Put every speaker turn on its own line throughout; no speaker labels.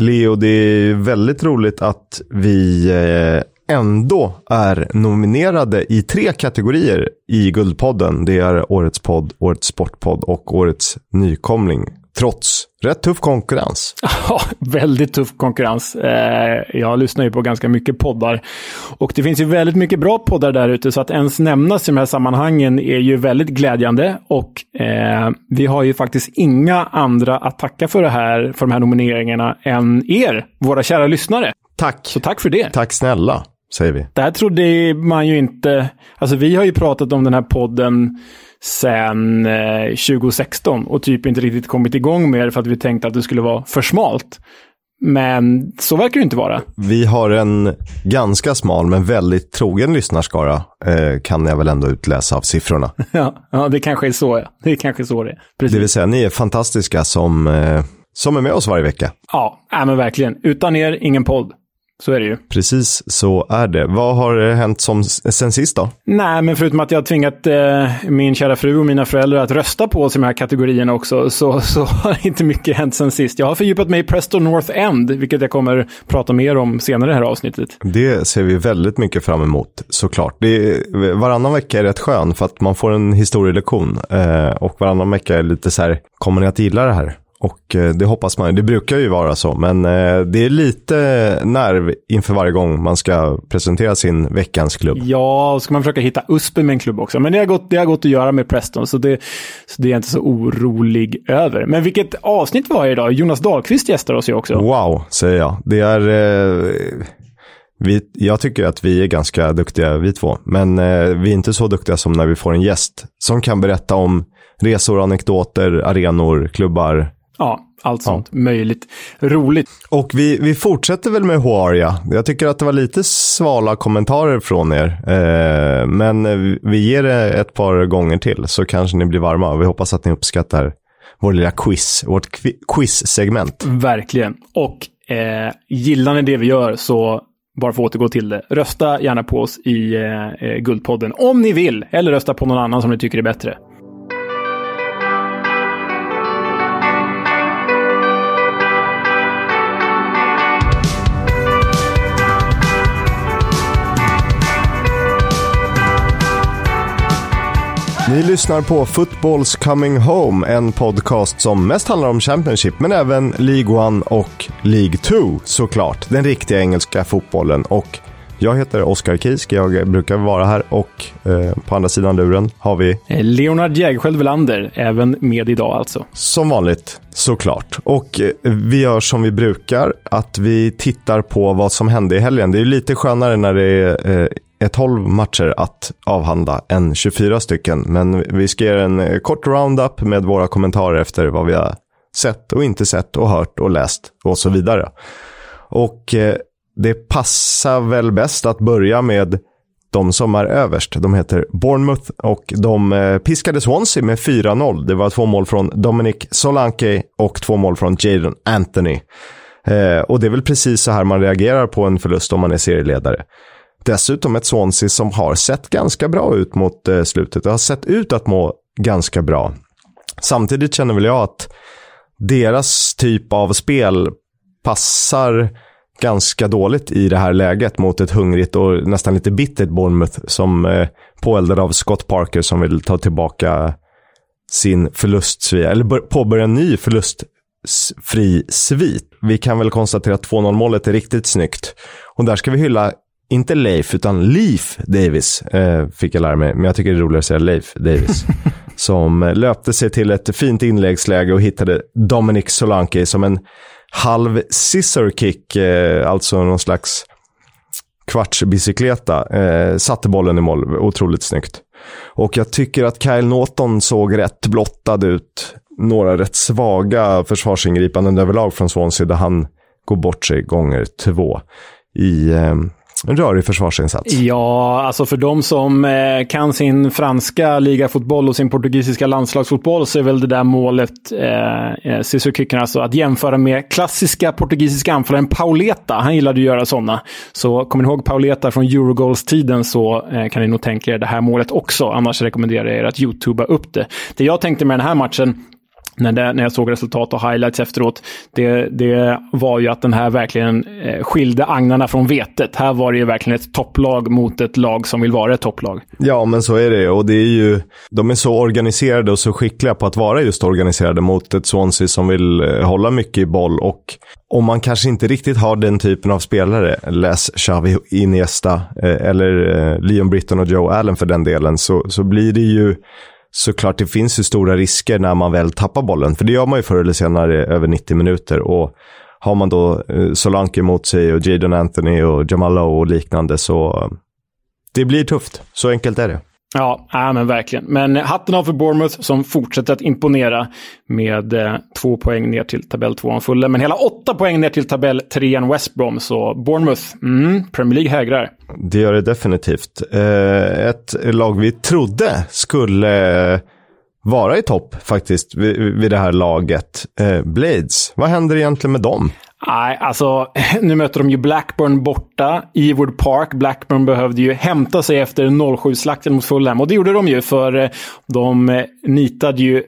Leo, det är väldigt roligt att vi eh, ändå är nominerade i tre kategorier i Guldpodden. Det är Årets podd, Årets sportpodd och Årets nykomling. Trots rätt tuff konkurrens.
Ja, väldigt tuff konkurrens. Eh, jag lyssnar ju på ganska mycket poddar. Och det finns ju väldigt mycket bra poddar där ute, så att ens nämnas i de här sammanhangen är ju väldigt glädjande. Och eh, vi har ju faktiskt inga andra att tacka för det här, för de här nomineringarna, än er, våra kära lyssnare.
Tack.
Så tack för det.
Tack snälla, säger vi.
Det här trodde man ju inte... Alltså vi har ju pratat om den här podden sen eh, 2016 och typ inte riktigt kommit igång med det för att vi tänkte att det skulle vara för smalt. Men så verkar det inte vara.
Vi har en ganska smal men väldigt trogen lyssnarskara, eh, kan jag väl ändå utläsa av siffrorna.
ja, ja, det kanske är så. Ja. Det är kanske så det är. Precis.
Det vill säga, ni är fantastiska som, eh, som är med oss varje vecka.
Ja, ja men verkligen. Utan er, ingen podd. Så är det ju.
Precis så är det. Vad har hänt som, sen sist då?
Nej, men förutom att jag har tvingat eh, min kära fru och mina föräldrar att rösta på oss i de här kategorierna också, så, så har inte mycket hänt sen sist. Jag har fördjupat mig i Preston North End, vilket jag kommer prata mer om senare i det här avsnittet.
Det ser vi väldigt mycket fram emot, såklart. Det är, varannan vecka är rätt skön, för att man får en historielektion. Eh, och varannan vecka är lite så här, kommer ni att gilla det här? Och eh, det hoppas man, det brukar ju vara så, men eh, det är lite nerv inför varje gång man ska presentera sin veckans klubb.
Ja, och ska man försöka hitta uspen med en klubb också. Men det har gått, det har gått att göra med Preston, så det, så det är jag inte så orolig över. Men vilket avsnitt var det idag? Jonas Dahlqvist gästar oss ju också.
Wow, säger jag. Det är... Eh, vi, jag tycker att vi är ganska duktiga vi två, men eh, vi är inte så duktiga som när vi får en gäst som kan berätta om resor, anekdoter, arenor, klubbar,
Ja, allt sånt ja. möjligt. Roligt.
Och vi, vi fortsätter väl med Huaria. Jag tycker att det var lite svala kommentarer från er. Eh, men vi ger det ett par gånger till så kanske ni blir varma. Vi hoppas att ni uppskattar vår lilla quiz, vårt quiz-segment.
Verkligen. Och eh, gillar ni det vi gör så bara för att återgå till det. Rösta gärna på oss i eh, eh Guldpodden om ni vill. Eller rösta på någon annan som ni tycker är bättre.
Ni lyssnar på Footballs Coming Home, en podcast som mest handlar om Championship, men även League 1 och League 2 såklart. Den riktiga engelska fotbollen. Och jag heter Oskar Kisk, jag brukar vara här och eh, på andra sidan luren har vi
eh, Leonard Jägerskiöld Welander, även med idag alltså.
Som vanligt, såklart. Och eh, vi gör som vi brukar, att vi tittar på vad som hände i helgen. Det är lite skönare när det är eh, är 12 matcher att avhandla än 24 stycken. Men vi ska göra en eh, kort roundup med våra kommentarer efter vad vi har sett och inte sett och hört och läst och så vidare. Och eh, det passar väl bäst att börja med de som är överst. De heter Bournemouth och de eh, piskade Swansea med 4-0. Det var två mål från Dominic Solanke och två mål från Jadon Anthony. och det är väl precis så här man reagerar på en förlust om man är serieledare. Dessutom ett Swansea som har sett ganska bra ut mot eh, slutet. Det har sett ut att må ganska bra. Samtidigt känner väl jag att deras typ av spel passar ganska dåligt i det här läget mot ett hungrigt och nästan lite bittert Bournemouth som eh, påeldad av Scott Parker som vill ta tillbaka sin förlustsvia, eller påbörja en ny förlustfri svit. Vi kan väl konstatera att 2-0 målet är riktigt snyggt. Och där ska vi hylla inte Leif, utan Leif Davis, eh, fick jag lära mig. Men jag tycker det är roligare att säga Leif Davis. som löpte sig till ett fint inläggsläge och hittade Dominic Solanke som en halv scissor kick, eh, alltså någon slags kvartsbicykleta. Eh, satte bollen i mål, otroligt snyggt. Och jag tycker att Kyle Norton såg rätt blottad ut. Några rätt svaga försvarsingripanden överlag från Swansea där han går bort sig gånger två i eh, en rörig försvarsinsats.
Ja, alltså för de som eh, kan sin franska ligafotboll och sin portugisiska landslagsfotboll så är väl det där målet, eh, eh scissor alltså att jämföra med klassiska portugisiska anfallaren Pauleta. Han gillade att göra sådana. Så kommer ni ihåg Pauleta från Eurogoals-tiden så eh, kan ni nog tänka er det här målet också. Annars rekommenderar jag er att youtuba upp det. Det jag tänkte med den här matchen när, det, när jag såg resultat och highlights efteråt, det, det var ju att den här verkligen eh, skilde agnarna från vetet. Här var det ju verkligen ett topplag mot ett lag som vill vara ett topplag.
Ja, men så är det. Och det är ju, de är så organiserade och så skickliga på att vara just organiserade mot ett Swansea som vill eh, hålla mycket i boll. Och om man kanske inte riktigt har den typen av spelare, läs Xavi Iniesta eh, eller Leon Britton och Joe Allen för den delen, så, så blir det ju såklart det finns ju stora risker när man väl tappar bollen. För det gör man ju förr eller senare över 90 minuter. Och har man då eh, Solanke mot sig och Jadon Anthony och Jamal Lowe och liknande så eh, det blir tufft. Så enkelt är det.
Ja, äh, men verkligen. Men hatten av för Bournemouth som fortsätter att imponera med eh, två poäng ner till tabell tvåan Fulham. Men hela åtta poäng ner till tabell trean West Brom. Så Bournemouth, mm, Premier League hägrar.
Det gör det definitivt. Eh, ett lag vi trodde skulle eh, vara i topp faktiskt vid, vid det här laget. Eh, Blades, vad händer egentligen med dem?
Nej, alltså nu möter de ju Blackburn borta i Wood Park. Blackburn behövde ju hämta sig efter 0-7-slakten mot Fulham och det gjorde de ju för eh, de eh, nitade ju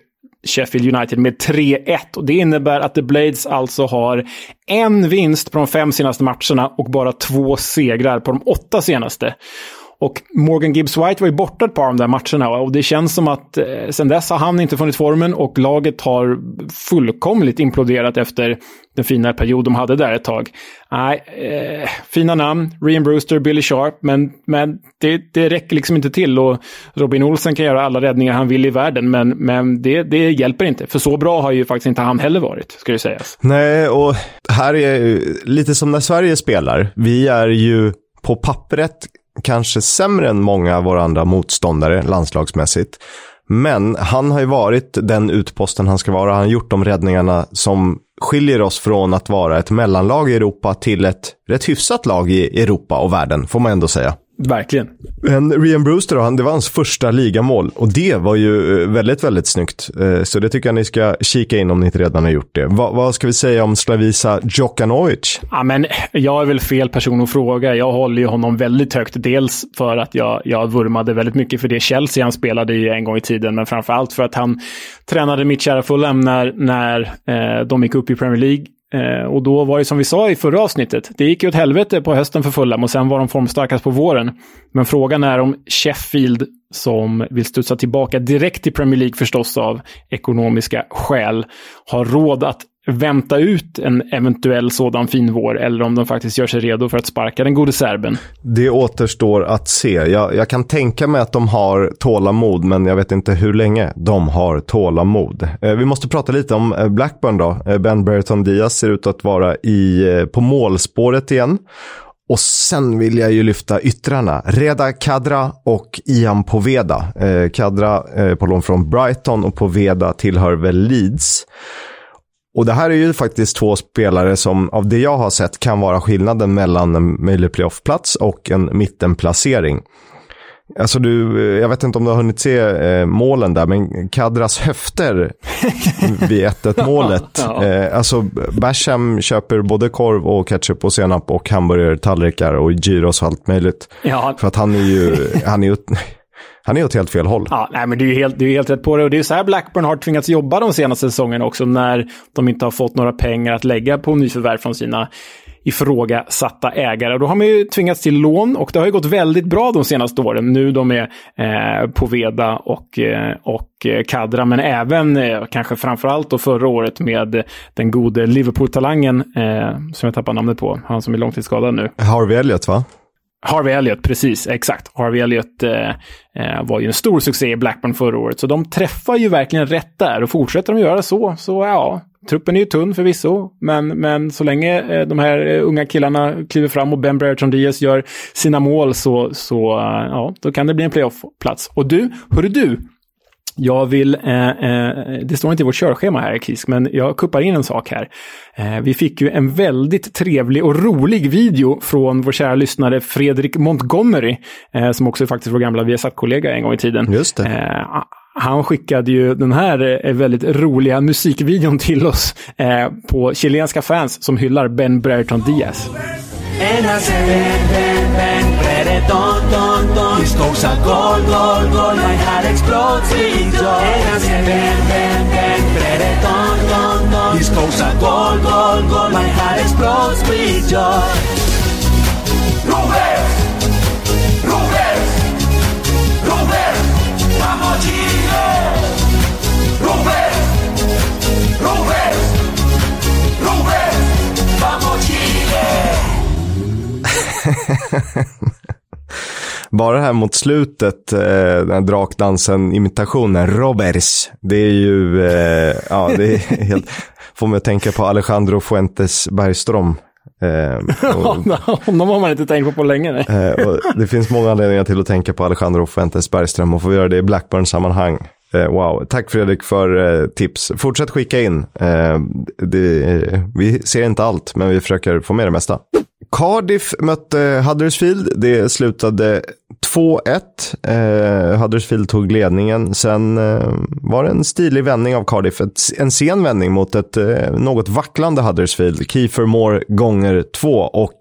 Sheffield United med 3-1. Och Det innebär att The Blades alltså har en vinst på de fem senaste matcherna och bara två segrar på de åtta senaste. Och Morgan Gibbs-White var ju borta ett par av de där matcherna och det känns som att eh, sen dess har han inte funnit formen och laget har fullkomligt imploderat efter den fina period de hade där ett tag. Nej, eh, fina namn, Rian Brewster, Billy Sharp, men, men det, det räcker liksom inte till och Robin Olsen kan göra alla räddningar han vill i världen, men, men det, det hjälper inte. För så bra har ju faktiskt inte han heller varit, ska det sägas.
Nej, och här är lite som när Sverige spelar. Vi är ju på pappret kanske sämre än många av våra andra motståndare landslagsmässigt. Men han har ju varit den utposten han ska vara. Han har gjort de räddningarna som skiljer oss från att vara ett mellanlag i Europa till ett rätt hyfsat lag i Europa och världen, får man ändå säga.
Verkligen.
Men Rian Brewster då, det var hans första ligamål och det var ju eh, väldigt, väldigt snyggt. Eh, så det tycker jag ni ska kika in om ni inte redan har gjort det. Va, vad ska vi säga om Slavisa Djokanovic?
Ja, men jag är väl fel person att fråga. Jag håller ju honom väldigt högt. Dels för att jag, jag vurmade väldigt mycket för det Chelsea han spelade i en gång i tiden, men framför allt för att han tränade mitt kära Fulham när, när eh, de gick upp i Premier League Eh, och då var det som vi sa i förra avsnittet, det gick ju åt helvete på hösten för Fulham och sen var de formstarkast på våren. Men frågan är om Sheffield, som vill studsa tillbaka direkt till Premier League förstås av ekonomiska skäl, har råd att vänta ut en eventuell sådan fin vår eller om de faktiskt gör sig redo för att sparka den gode serben.
Det återstår att se. Jag, jag, kan tänka mig att de har tålamod, men jag vet inte hur länge de har tålamod. Eh, vi måste prata lite om eh, Blackburn då. Eh, ben Burton Diaz ser ut att vara i, eh, på målspåret igen. Och sen vill jag ju lyfta yttrarna. Reda Kadra och Ian Poveda. Eh, Kadra eh, på lån från Brighton och Poveda tillhör väl Leeds. Och det här är ju faktiskt två spelare som av det jag har sett kan vara skillnaden mellan en möjlig playoffplats och en mittenplacering. Alltså du, jag vet inte om du har hunnit se eh, målen där, men Kadras höfter vid 1-1 målet. ja. eh, alltså Basham köper både korv och ketchup och senap och hamburgertallrikar och gyros och allt möjligt. Ja. För att han är ju, han är ju han är åt helt fel håll.
Ja, nej, men det är helt, det är helt rätt på det. Och det är så här Blackburn har tvingats jobba de senaste säsongerna också, när de inte har fått några pengar att lägga på nyförvärv från sina ifrågasatta ägare. Då har man ju tvingats till lån och det har ju gått väldigt bra de senaste åren. Nu de är eh, Poveda och, eh, och eh, Kadra, men även eh, kanske framförallt då förra året med den gode Liverpool-talangen eh, som jag tappar namnet på. Han som är långtidsskadad nu.
Harvey Elliot va?
Harvey Elliot, precis, exakt. Harvey Elliot eh, eh, var ju en stor succé i Blackburn förra året, så de träffar ju verkligen rätt där och fortsätter de göra så, så ja, truppen är ju tunn förvisso, men, men så länge eh, de här eh, unga killarna kliver fram och Ben Brereton Diaz gör sina mål så, så eh, ja, då kan det bli en playoff-plats. Och du, hörru du, jag vill, eh, eh, det står inte i vårt körschema här Kisk, men jag kuppar in en sak här. Eh, vi fick ju en väldigt trevlig och rolig video från vår kära lyssnare Fredrik Montgomery, eh, som också är faktiskt vår gamla Viasat-kollega en gång i tiden.
Just det.
Eh, han skickade ju den här eh, väldigt roliga musikvideon till oss på chilenska fans som hyllar Ben Brereton Diaz.
En His goals are goal, goal, goal I had exploding joys Ben, ben, ben, prere, don, don, don. His goals are goal, goal, My heart explodes with joy. Rubens, Rubens, Rubens Vamos Chile. Rubens, Rubens, Rubens Vamos Chile.
Bara det här mot slutet, eh, den här drakdansen, imitationen, Roberts. Det är ju, eh, ja det är helt, får mig att tänka på Alejandro Fuentes Bergström. Eh, och,
Honom har man inte tänkt på på länge.
Eh, det finns många anledningar till att tänka på Alejandro Fuentes Bergström och får vi göra det i Blackburn-sammanhang. Eh, wow, tack Fredrik för eh, tips. Fortsätt skicka in. Eh, det, vi ser inte allt, men vi försöker få med det mesta. Cardiff mötte Huddersfield. Det slutade 2-1. Eh, Huddersfield tog ledningen. Sen eh, var det en stilig vändning av Cardiff. Ett, en sen vändning mot ett eh, något vacklande Huddersfield. Kiefer Moore gånger två. Och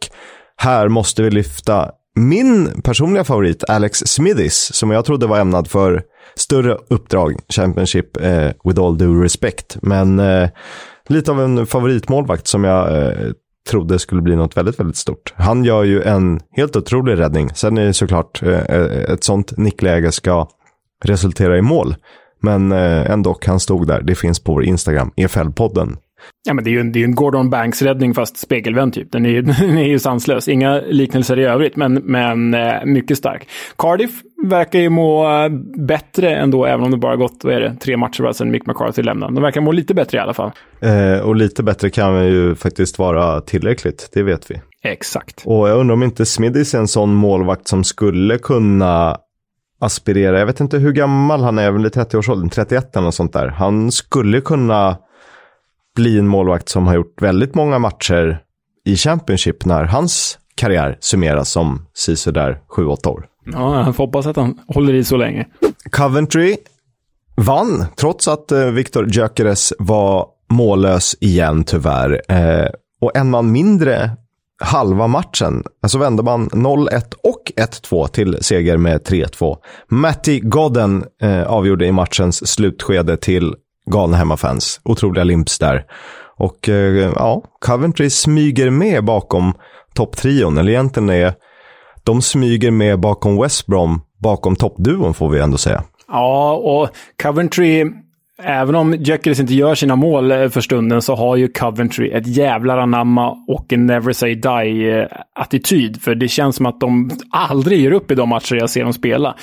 här måste vi lyfta min personliga favorit, Alex Smithis, som jag trodde var ämnad för större uppdrag, Championship, eh, with all due respect. Men eh, lite av en favoritmålvakt som jag eh, trodde skulle bli något väldigt, väldigt stort. Han gör ju en helt otrolig räddning. Sen är det såklart eh, eh ett sånt nickläge ska resultera i mål. Men eh, ändå, han stod där. Det finns på vår Instagram, EFL-podden.
Ja, men det är ju en, det är en Gordon Banks-räddning fast spegelvänd typ. Den är, ju, den är ju sanslös. Inga liknelser i övrigt, men, men eh, mycket stark. Cardiff verkar ju må bättre ändå, även om det bara gått vad är det, tre matcher bara sedan Mick McCarthy lämnade. De verkar må lite bättre i alla fall.
Eh, och lite bättre kan ju faktiskt vara tillräckligt, det vet vi.
Exakt.
Och jag undrar om inte Smidis är en sån målvakt som skulle kunna aspirera. Jag vet inte hur gammal han är, väl i 30-årsåldern, 31 eller något sånt där. Han skulle kunna bli en målvakt som har gjort väldigt många matcher i Championship när hans karriär summeras som där 7-8 år.
Ja, jag får hoppas att han håller i så länge.
Coventry vann, trots att eh, Victor Gyökeres var mållös igen tyvärr. Eh, och en man mindre halva matchen. Alltså vände man 0-1 och 1-2 till seger med 3-2. Matty Godden eh, avgjorde i matchens slutskede till galna hemmafans. Otroliga limps där. Och eh, ja, Coventry smyger med bakom topptrion. Eller egentligen är de smyger med bakom West Brom, bakom toppduon får vi ändå säga.
Ja, och Coventry, även om Gyökeres inte gör sina mål eh, för stunden, så har ju Coventry ett jävlar anamma och en never say die-attityd. Eh, för det känns som att de aldrig ger upp i de matcher jag ser dem spela.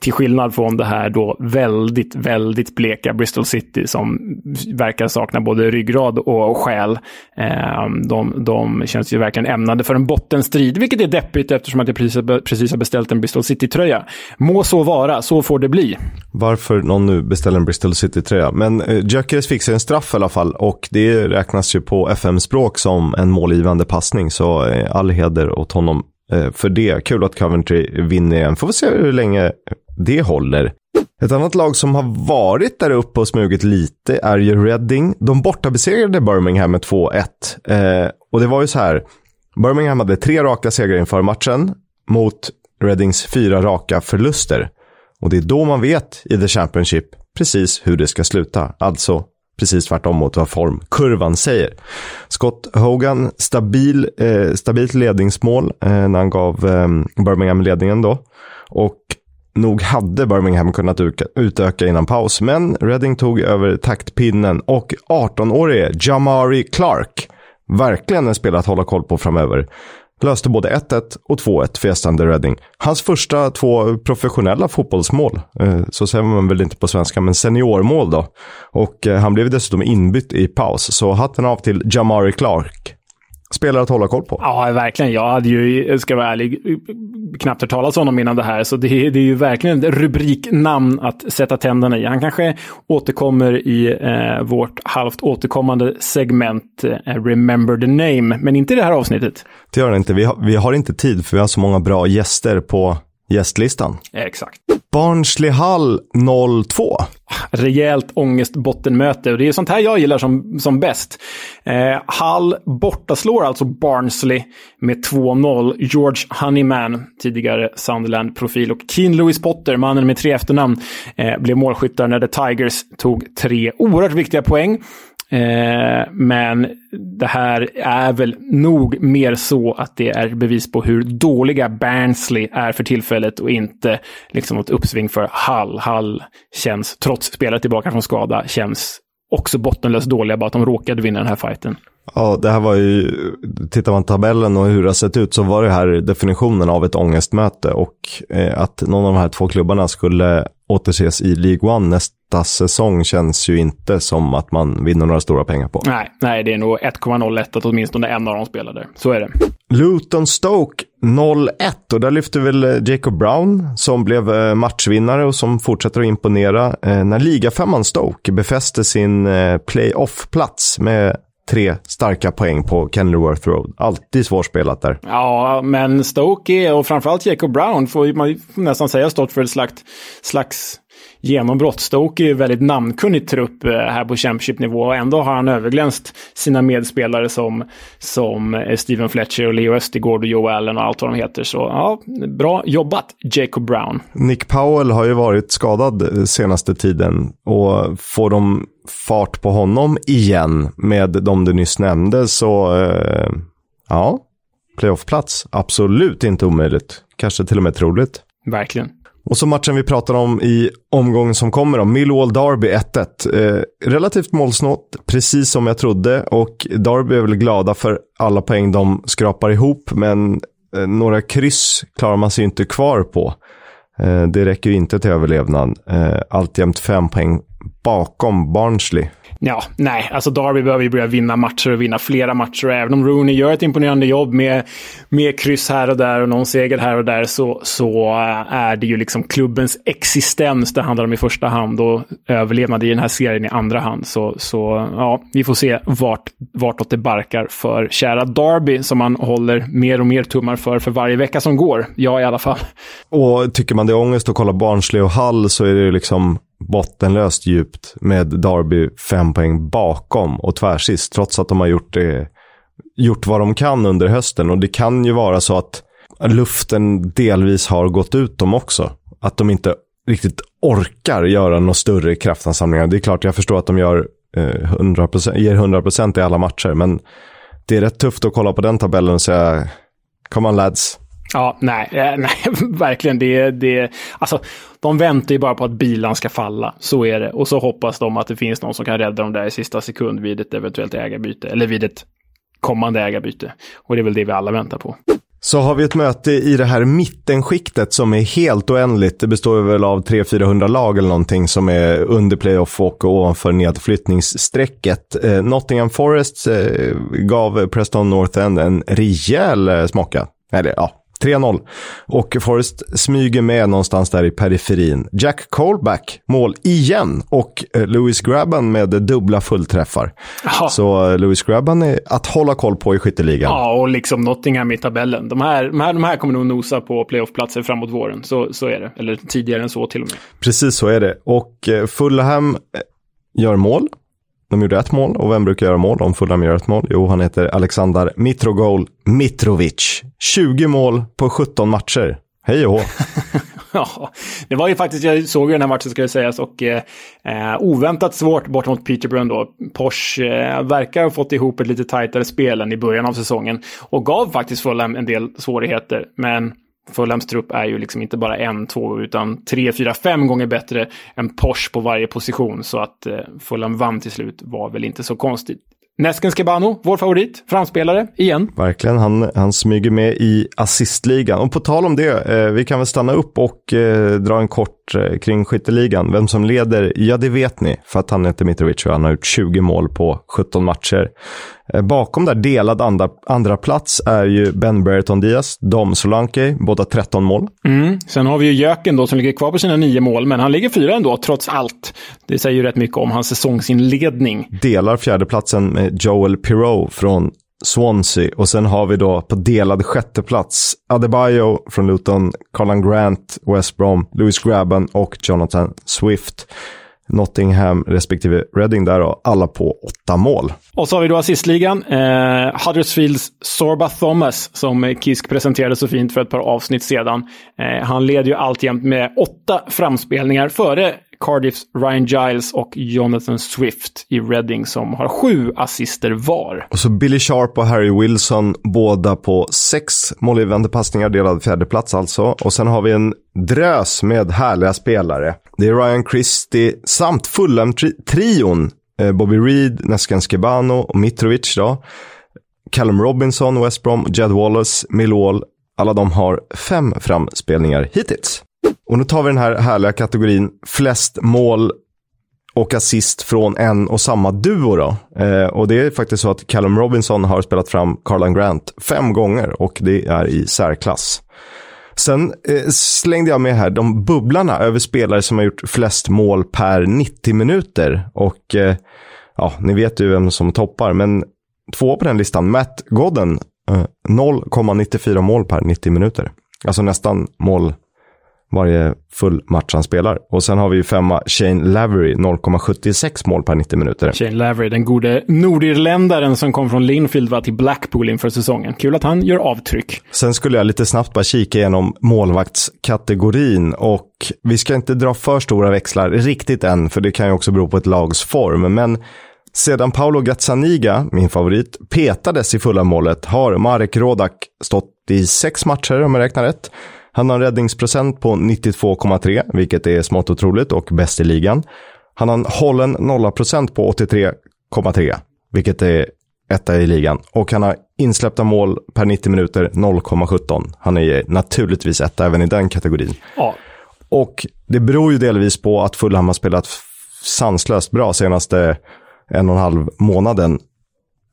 Till skillnad från det här då väldigt, väldigt bleka Bristol City som verkar sakna både ryggrad och själ. Eh, de, de känns ju verkligen ämnade för en bottenstrid, vilket är deppigt eftersom att jag precis, precis har beställt en Bristol City-tröja. Må så vara, så får det bli.
Varför någon nu beställer en Bristol City-tröja. Men eh, Gyökeres fixar en straff i alla fall och det räknas ju på FM-språk som en målgivande passning. Så eh, all heder åt honom Eh, för det. Kul att Coventry vinner igen. Får vi se hur länge det håller. Ett annat lag som har varit där uppe och smugit lite är ju Reading. De bortabesegrade Birmingham med 2-1. Eh, och det var ju så här. Birmingham hade tre raka segrar inför matchen mot Readings fyra raka förluster. Och det är då man vet i The Championship precis hur det ska sluta. Alltså precis tvärtom mot vad formkurvan säger. Scott Hogan, stabil, eh, stabilt ledningsmål eh, när han gav eh, Birmingham ledningen då. Och nog hade Birmingham kunnat utöka innan paus, men Reading tog över taktpinnen och 18-årige Jamari Clark, verkligen en spelare att hålla koll på framöver, löste både 1-1 och 2-1 för gästande Reading. Hans första två professionella fotbollsmål, eh, så säger man väl inte på svenska, men seniormål då. Och eh, han blev dessutom inbytt i paus, så hatten av till Jamari Clark spelare att hålla koll på.
Ja, verkligen. Jag hade ju, jag ska vara ärlig, knappt hört talas om honom innan det här. Så det, det är ju verkligen ett rubriknamn att sätta tänderna i. Han kanske återkommer i eh, vårt halvt återkommande segment eh, Remember the Name, men inte i det här avsnittet.
Det gör det inte. Vi har, vi har inte tid för vi har så många bra gäster på gästlistan.
Exakt.
Barnsley Hall 02.
Rejält ångestbottenmöte och det är sånt här jag gillar som, som bäst. Eh, Hull bortaslår alltså Barnsley med 2-0. George Honeyman, tidigare Sunderland-profil, och Keen Lewis Potter, mannen med tre efternamn, eh, blev målskyttar när The Tigers tog tre oerhört viktiga poäng. Eh, men det här är väl nog mer så att det är bevis på hur dåliga Barnsley är för tillfället och inte liksom något uppsving för Hull. Hull känns, trots spelare tillbaka från skada, känns också bottenlöst dåliga, bara att de råkade vinna den här fighten.
Ja, det här var ju, tittar man tabellen och hur det har sett ut så var det här definitionen av ett ångestmöte och eh, att någon av de här två klubbarna skulle återses i League One nästa säsong känns ju inte som att man vinner några stora pengar på.
Nej, nej det är nog 1,01 att åtminstone en av dem spelar där. Så är det.
Luton Stoke 0-1 och där lyfter väl eh, Jacob Brown som blev eh, matchvinnare och som fortsätter att imponera när ligafemman Stoke befäste sin playoff-plats med tre starka poäng på Kenilworth Road. Alltid svårspelat där.
Ja, men Stoke och framförallt Jacob Brown får man nästan säga stått för ett slags, slags genombrott. Stoke är ju väldigt namnkunnig trupp eh, här på Championship-nivå och ändå har han överglänst sina medspelare som, som eh, Steven Fletcher och Leo Östigård och Joe Allen och allt vad de heter. Så ja, bra jobbat Jacob Brown.
Nick Powell har ju varit skadad eh, senaste tiden och får de fart på honom igen med de du nyss nämnde så eh, ja, playoffplats. Absolut inte omöjligt. Kanske till och med troligt.
Verkligen.
Och så matchen vi pratar om i omgången som kommer om Millwall Derby 1-1. Eh, relativt målsnålt, precis som jag trodde. Och Derby är väl glada för alla poäng de skrapar ihop. Men eh, några kryss klarar man sig inte kvar på. Eh, det räcker ju inte till överlevnad. Eh, alltjämt fem poäng bakom Barnsley.
Ja, nej, alltså Derby behöver ju börja vinna matcher och vinna flera matcher. Och även om Rooney gör ett imponerande jobb med, med kryss här och där och någon seger här och där så, så eh, är det ju liksom klubbens existens det handlar om i första hand och överlevnad i den här serien i andra hand. Så, så ja, vi får se vart, vartåt det barkar för kära Derby som man håller mer och mer tummar för för varje vecka som går. Jag i alla fall.
Och tycker man det är ångest att kolla Barnsley och Hall så är det ju liksom bottenlöst djupt med Derby fem poäng bakom och tvärsist, trots att de har gjort, det, gjort vad de kan under hösten. Och det kan ju vara så att luften delvis har gått ut dem också. Att de inte riktigt orkar göra några större kraftansamlingar. Det är klart, jag förstår att de gör eh, 100%, ger 100% i alla matcher, men det är rätt tufft att kolla på den tabellen och säga Come on lads,
Ja, nej, eh, nej verkligen. Det, det, alltså, de väntar ju bara på att bilan ska falla. Så är det. Och så hoppas de att det finns någon som kan rädda dem där i sista sekund vid ett eventuellt ägarbyte. Eller vid ett kommande ägarbyte. Och det är väl det vi alla väntar på.
Så har vi ett möte i det här mittenskiktet som är helt oändligt. Det består väl av 300-400 lag eller någonting som är under playoff och ovanför nedflyttningsstrecket. Eh, Nottingham Forest eh, gav Preston North End en rejäl eh, smaka. Eller ja, 3-0. Och Forrest smyger med någonstans där i periferin. Jack Colback, mål igen. Och eh, Lewis Grabban med dubbla fullträffar. Aha. Så eh, Lewis Grabban är att hålla koll på i skytteligan.
Ja, och liksom Nottingham i tabellen. De här, de här, de här kommer nog nosa på playoffplatser framåt våren. Så, så är det. Eller tidigare än så till och med.
Precis så är det. Och eh, Fulham gör mål. De gjorde ett mål och vem brukar göra mål om Fulham gör ett mål? Jo, han heter Alexander Mitrogol Mitrovic. 20 mål på 17 matcher. Hej och
Ja, det var ju faktiskt, jag såg ju den här matchen ska det sägas och eh, oväntat svårt bort mot Peterborough då. Porsche eh, verkar ha fått ihop ett lite tajtare spel än i början av säsongen och gav faktiskt Fulham en del svårigheter. Men Fulhams trupp är ju liksom inte bara en, två, utan tre, fyra, fem gånger bättre än Porsche på varje position. Så att eh, Fulham vann till slut var väl inte så konstigt. Nesken Skebano, vår favorit, framspelare, igen.
Verkligen, han, han smyger med i assistligan. Och på tal om det, eh, vi kan väl stanna upp och eh, dra en kort eh, kring skytteligan. Vem som leder, ja det vet ni, för att han heter Mitrovic och han har gjort 20 mål på 17 matcher. Eh, bakom där delad andra, andra plats är ju Ben Brereton Diaz, Dom Solanke, båda 13 mål.
Mm. Sen har vi ju Jöken då som ligger kvar på sina nio mål, men han ligger fyra ändå, trots allt. Det säger ju rätt mycket om hans säsongsinledning.
Delar fjärdeplatsen med Joel Pirou från Swansea. Och sen har vi då på delad sjätteplats Adebayo från Luton, Colin Grant, West Brom, Lewis Grabban och Jonathan Swift. Nottingham respektive Reading där och alla på åtta mål.
Och så har vi då assistligan. Eh, Huddersfields Sorba Thomas som Kisk presenterade så fint för ett par avsnitt sedan. Eh, han leder ju alltjämt med åtta framspelningar före Cardiffs Ryan Giles och Jonathan Swift i Reading som har sju assister var.
Och så Billy Sharp och Harry Wilson, båda på sex målgivande passningar, delad fjärde plats alltså. Och sen har vi en drös med härliga spelare. Det är Ryan Christie samt Fulham-trion. Eh, Bobby Reed, Nesken Skebano och Mitrovic då. Callum Robinson, West Brom, Jed Wallace, Millwall. Alla de har fem framspelningar hittills. Och nu tar vi den här härliga kategorin flest mål och assist från en och samma duo. Då. Eh, och det är faktiskt så att Callum Robinson har spelat fram Carlan Grant fem gånger och det är i särklass. Sen eh, slängde jag med här de bubblarna över spelare som har gjort flest mål per 90 minuter. Och eh, ja, ni vet ju vem som toppar, men två på den listan, Matt Godden, eh, 0,94 mål per 90 minuter. Alltså nästan mål varje full match han spelar. Och sen har vi femma Shane Lavery, 0,76 mål per 90 minuter.
Shane Lavery, den gode nordirländaren som kom från Linfield va, till Blackpool inför säsongen. Kul att han gör avtryck.
Sen skulle jag lite snabbt bara kika igenom målvaktskategorin och vi ska inte dra för stora växlar riktigt än, för det kan ju också bero på ett lags form. Men sedan Paolo Gazzaniga, min favorit, petades i fulla målet har Marek Rodak stått i sex matcher om jag räknar rätt. Han har en räddningsprocent på 92,3, vilket är smått otroligt och bäst i ligan. Han har en hållen nolla-procent på 83,3, vilket är etta i ligan. Och han har insläppta mål per 90 minuter 0,17. Han är naturligtvis etta även i den kategorin.
Ja.
Och det beror ju delvis på att Fulham har spelat sanslöst bra senaste en och en halv månaden.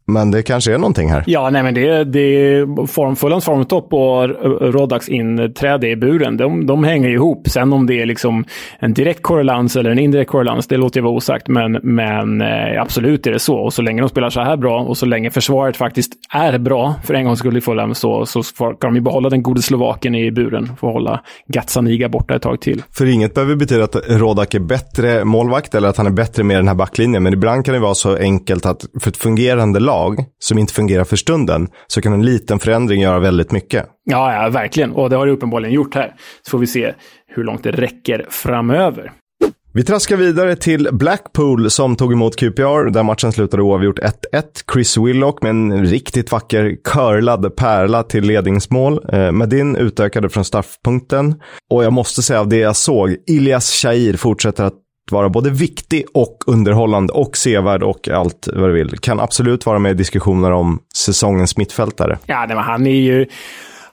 Men det kanske är någonting här.
Ja, nej men det, det är form, Fulhams formtopp och Rodaks inträde i buren. De, de hänger ihop. Sen om det är liksom en direkt korrelans eller en indirekt korrelans, det låter jag vara osagt. Men, men eh, absolut är det så. Och så länge de spelar så här bra och så länge försvaret faktiskt är bra för en gångs skull i Fulham så, så ska de ju behålla den gode slovaken i buren. Få hålla Gazzaniga borta ett tag till.
För inget behöver betyda att Rodak är bättre målvakt eller att han är bättre med den här backlinjen. Men ibland kan det vara så enkelt att för ett fungerande lag lag som inte fungerar för stunden så kan en liten förändring göra väldigt mycket.
Ja, ja, verkligen. Och det har det uppenbarligen gjort här. Så får vi se hur långt det räcker framöver.
Vi traskar vidare till Blackpool som tog emot QPR där matchen slutade oavgjort 1-1. Chris Willock med en riktigt vacker curlad pärla till ledningsmål. Eh, Medin utökade från straffpunkten. Och jag måste säga av det jag såg, Ilias Shahir fortsätter att vara både viktig och underhållande och sevärd och allt vad du vill. Kan absolut vara med i diskussioner om säsongens mittfältare.
Ja, nej, men han är ju...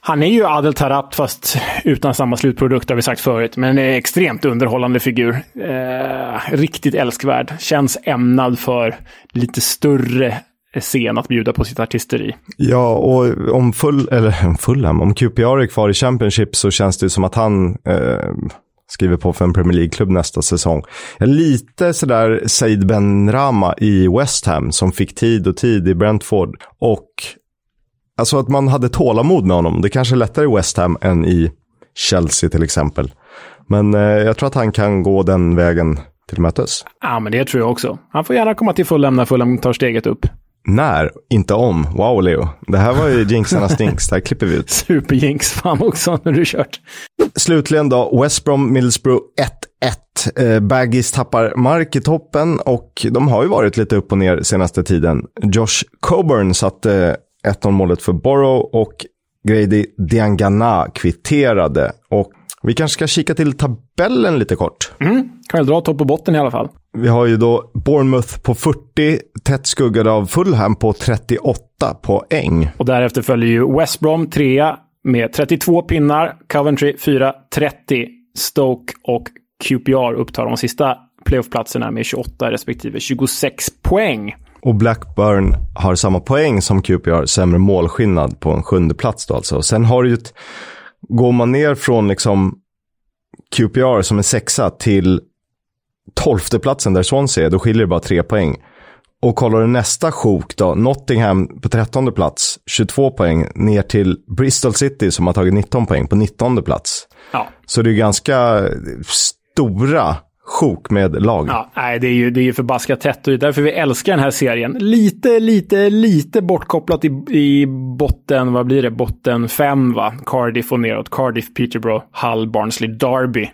Han är ju Adel Tarabt fast utan samma slutprodukt har vi sagt förut. Men en extremt underhållande figur. Eh, riktigt älskvärd. Känns ämnad för lite större scen att bjuda på sitt artisteri.
Ja, och om full, eller Fulham, om QPR är kvar i Championship så känns det som att han eh, skriver på för en Premier League-klubb nästa säsong. Lite sådär Said Ben Rama i West Ham som fick tid och tid i Brentford. Och alltså att man hade tålamod med honom. Det kanske är lättare i West Ham än i Chelsea till exempel. Men eh, jag tror att han kan gå den vägen till mötes.
Ja, men det tror jag också. Han får gärna komma till Fulham när Fulham tar steget upp.
När, inte om. Wow, Leo. Det här var ju jinxarna stinks. Det här klipper vi ut.
Superjinx fan också, när du kört.
Slutligen då, West Brom Middlesbrough 1-1. Eh, Baggis tappar mark i toppen och de har ju varit lite upp och ner senaste tiden. Josh Coburn satte 1-0 målet för Borough och Grady Diangana kvitterade. Och vi kanske ska kika till tabellen lite kort.
Mm, kan väl dra topp och botten i alla fall.
Vi har ju då Bournemouth på 40, tätt skuggade av Fulham på 38 poäng.
Och därefter följer ju West Brom 3 med 32 pinnar, Coventry 4, 30, Stoke och QPR upptar de sista playoffplatserna med 28 respektive 26 poäng.
Och Blackburn har samma poäng som QPR, sämre målskillnad på en sjunde plats då alltså. Sen har du ju ett, går man ner från liksom QPR som är sexa till tolfte platsen där Swansea är, då skiljer det bara tre poäng. Och kollar du nästa sjok då, Nottingham på 13 plats, 22 poäng, ner till Bristol City som har tagit 19 poäng på 19 plats.
Ja.
Så det är ganska stora sjok med lag.
Ja, nej, det är ju, det är ju förbaskat tätt och det är därför vi älskar den här serien. Lite, lite, lite bortkopplat i, i botten, vad blir det, botten fem va? Cardiff och neråt. Cardiff, Peterborough, Hull, Barnsley, Derby.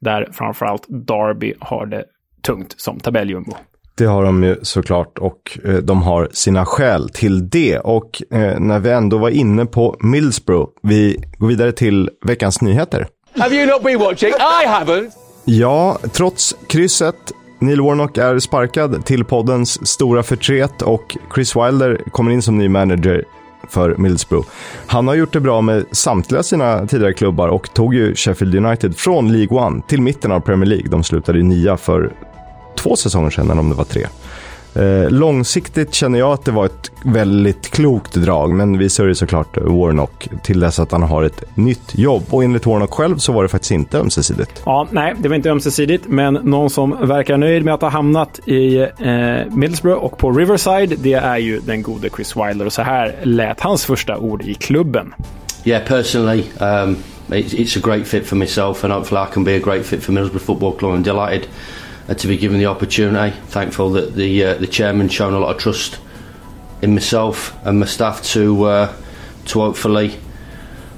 Där framförallt Derby har det tungt som tabelljumbo.
Det har de ju såklart och eh, de har sina skäl till det. Och eh, när vi ändå var inne på Middlesbrough, vi går vidare till veckans nyheter.
Have you not been watching? I haven't.
Ja, trots krysset, Neil Warnock är sparkad till poddens stora förtret och Chris Wilder kommer in som ny manager för Middlesbrough. Han har gjort det bra med samtliga sina tidigare klubbar och tog ju Sheffield United från League One till mitten av Premier League. De slutade ju nia för två säsonger sedan, eller om det var tre. Eh, långsiktigt känner jag att det var ett väldigt klokt drag, men vi sörjer såklart Warnock till dess att han har ett nytt jobb. Och enligt Warnock själv så var det faktiskt inte ömsesidigt.
Ja, nej, det var inte ömsesidigt, men någon som verkar nöjd med att ha hamnat i eh, Middlesbrough och på Riverside, det är ju den gode Chris Wilder. Och så här lät hans första ord i klubben.
Yeah, personally, um, it's, it's a great fit for myself, and hopefully I can be a great fit for Middlesbrough Football Club. I'm delighted uh, to be given the opportunity. Thankful that the uh, the chairman shown a lot of trust in myself and my staff to uh, to hopefully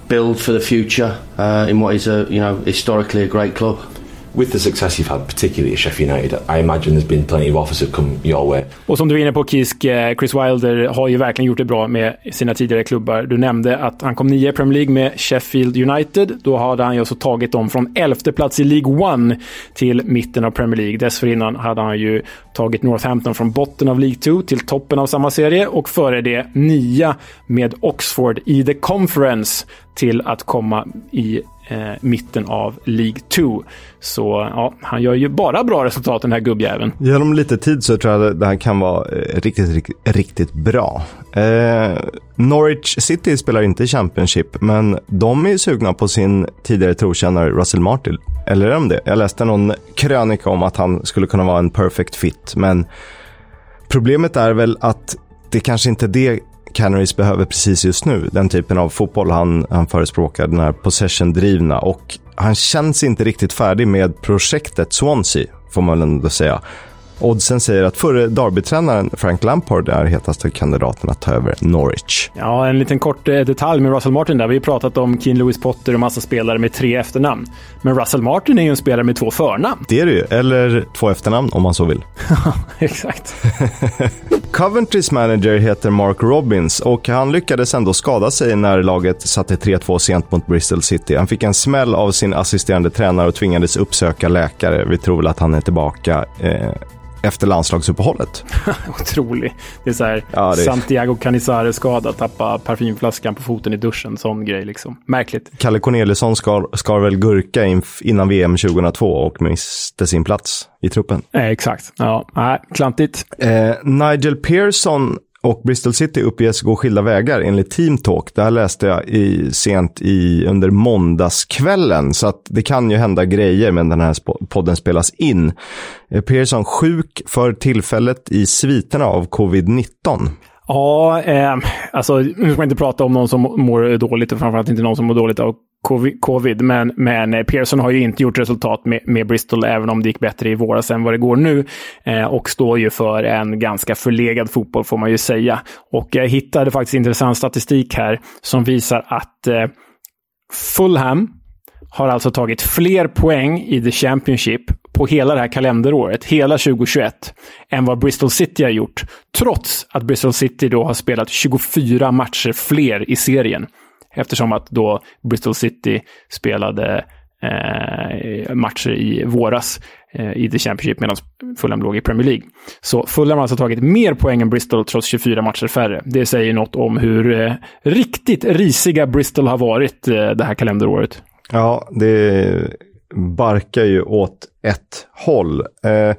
build for the future uh, in what is a you know historically a great club.
With the success you've had, particularly at Sheffield United, I imagine there's been plenty of offers that come your way.
Och som du är inne på Kisk, eh, Chris Wilder har ju verkligen gjort det bra med sina tidigare klubbar. Du nämnde att han kom nia i Premier League med Sheffield United. Då hade han ju alltså tagit dem från elfte plats i League One till mitten av Premier League. Dessförinnan hade han ju tagit Northampton från botten av League 2 till toppen av samma serie och före det nia med Oxford i The Conference till att komma i eh, mitten av League 2. Så ja, han gör ju bara bra resultat den här gubbjäveln.
Genom lite tid så tror jag det här kan vara eh, riktigt, riktigt, riktigt bra. Eh, Norwich City spelar inte i Championship, men de är ju sugna på sin tidigare trotjänare Russell Martin. Eller är de det? Jag läste någon krönika om att han skulle kunna vara en perfect fit, men problemet är väl att det kanske inte är det Canaries behöver precis just nu. Den typen av fotboll han, han förespråkar, den här possession-drivna. Och han känns inte riktigt färdig med projektet Swansea, får man väl ändå säga. Oddsen säger att förre Derby-tränaren Frank Lampard är hetaste kandidaten att ta över Norwich.
Ja, en liten kort eh, detalj med Russell Martin där. Vi har pratat om Keane Lewis Potter och massa spelare med tre efternamn. Men Russell Martin är ju en spelare med två förnamn.
Det är det ju, eller två efternamn om man så vill.
Exakt.
Coventrys manager heter Mark Robbins och han lyckades ändå skada sig när laget satte 3-2 sent mot Bristol City. Han fick en smäll av sin assisterande tränare och tvingades uppsöka läkare. Vi tror väl att han är tillbaka eh, efter landslagsuppehållet.
Otrolig. Det är så här,
Ja, det
Santiago Canizares-skada, tappa parfymflaskan på foten i duschen. Sån grej liksom. Märkligt.
Kalle Corneliusson skar, skar väl gurka innan VM 2002 och miste sin plats i truppen.
Eh, exakt. Ja, nej, klantigt.
Eh, Nigel Pearson och Bristol City uppges gå skilda vägar enligt Team Talk. Det här läste jag i, sent i, under måndagskvällen. Så att det kan ju hända grejer men den här podden spelas in. Eh, Pearson sjuk för tillfället i sviterna av covid-19.
Ja, eh, alltså nu ska man inte prata om någon som mår dåligt och framförallt inte någon som mår dåligt av covid. Men, men eh, Pearson har ju inte gjort resultat med, med Bristol, även om det gick bättre i våras än vad det går nu. Eh, och står ju för en ganska förlegad fotboll, får man ju säga. Och jag hittade faktiskt intressant statistik här som visar att eh, Fulham har alltså tagit fler poäng i The Championship på hela det här kalenderåret, hela 2021, än vad Bristol City har gjort. Trots att Bristol City då har spelat 24 matcher fler i serien. Eftersom att då Bristol City spelade eh, matcher i våras eh, i The Championship medan Fulham låg i Premier League. Så Fulham har alltså tagit mer poäng än Bristol trots 24 matcher färre. Det säger något om hur eh, riktigt risiga Bristol har varit eh, det här kalenderåret.
Ja, det barkar ju åt ett håll. Eh,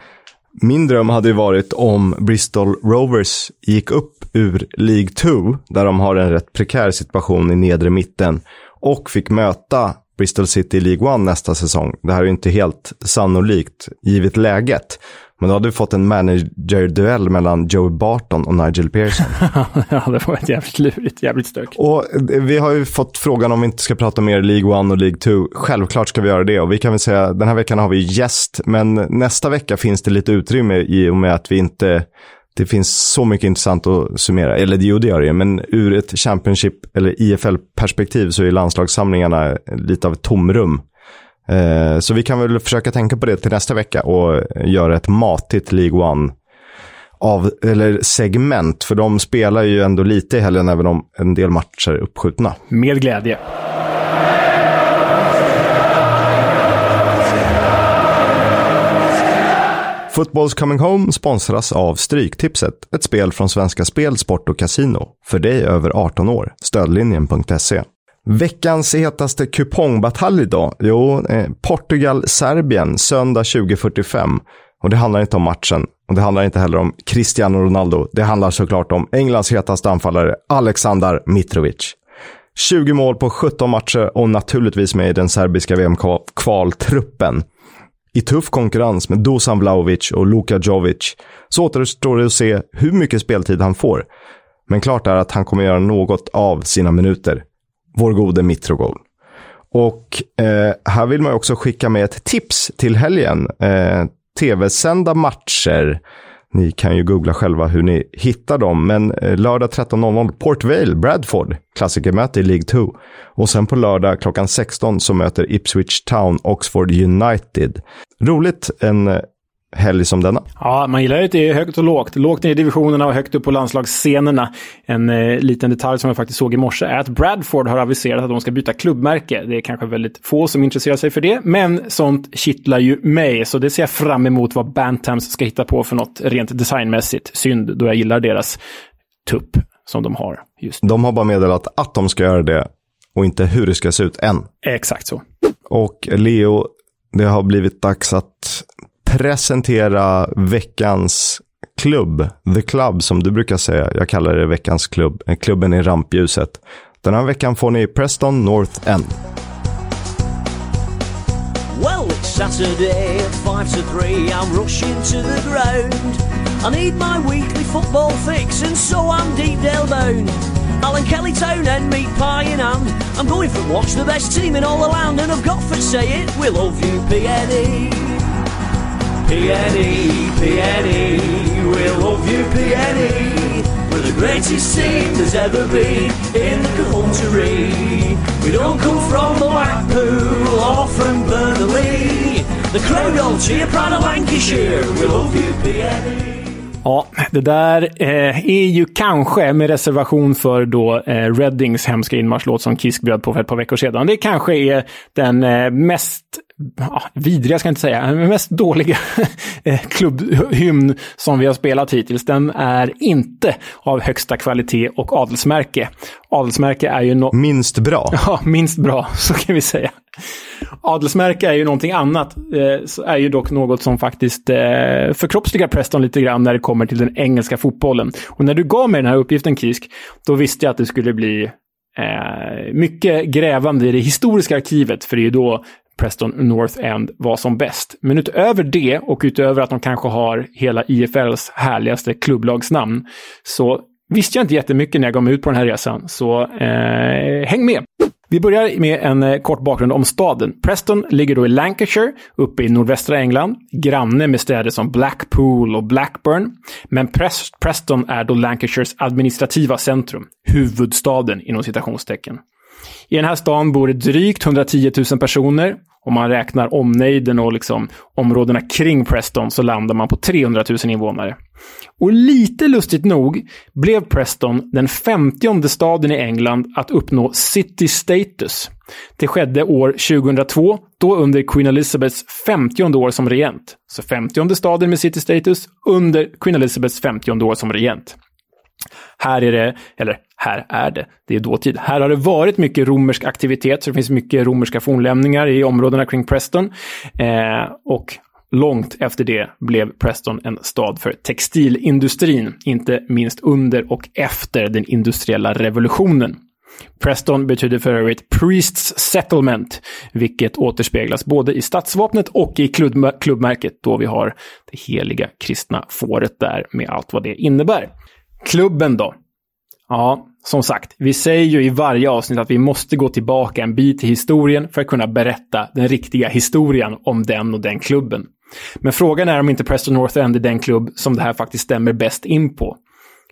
min dröm hade ju varit om Bristol Rovers gick upp ur League 2, där de har en rätt prekär situation i nedre mitten, och fick möta Bristol City i League 1 nästa säsong. Det här är ju inte helt sannolikt, givet läget. Men då hade vi fått en manager-duell mellan Joe Barton och Nigel Pearson.
ja, det var ett jävligt lurigt, jävligt stök.
Och eh, vi har ju fått frågan om vi inte ska prata mer League 1 och League 2. Självklart ska vi göra det och vi kan väl säga den här veckan har vi gäst, men nästa vecka finns det lite utrymme i och med att vi inte det finns så mycket intressant att summera. Eller jo, det gör det men ur ett Championship eller IFL-perspektiv så är landslagssamlingarna lite av ett tomrum. Eh, så vi kan väl försöka tänka på det till nästa vecka och göra ett matigt League One av, eller segment, för de spelar ju ändå lite i helgen även om en del matcher är uppskjutna.
Med glädje.
Footballs Coming Home sponsras av Stryktipset, ett spel från Svenska Spel, Sport och Casino. För dig över 18 år. Stödlinjen.se. Veckans hetaste kupongbatalj idag? Jo, eh, Portugal-Serbien söndag 2045. Och det handlar inte om matchen. Och det handlar inte heller om Cristiano Ronaldo. Det handlar såklart om Englands hetaste anfallare Aleksandar Mitrovic. 20 mål på 17 matcher och naturligtvis med i den serbiska VM-kvaltruppen. I tuff konkurrens med Dusan Vlahovic och Luka Jovic så återstår det att se hur mycket speltid han får. Men klart är att han kommer göra något av sina minuter. Vår gode Mitrogol. Och eh, här vill man också skicka med ett tips till helgen. Eh, Tv-sända matcher. Ni kan ju googla själva hur ni hittar dem. Men eh, lördag 13.00 Port Vale, Bradford, klassikermöte i League 2. Och sen på lördag klockan 16 så möter Ipswich Town Oxford United. Roligt en helg som denna.
Ja, man gillar ju att det är högt och lågt. Lågt ner i divisionerna och högt upp på landslagsscenerna. En eh, liten detalj som jag faktiskt såg i morse är att Bradford har aviserat att de ska byta klubbmärke. Det är kanske väldigt få som intresserar sig för det, men sånt kittlar ju mig. Så det ser jag fram emot vad Bantams ska hitta på för något rent designmässigt. Synd, då jag gillar deras tupp som de har just nu.
De har bara meddelat att de ska göra det och inte hur det ska se ut än.
Exakt så.
Och Leo, det har blivit dags att presentera veckans klubb. The Club som du brukar säga. Jag kallar det veckans klubb. Eh, klubben i rampljuset. Den här veckan får ni Preston North End.
Well, it's Saturday at five to three. I'm rushing to the ground. I need my weekly football fix, and so I'm deep Dale bound. Alan Kelly Town and meat pie in hand. I'm going from watch the best team in all the land, and I've got for say it, we love you, PNE. PNE, PNE, we love you, PNE. We're the greatest team there's ever been in the country. We don't come from Blackpool or from Burnley. The crowd all cheer, proud of Lancashire. We love you, PNE.
Ja, det där eh, är ju kanske, med reservation för då eh, Reddings hemska inmarschlåt som Kisk bjöd på för ett par veckor sedan. Det kanske är den eh, mest ja, vidriga ska jag inte säga, den mest dåliga eh, klubbhymn som vi har spelat hittills. Den är inte av högsta kvalitet och adelsmärke. Adelsmärke är ju no
Minst bra.
Ja, minst bra, så kan vi säga. Adelsmärke är ju någonting annat. Eh, är ju dock något som faktiskt eh, förkroppsligar Preston lite grann när det kommer till den engelska fotbollen. Och när du gav mig den här uppgiften, Kisk, då visste jag att det skulle bli eh, mycket grävande i det historiska arkivet. För det är ju då Preston North End var som bäst. Men utöver det och utöver att de kanske har hela IFLs härligaste klubblagsnamn så visste jag inte jättemycket när jag gav mig ut på den här resan. Så eh, häng med! Vi börjar med en eh, kort bakgrund om staden. Preston ligger då i Lancashire, uppe i nordvästra England, granne med städer som Blackpool och Blackburn. Men Preston är då Lancashires administrativa centrum, huvudstaden inom citationstecken. I den här stan bor det drygt 110 000 personer. Om man räknar omnejden och liksom områdena kring Preston så landar man på 300 000 invånare. Och lite lustigt nog blev Preston den 50 staden i England att uppnå city status. Det skedde år 2002, då under Queen Elizabeths 50 år som regent. Så 50 staden med city status under Queen Elizabeths 50 år som regent. Här är det, eller här är det, det är dåtid. Här har det varit mycket romersk aktivitet, så det finns mycket romerska fornlämningar i områdena kring Preston. Eh, och långt efter det blev Preston en stad för textilindustrin, inte minst under och efter den industriella revolutionen. Preston betyder för övrigt Priests Settlement, vilket återspeglas både i stadsvapnet och i klubbmärket då vi har det heliga kristna fåret där med allt vad det innebär. Klubben då? Ja, som sagt, vi säger ju i varje avsnitt att vi måste gå tillbaka en bit i historien för att kunna berätta den riktiga historien om den och den klubben. Men frågan är om inte Preston North End är den klubb som det här faktiskt stämmer bäst in på.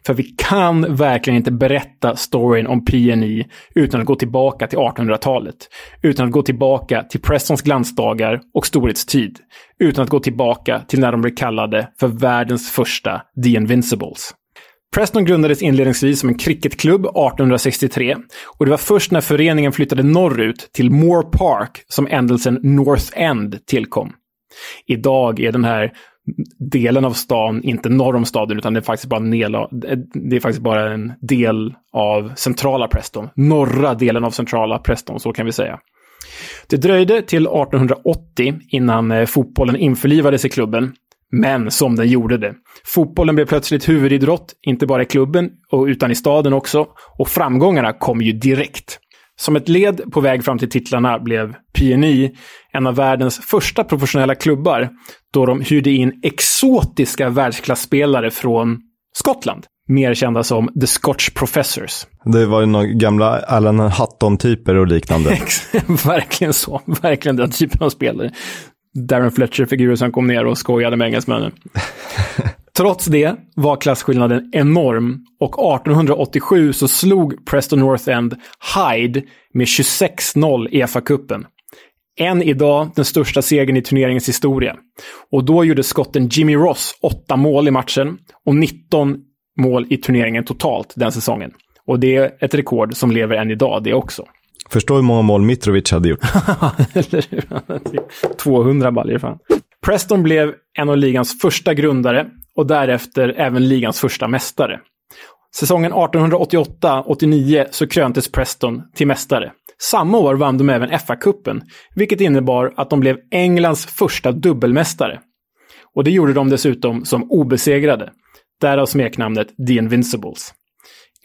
För vi kan verkligen inte berätta storyn om PNI utan att gå tillbaka till 1800-talet. Utan att gå tillbaka till Prestons glansdagar och storhetstid. Utan att gå tillbaka till när de blev kallade för världens första The Invincibles. Preston grundades inledningsvis som en cricketklubb 1863 och det var först när föreningen flyttade norrut till Moore Park som ändelsen North End tillkom. Idag är den här delen av stan inte norr om staden utan det är faktiskt bara en del, det är faktiskt bara en del av centrala Preston. Norra delen av centrala Preston, så kan vi säga. Det dröjde till 1880 innan eh, fotbollen införlivades i klubben. Men som den gjorde det. Fotbollen blev plötsligt huvudidrott, inte bara i klubben, utan i staden också. Och framgångarna kom ju direkt. Som ett led på väg fram till titlarna blev PNI en av världens första professionella klubbar då de hyrde in exotiska världsklasspelare från Skottland. Mer kända som The Scotch Professors.
Det var ju några gamla Alan Hutton-typer och liknande.
verkligen så. Verkligen den typen av spelare. Darren Fletcher-figurer som kom ner och skojade med engelsmännen. Trots det var klasskillnaden enorm och 1887 så slog Preston North End Hyde med 26-0 i FA-cupen. Än idag den största segern i turneringens historia. Och då gjorde skotten Jimmy Ross 8 mål i matchen och 19 mål i turneringen totalt den säsongen. Och det är ett rekord som lever än idag det också.
Förstå hur många mål Mitrovic hade gjort.
200 baljor fan. Preston blev en av ligans första grundare och därefter även ligans första mästare. Säsongen 1888-89 så kröntes Preston till mästare. Samma år vann de även FA-cupen, vilket innebar att de blev Englands första dubbelmästare. Och det gjorde de dessutom som obesegrade. Därav smeknamnet The Invincibles.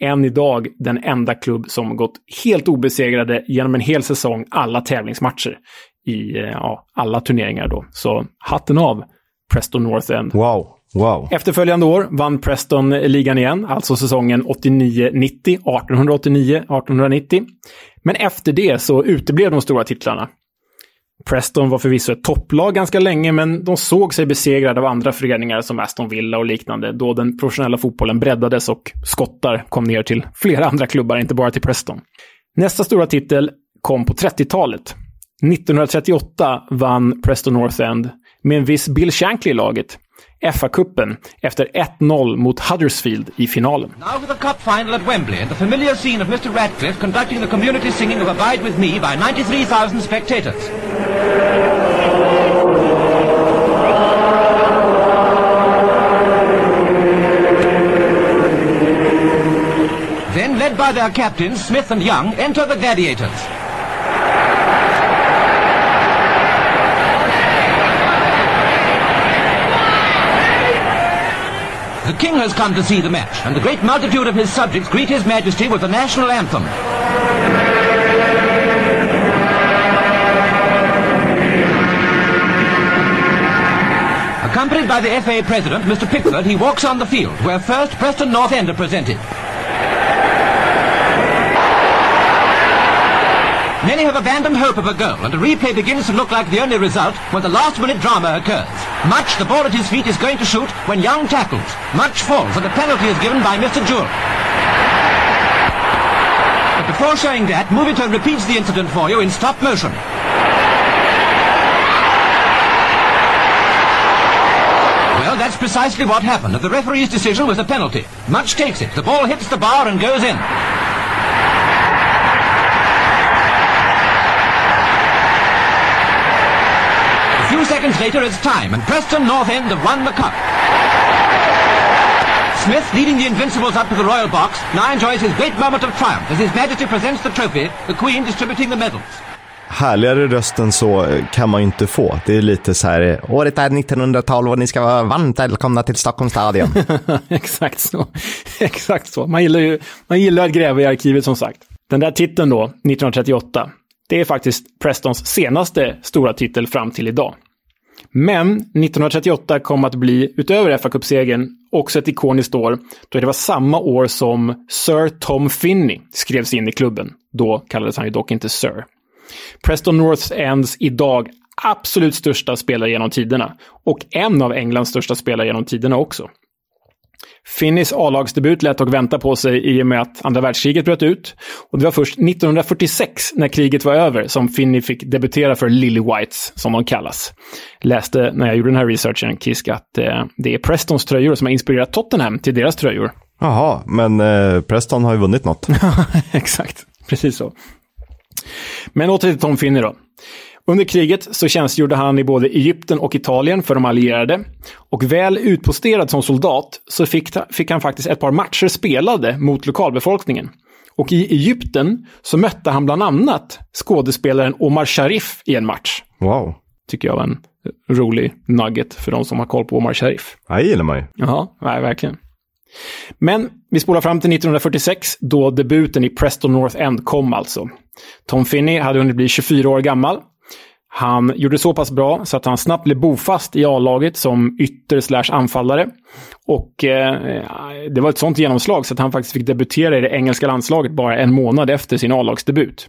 Än idag den enda klubb som gått helt obesegrade genom en hel säsong, alla tävlingsmatcher i eh, ja, alla turneringar då. Så hatten av Preston North End.
Wow. Wow.
Efterföljande år vann Preston ligan igen, alltså säsongen 89-90, 1889-1890. Men efter det så uteblev de stora titlarna. Preston var förvisso ett topplag ganska länge, men de såg sig besegrade av andra föreningar som Aston Villa och liknande, då den professionella fotbollen breddades och skottar kom ner till flera andra klubbar, inte bara till Preston. Nästa stora titel kom på 30-talet. 1938 vann Preston North End med en viss Bill Shankly i laget. FA-cupen efter 1-0 mot Huddersfield i finalen.
Now for the cup final at Wembley and the familiar scene of Mr Radcliffe conducting the community singing of Abide With Me by 93,000 spectators. Then, led by their captains, Smith and Young, enter the Gladiators. The king has come to see the match, and the great multitude of his subjects greet his majesty with the national anthem. Accompanied by the FA president, Mr Pickford, he walks on the field, where first Preston North End are presented. Many have abandoned hope of a goal, and a replay begins to look like the only result when the last-minute drama occurs. Much, the ball at his feet, is going to shoot when Young tackles. Much falls, and a penalty is given by Mr. Jewell. But before showing that, Movietone repeats the incident for you in stop motion. Well, that's precisely what happened. The referee's decision was a penalty. Much takes it. The ball hits the bar and goes in. Few seconds later, it's time, and Preston North End have won the cup. Smith, leading the Invincibles up to the royal box, now enjoys his great moment of triumph as His Majesty presents the trophy, the Queen distributing the medals.
Härligare röst än så kan man ju inte få. Det är lite så här, året är 1912 och ni ska vara varmt välkomna till Stockholms stadion.
Exakt så. Exakt så. Man gillar ju man gillar att gräva i arkivet som sagt. Den där titeln då, 1938, det är faktiskt Prestons senaste stora titel fram till idag. Men 1938 kom att bli, utöver fa Cup-segern, också ett ikoniskt år då det var samma år som Sir Tom Finney skrevs in i klubben. Då kallades han ju dock inte Sir. Preston North Ends idag absolut största spelare genom tiderna och en av Englands största spelare genom tiderna också. Finneys A-lagsdebut lät dock vänta på sig i och med att andra världskriget bröt ut. Och det var först 1946, när kriget var över, som Finney fick debutera för Lily Whites, som de kallas. Läste när jag gjorde den här researchen, Kisk, att eh, det är Prestons tröjor som har inspirerat Tottenham till deras tröjor.
Jaha, men eh, Preston har ju vunnit något.
Exakt, precis så. Men åter till Tom Finney då. Under kriget så tjänstgjorde han i både Egypten och Italien för de allierade. Och väl utposterad som soldat så fick, fick han faktiskt ett par matcher spelade mot lokalbefolkningen. Och i Egypten så mötte han bland annat skådespelaren Omar Sharif i en match.
Wow.
Tycker jag var en rolig nugget för de som har koll på Omar Sharif.
Det gillar man ju.
Ja, nej, verkligen. Men vi spolar fram till 1946 då debuten i Preston North End kom alltså. Tom Finney hade hunnit bli 24 år gammal han gjorde så pass bra så att han snabbt blev bofast i A-laget som ytter anfallare. Och eh, det var ett sånt genomslag så att han faktiskt fick debutera i det engelska landslaget bara en månad efter sin A-lagsdebut.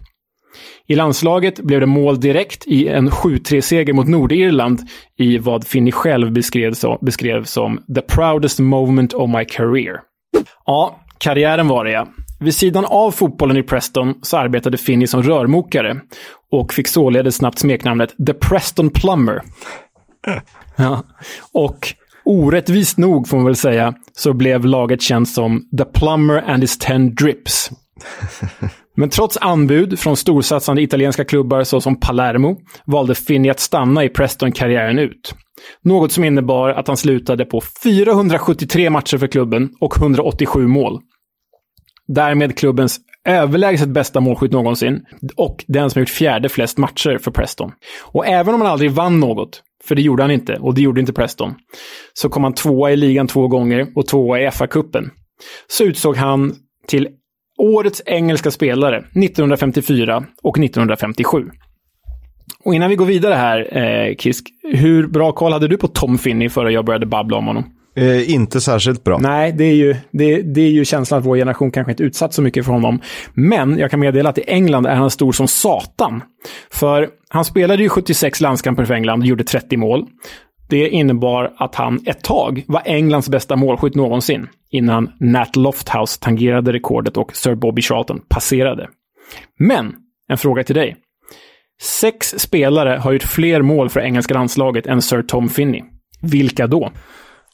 I landslaget blev det mål direkt i en 7-3-seger mot Nordirland i vad Finney själv beskrev, så, beskrev som “the proudest moment of my career”. Ja, karriären var det ja. Vid sidan av fotbollen i Preston så arbetade Finney som rörmokare och fick således snabbt smeknamnet The Preston Plumber. Ja. Och orättvist nog, får man väl säga, så blev laget känt som The Plumber and his ten drips. Men trots anbud från storsatsande italienska klubbar såsom Palermo valde Finney att stanna i Preston karriären ut. Något som innebar att han slutade på 473 matcher för klubben och 187 mål. Därmed klubbens överlägset bästa målskytt någonsin och den som gjort fjärde flest matcher för Preston. Och även om han aldrig vann något, för det gjorde han inte, och det gjorde inte Preston, så kom han tvåa i ligan två gånger och tvåa i FA-cupen. Så utsåg han till årets engelska spelare 1954 och 1957. Och innan vi går vidare här, eh, Kisk, hur bra koll hade du på Tom Finney före jag började babbla om honom?
Eh, inte särskilt bra.
Nej, det är, ju, det, det är ju känslan att vår generation kanske inte utsatt så mycket för honom. Men jag kan meddela att i England är han stor som satan. För han spelade ju 76 landskamper för England och gjorde 30 mål. Det innebar att han ett tag var Englands bästa målskytt någonsin. Innan Nat Lofthouse tangerade rekordet och Sir Bobby Charlton passerade. Men, en fråga till dig. Sex spelare har gjort fler mål för engelska landslaget än Sir Tom Finney. Vilka då?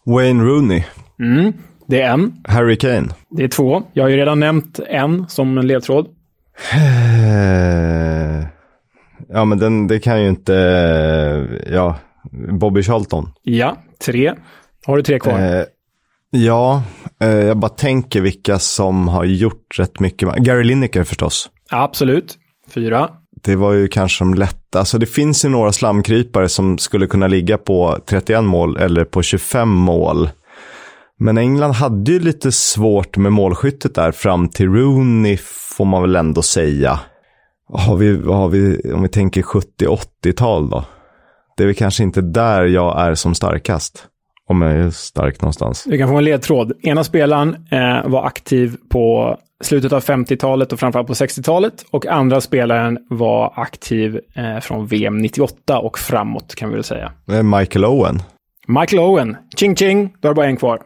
Wayne Rooney.
Mm, det är en.
Harry Kane.
Det är två. Jag har ju redan nämnt en som en ledtråd.
Eh, ja, men den, det kan ju inte... Ja, Bobby Charlton.
Ja, tre. Har du tre kvar?
Eh, ja, eh, jag bara tänker vilka som har gjort rätt mycket. Gary Lineker förstås.
Absolut. Fyra.
Det var ju kanske de lätta. Alltså det finns ju några slamkrypare som skulle kunna ligga på 31 mål eller på 25 mål. Men England hade ju lite svårt med målskyttet där fram till Rooney får man väl ändå säga. Har vi, har vi, om vi tänker 70-80-tal då? Det är väl kanske inte där jag är som starkast. Om jag är stark någonstans.
Du kan få en ledtråd. Ena spelaren eh, var aktiv på slutet av 50-talet och framförallt på 60-talet. Och andra spelaren var aktiv eh, från VM 98 och framåt kan vi väl säga.
Michael Owen.
Michael Owen. Ching ching, då har du bara en kvar.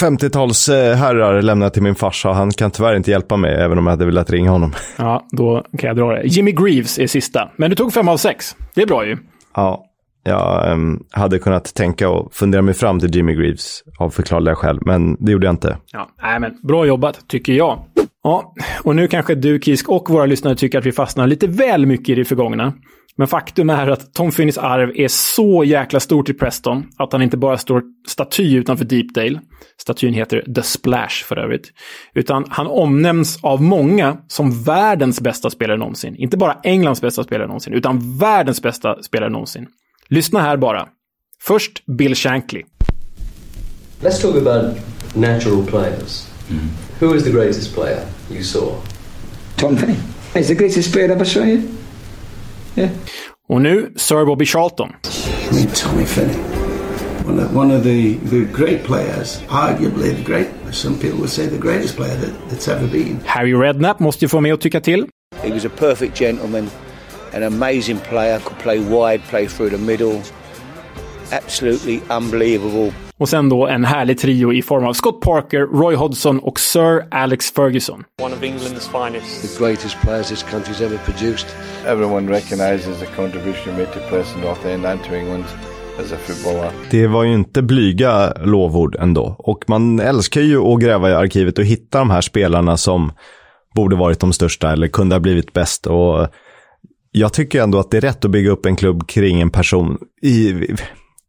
50-tals herrar lämnar till min farsa. Han kan tyvärr inte hjälpa mig, även om jag hade velat ringa honom.
Ja, då kan jag dra det. Jimmy Greaves är sista. Men du tog fem av sex. Det är bra ju.
Ja, jag um, hade kunnat tänka och fundera mig fram till Jimmy Greaves av förklarliga skäl, men det gjorde jag inte.
Ja, nej, men bra jobbat, tycker jag. Ja, och nu kanske du, Kisk, och våra lyssnare tycker att vi fastnar lite väl mycket i det förgångna. Men faktum är att Tom Finneys arv är så jäkla stort i Preston att han inte bara står staty utanför Deepdale. Statyn heter The Splash för övrigt. Utan han omnämns av många som världens bästa spelare någonsin. Inte bara Englands bästa spelare någonsin, utan världens bästa spelare någonsin. Lyssna här bara. Först Bill Shankly.
Let's talk about natural players. Who is the greatest player you saw? Tom Finney. He's the greatest player I ever saw you. Yeah.
Och nu Sir Bobby Charlton.
Tommy Finney. One of, one of the, the great players, arguably the great, some people would say the greatest player that, that's ever been.
Harry Redknapp måste ju få med att tycka till.
He was a perfect gentleman, an amazing player, could play wide, play through the middle. Absolutely unbelievable.
Och sen då en härlig trio i form av Scott Parker, Roy Hodgson och Sir Alex Ferguson.
One of England's finest.
The greatest players this country's ever produced.
Everyone recognises the contribution made to Preston North End and to England as a footballer.
Det var ju inte blyga lovord ändå. Och man älskar ju att gräva i arkivet och hitta de här spelarna som borde varit de största eller kunde ha blivit bäst. Och jag tycker ändå att det är rätt att bygga upp en klubb kring en person. I,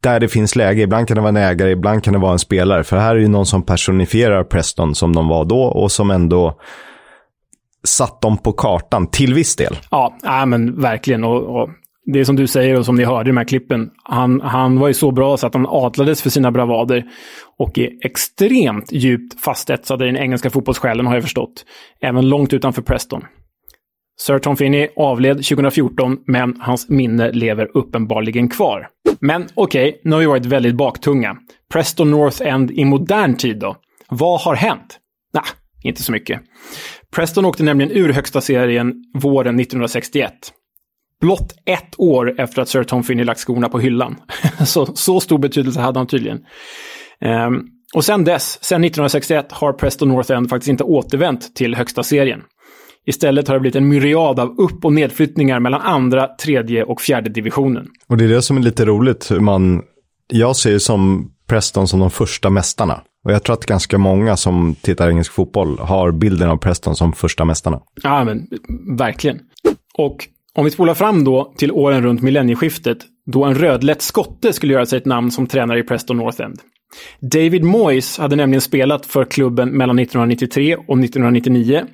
där det finns läge. Ibland kan det vara en ägare, ibland kan det vara en spelare. För här är ju någon som personifierar Preston som de var då och som ändå satt dem på kartan till viss del.
Ja, äh, men verkligen. Och, och det är som du säger och som ni hörde i de här klippen. Han, han var ju så bra så att han adlades för sina bravader och är extremt djupt fastetsad i den engelska fotbollssjälen har jag förstått. Även långt utanför Preston. Sir Tom Finney avled 2014, men hans minne lever uppenbarligen kvar. Men okej, okay, nu har vi varit väldigt baktunga. Preston North End i modern tid då? Vad har hänt? Nej, nah, inte så mycket. Preston åkte nämligen ur högsta serien våren 1961. Blott ett år efter att Sir Tom Finney lagt skorna på hyllan. så, så stor betydelse hade han tydligen. Um, och sen dess, sen 1961, har Preston North End faktiskt inte återvänt till högsta serien. Istället har det blivit en myriad av upp och nedflyttningar mellan andra, tredje och fjärde divisionen.
Och det är det som är lite roligt. Man, jag ser ju som Preston som de första mästarna. Och jag tror att ganska många som tittar engelsk fotboll har bilden av Preston som första mästarna.
Ja, men verkligen. Och om vi spolar fram då till åren runt millennieskiftet, då en rödlätt skotte skulle göra sig ett namn som tränare i Preston North End. David Moyes hade nämligen spelat för klubben mellan 1993 och 1999.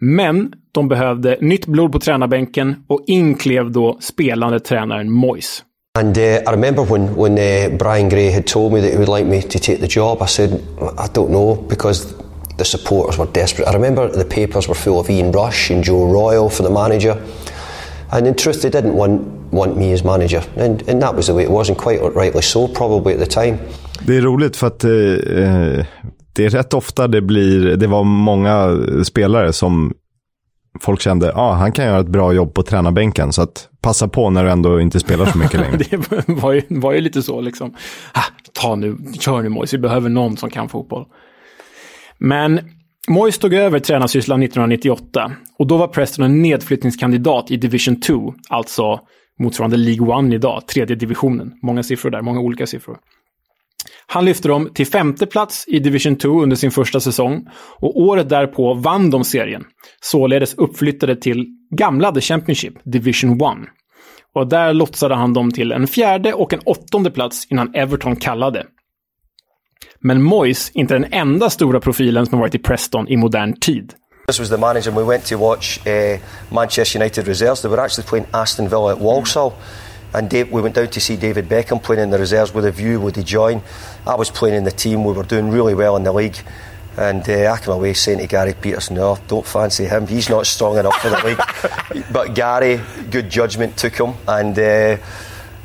Men de behövde nytt blod på tränarbänken och in klev då spelande tränaren Moyes.
And uh, I remember when, when uh, Brian Gray had told me that he would like me to take the job, I said, I don't know, because the supporters were desperate. I remember the papers were full of Ian Rush and Joe Royal for the manager. And in truth, they didn't want, want me as manager. And, and that was the way it was, and quite rightly so, probably at the time.
Det är roligt för att eh, eh, det är rätt ofta det blir, det var många spelare som folk kände, ja ah, han kan göra ett bra jobb på tränarbänken så att passa på när du ändå inte spelar så mycket längre.
det var ju, var ju lite så liksom, ah, ta nu, kör nu Moise, vi behöver någon som kan fotboll. Men Moyes tog över tränarsysslan 1998 och då var Preston en nedflyttningskandidat i Division 2, alltså motsvarande League 1 idag, tredje divisionen. Många siffror där, många olika siffror. Han lyfte dem till femte plats i Division 2 under sin första säsong och året därpå vann de serien. Således uppflyttade till gamla The Championship, Division 1. Och där lotsade han dem till en fjärde och en åttonde plats innan Everton kallade. Men Moyes inte den enda stora profilen som har varit i Preston i modern tid.
This was the manager we went to watch uh, Manchester United reserves. They were actually playing Aston Villa at Walsall. And Dave, we went down to see David Beckham playing in the reserves with a view, would he join? I was playing in the team, we were doing really well in the league. And uh, I came away saying to Gary Peterson, no, don't fancy him, he's not strong enough for the league. but Gary, good judgment, took him. And uh,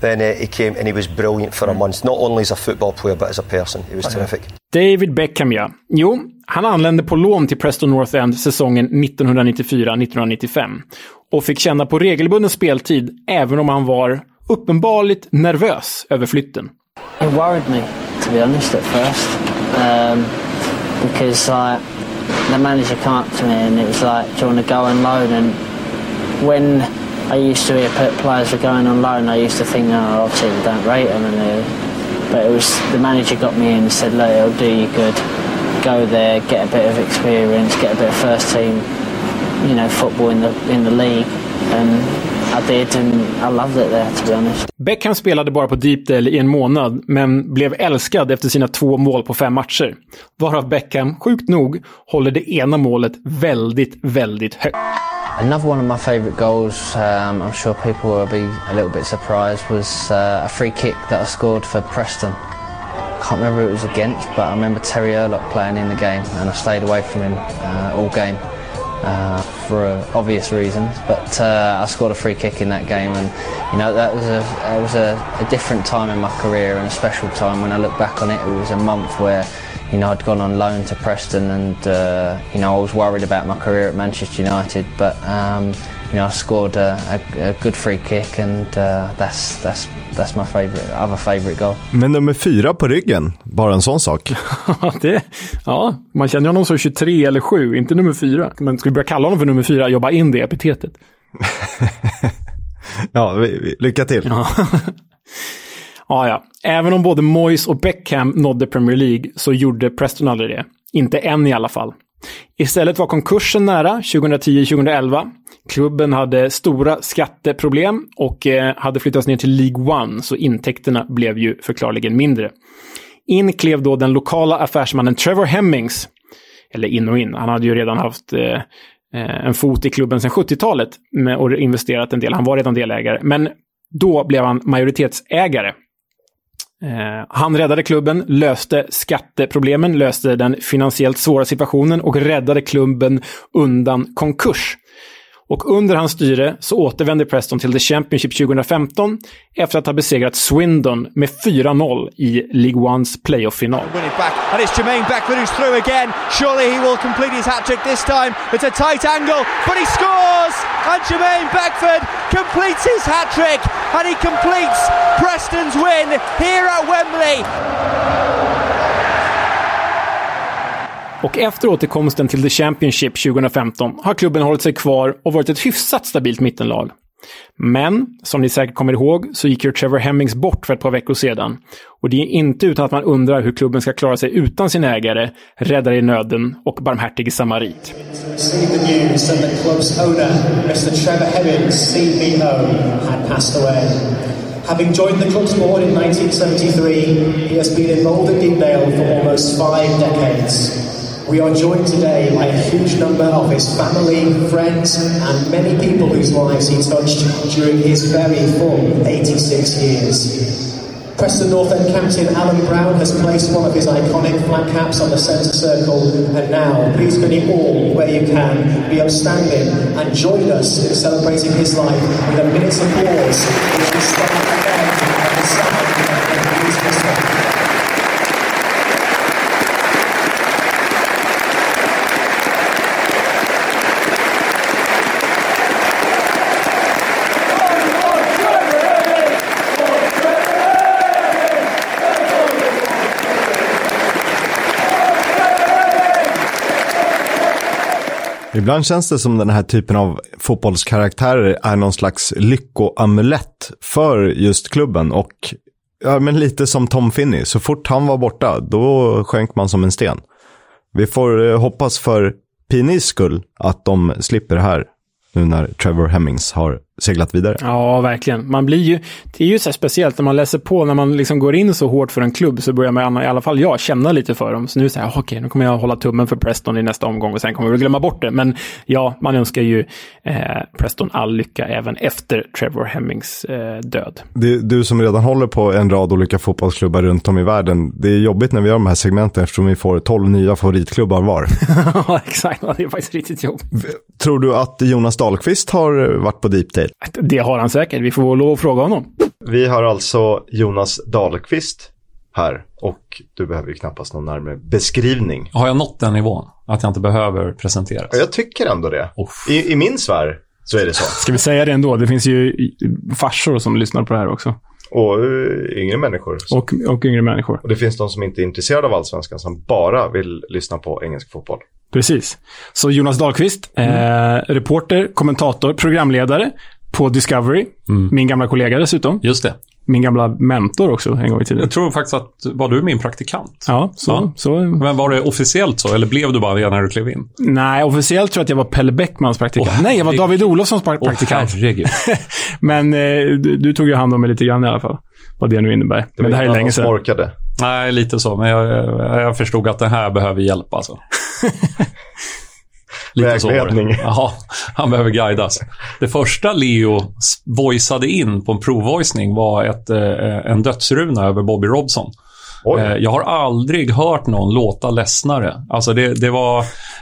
then uh, he came and he was brilliant for a mm. month, not only as a football player but as a person. He was terrific.
David Beckham, ja. Jo, han anlände på lån till Preston North End säsongen 1994-1995 och fick känna på regelbunden speltid även om han var uppenbarligt nervös över flytten.
It worried me, to be honest, at first. Um, because like, the manager came up to me and it was like, do you want to go on loan? And when I used to hear players were going on loan, I used to think, oh, obviously they don't rate them. And they, but it was the manager got me in and said, look, it'll do you good. Go there, get a bit of experience, get a bit of first team, you know, football in the in the league, and Honest.
Beckham spelade bara på Deepdale i en månad, men blev älskad efter sina två mål på fem matcher. Varav Beckham, sjukt nog, håller det ena målet väldigt, väldigt högt.
Another one of my favourite goals, um, I'm sure people will be a little bit surprised, was uh, a free kick that I scored for Preston. I can't remember who it was against, but I remember Terry Erlock playing in the game, and I stayed away from him uh, all game. Uh, for obvious reasons. But uh, I scored a free kick in that game, and you know that was a it was a, a different time in my career and a special time. When I look back on it, it was a month where you know I'd gone on loan to Preston, and uh, you know I was worried about my career at Manchester United, but. Um, you know, I scored a, a, a good free kick and uh, that's, that's, that's my favorite, other favorite goal.
Men nummer fyra på ryggen, bara en sån sak.
det, ja, man känner honom som 23 eller 7, inte nummer 4. Men ska vi börja kalla honom för nummer 4, jobba in det epitetet.
ja, vi, vi, lycka till.
Ja. ja, ja. Även om både Moyes och Beckham nådde Premier League så gjorde Preston aldrig det. Inte än i alla fall. Istället var konkursen nära 2010-2011. Klubben hade stora skatteproblem och eh, hade flyttats ner till League One, så intäkterna blev ju förklarligen mindre. In klev då den lokala affärsmannen Trevor Hemmings. Eller in och in, han hade ju redan haft eh, eh, en fot i klubben sedan 70-talet och investerat en del. Han var redan delägare. Men då blev han majoritetsägare. Han räddade klubben, löste skatteproblemen, löste den finansiellt svåra situationen och räddade klubben undan konkurs. Och under hans styre så återvände Preston till The Championship 2015 efter att ha besegrat Swindon med 4-0 i League Ones playoff-final.
And it's Jermaine Beckford who's through again. Surely he will complete his hat-trick this time. It's a tight angle, but he scores! And Jermaine Beckford completes his hat-trick and he completes Preston's win here at Wembley.
Och efter återkomsten till The Championship 2015 har klubben hållit sig kvar och varit ett hyfsat stabilt mittenlag. Men, som ni säkert kommer ihåg, så gick ju Trevor Hemmings bort för ett par veckor sedan. Och det är inte utan att man undrar hur klubben ska klara sig utan sin ägare, räddare i nöden och barmhärtige samarit.
Trevor Hemmings, CPO. Having joined the club's board in 1973, he has been involved in Dingdale for almost five decades. We are joined today by a huge number of his family, friends, and many people whose lives he touched during his very full 86 years. Preston North End captain Alan Brown has placed one of his iconic flat caps on the centre circle, and now please can you all, where you can, be upstanding and join us in celebrating his life with a minute's applause,
Ibland känns det som den här typen av fotbollskaraktärer är någon slags lyckoamulett för just klubben. Och ja, men lite som Tom Finney, så fort han var borta, då sjönk man som en sten. Vi får eh, hoppas för Pinis skull att de slipper det här nu när Trevor Hemmings har seglat vidare.
Ja, verkligen. Man blir ju, det är ju så speciellt när man läser på, när man liksom går in så hårt för en klubb så börjar man, i alla fall jag, känna lite för dem. Så nu säger jag, okej, nu kommer jag hålla tummen för Preston i nästa omgång och sen kommer vi glömma bort det. Men ja, man önskar ju eh, Preston all lycka även efter Trevor Hemmings eh, död.
Det, du som redan håller på en rad olika fotbollsklubbar runt om i världen, det är jobbigt när vi gör de här segmenten eftersom vi får tolv nya favoritklubbar var.
Ja, exakt. Det är faktiskt riktigt jobbigt.
Tror du att Jonas Dahlqvist har varit på deep date?
Det har han säkert. Vi får lov att fråga honom.
Vi har alltså Jonas Dahlqvist här och du behöver ju knappast någon närmare beskrivning.
Har jag nått den nivån? Att jag inte behöver presenteras?
Jag tycker ändå det. I, I min sfär så är det så.
Ska vi säga det ändå? Det finns ju farsor som lyssnar på det här också.
Och uh, yngre människor.
Och, och yngre människor.
Och det finns de som inte är intresserade av allsvenskan som bara vill lyssna på engelsk fotboll.
Precis. Så Jonas Dahlqvist, mm. eh, reporter, kommentator, programledare på Discovery. Mm. Min gamla kollega dessutom.
Just det.
Min gamla mentor också en gång i tiden.
Jag tror faktiskt att, var du min praktikant?
Ja, så. Ja. så.
Men var det officiellt så, eller blev du bara det när du klev in?
Nej, officiellt tror jag att jag var Pelle Bäckmans praktikant. Oh, Nej, jag var David Olofssons praktikant.
Oh, herregud.
Men eh, du, du, tog ju hand om mig lite grann i alla fall. Vad det nu innebär.
Det
men det här är länge sedan.
Orkade.
Nej, lite så. Men jag, jag, jag förstod att det här behöver hjälp alltså.
Lite Vägledning.
Ja, han behöver guidas. Det första Leo voiceade in på en provvoicning var ett, eh, en dödsruna över Bobby Robson. Oj. Eh, jag har aldrig hört någon låta ledsnare. Alltså det, det var...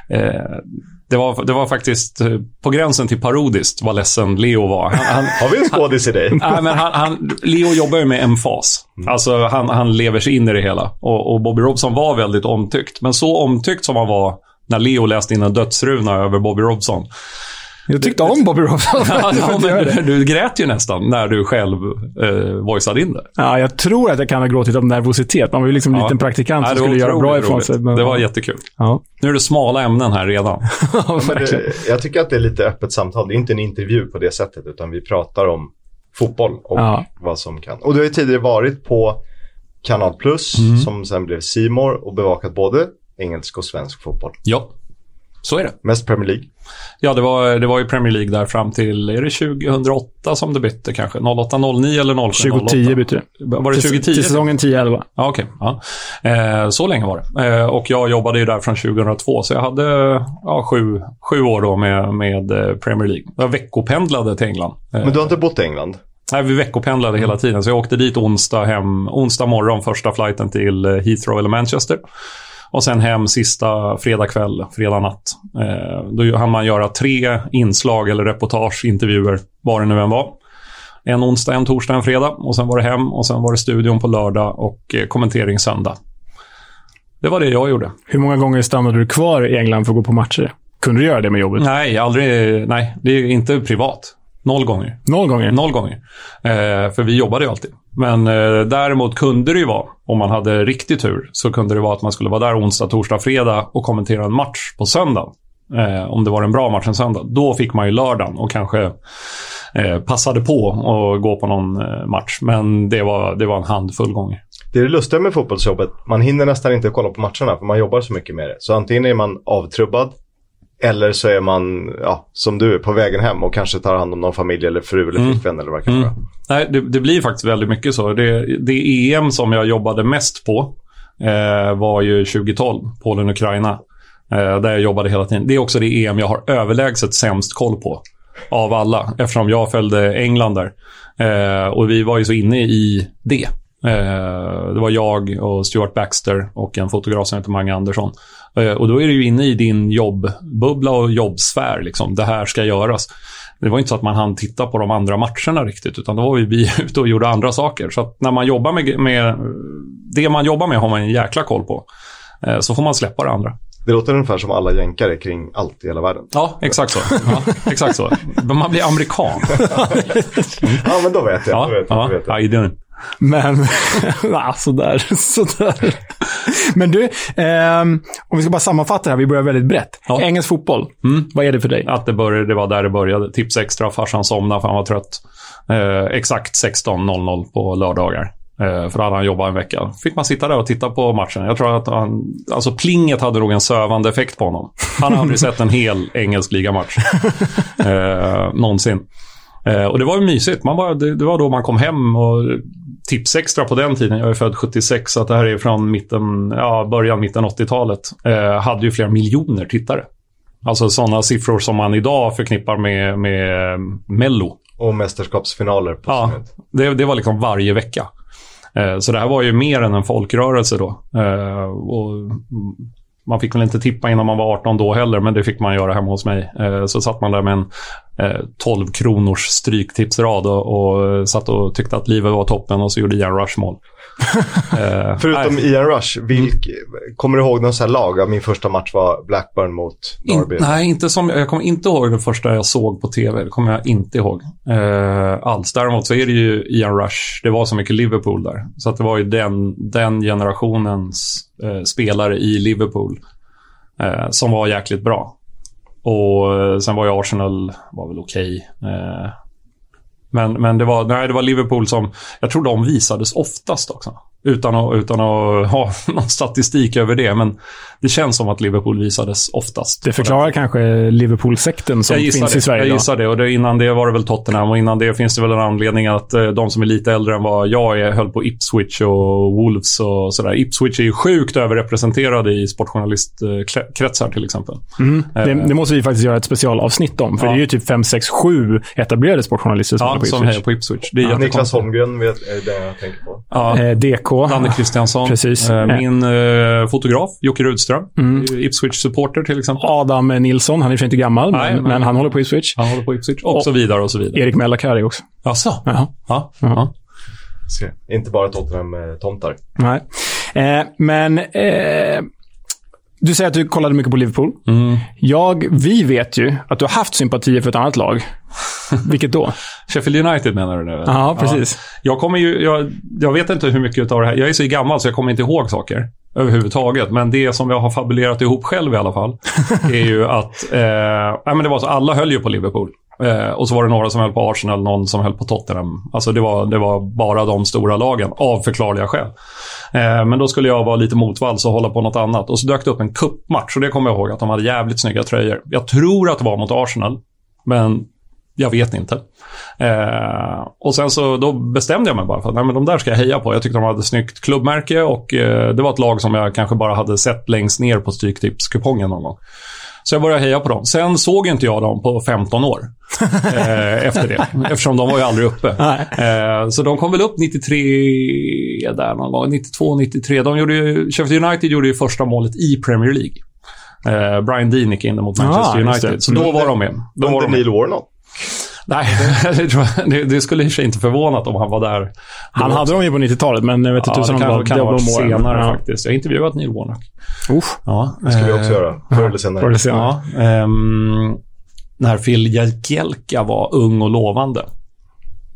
Eh, Det var, det var faktiskt eh, på gränsen till parodiskt vad ledsen Leo var. Han, han,
Har vi en skådis i dig?
Nej, men han, han, Leo jobbar ju med emfas. Alltså han, han lever sig in i det hela. Och, och Bobby Robson var väldigt omtyckt. Men så omtyckt som han var när Leo läste in en dödsruna över Bobby Robson.
Jag tyckte om Bobby Robson.
Ja, ja, men, du grät ju nästan när du själv eh, voiceade in det.
Ja, jag tror att jag kan ha gråtit av nervositet. Man var ju liksom en
Ja.
liten praktikant som skulle göra bra ifrån sig. men-
Det var jättekul.
Ja.
Nu är det smala ämnen här redan.
Det, jag tycker att det är lite öppet samtal. Det är inte en intervju på det sättet, utan vi pratar om fotboll och
Ja.
vad som kan. Och du har ju tidigare varit på Kanal Plus,
Mm.
som sen blev More och bevakat både engelsk och svensk fotboll.
Ja, så är det.
Mest Premier League.
Ja, det var, det var ju Premier League där fram till, är det 2008 som det bytte kanske? 08-09 eller 07-08?
2010 bytte det.
Var det
Till-
2010?
Till säsongen 10-11.
Ja, okej. Ja. Eh, så länge var det. Eh, och jag jobbade ju där från 2002, så jag hade ja, sju, sju år då med, med eh, Premier League. Jag veckopendlade till England. Eh,
Men du har inte bott i England?
Nej, vi veckopendlade hela tiden. Så jag åkte dit onsdag, hem, onsdag morgon, första flighten till eh, Heathrow eller Manchester. Och sen hem sista fredag kväll, fredag natt. Eh, då hann man göra tre inslag eller reportage, intervjuer, vad det nu än var. En onsdag, en torsdag, en fredag. Och sen var det hem och sen var det studion på lördag och eh, kommentering söndag. Det var det jag gjorde.
Hur många gånger stannade du kvar i England för att gå på matcher? Kunde du göra det med jobbet?
Nej, aldrig. Nej, det är inte privat. Noll gånger.
Noll gånger?
Noll gånger. Eh, för vi jobbade ju alltid. Men eh, däremot kunde det ju vara, om man hade riktig tur, så kunde det vara att man skulle vara där onsdag, torsdag, fredag och kommentera en match på söndag. Eh, om det var en bra match en söndag. Då fick man ju lördagen och kanske eh, passade på att gå på någon eh, match. Men det var, det var en handfull gånger.
Det är det lustiga med fotbollsjobbet. Man hinner nästan inte kolla på matcherna för man jobbar så mycket med det. Så antingen är man avtrubbad eller så är man, ja, som du, på vägen hem och kanske tar hand om någon familj eller fru eller
Mm.
flickvän eller vad det kan vara.
Mm. Nej, det, det blir faktiskt väldigt mycket så. Det, det EM som jag jobbade mest på eh, var ju 2012, Polen-Ukraina. Eh, där jag jobbade hela tiden. Det är också det EM jag har överlägset sämst koll på. Av alla, eftersom jag följde England där. Eh, och vi var ju så inne i det. Eh, det var jag och Stuart Baxter och en fotograf som heter Mange Andersson. Eh, och då är du ju inne i din jobbbubbla och jobbsfär. Liksom. Det här ska göras. Det var inte så att man hann titta på de andra matcherna riktigt, utan då var vi ute och gjorde andra saker. Så att när man jobbar med, med det man jobbar med har man en jäkla koll på. Eh, så får man släppa det andra.
Det låter ungefär som alla jänkare kring allt i hela världen.
Ja, exakt så. Ja, exakt så. Men man blir amerikan.
Ja, men då vet jag.
Ja,
då vet jag,
ja,
då vet jag.
Ja.
Men, ja, sådär, sådär. Men du, ehm, om vi ska bara sammanfatta det här, vi börjar väldigt brett. Engelsk fotboll,
Mm.
vad är det för dig?
Att det, började, det var där det började. Tips extra, farsan somnade för han var trött. Eh, exakt 16.00 på lördagar. Eh, för då hade han jobbat en vecka. Fick man sitta där och titta på matchen. Jag tror att han, alltså plinget hade nog en sövande effekt på honom. Han har aldrig sett en hel engelsk ligamatch. Eh, någonsin. Eh, och det var ju mysigt. Man var, det, det var då man kom hem och tips extra på den tiden. Jag är född 76 så att det här är från mitten, ja, början, mitten 80-talet. Eh, hade ju flera miljoner tittare. Alltså sådana siffror som man idag förknippar med, med Mello.
Och mästerskapsfinaler. På
Ja, det, det var liksom varje vecka. Eh, Så det här var ju mer än en folkrörelse då. Eh, Och man fick väl inte tippa innan man var 18 då heller, men det fick man göra hemma hos mig. Eh, Så satt man där med en eh, 12 kronors stryktipsrad och, och satt och tyckte att livet var toppen och så gjorde Ian Rush mål. Eh,
Förutom
nej.
Ian Rush, vilk, kommer du ihåg någon sån här lag? Min första match var Blackburn mot Derby.
In, nej, inte som, jag kommer inte ihåg det första jag såg på tv. Det kommer jag inte ihåg eh, alls. Däremot så är det ju Ian Rush. Det var så mycket Liverpool där. Så att det var ju den, den generationens eh, spelare i Liverpool som var jäkligt bra. Och sen var ju Arsenal var väl okej. Eh, men, men det, var, nej, det var Liverpool som, jag tror de visades oftast också. Utan att, utan att ha någon statistik över det. Men det känns som att Liverpool visades oftast.
Det förklarar kanske Liverpool-sekten som
Jag gissar
finns
det.
i Sverige
Jag
idag.
gissar det. Och det, innan det var det väl Tottenham och innan det finns det väl en anledning att eh, de som är lite äldre än vad jag är höll på Ipswich och Wolves och sådär. Ipswich är ju sjukt överrepresenterade i sportjournalistkretsar till exempel.
Mm.
Eh.
Det, det måste vi faktiskt göra ett specialavsnitt om. För
Ja.
det är ju typ 5, 6, 7 etablerade sportjournalister som
Ja,
på
som
Ipswich.
hejar på Ipswich. Det är
Ja, Niklas. Holmgren vet, är det jag tänker på.
Ja.
Eh, DK
Danne Kristiansson.
Precis.
Eh, Min eh, fotograf, Jocke Rudström.
Mm.
Ipswich-supporter till exempel.
Adam Nilsson, han är och för inte gammal,
Nej,
men,
men-
men han håller på Ipswich.
Han håller på Ipswich. Och, så vidare och så vidare.
Erik Mellakari också.
Jaså?
Jaha.
Ja. ja.
Se, Inte bara Tottenham-tomtar.
Nej. Eh, men eh, du säger att du kollade mycket på Liverpool.
Mm.
Jag, vi vet ju att du har haft sympatier för ett annat lag. Vilket då?
Sheffield United menar du nu?
Ja, precis.
Jag kommer ju, jag, jag vet inte hur mycket av det här, jag är så gammal så jag kommer inte ihåg saker överhuvudtaget. Men det som jag har fabulerat ihop själv i alla fall, är ju att, eh, nej, men det var så, alla höll ju på Liverpool. Eh, och så var det några som höll på Arsenal, någon som höll på Tottenham. Alltså det var, det var bara de stora lagen, av förklarliga skäl. Eh, men då skulle jag vara lite motvalls och hålla på något annat. Och så dök det upp en kuppmatch och det kommer jag ihåg att de hade jävligt snygga tröjor. Jag tror att det var mot Arsenal, men jag vet inte. Eh, och sen så då bestämde jag mig bara för att nej, men de där ska jag heja på. Jag tyckte de hade ett snyggt klubbmärke och eh, det var ett lag som jag kanske bara hade sett längst ner på Stryktipskupongen någon gång. Så jag började heja på dem. Sen såg inte jag dem på 15 år eh, efter det. Eftersom de var ju aldrig uppe. Eh, så de kom väl upp 93 där någon gång. 92, 93. De gjorde ju, Sheffield United gjorde ju första målet i Premier League. Eh, Brian Dean gick in mot Manchester
Ah, just det.
United. Så då var de med. Då var de med.
Neil Warnock.
Nej, det, tror jag, det, det skulle i sig inte förvånat om han var där.
Han hade
också.
dem ju på 90-talet, men jag vet inte
Ja,
tusan
det kan,
det
ha
var
varit senare
Ja.
faktiskt. Jag har intervjuat Neil Warnock.
Uff.
Ja,
Det ska vi också
eh,
göra. Förr eller senare.
Förr eller senare.
Ja, ehm, när Phil Jagielka var ung och lovande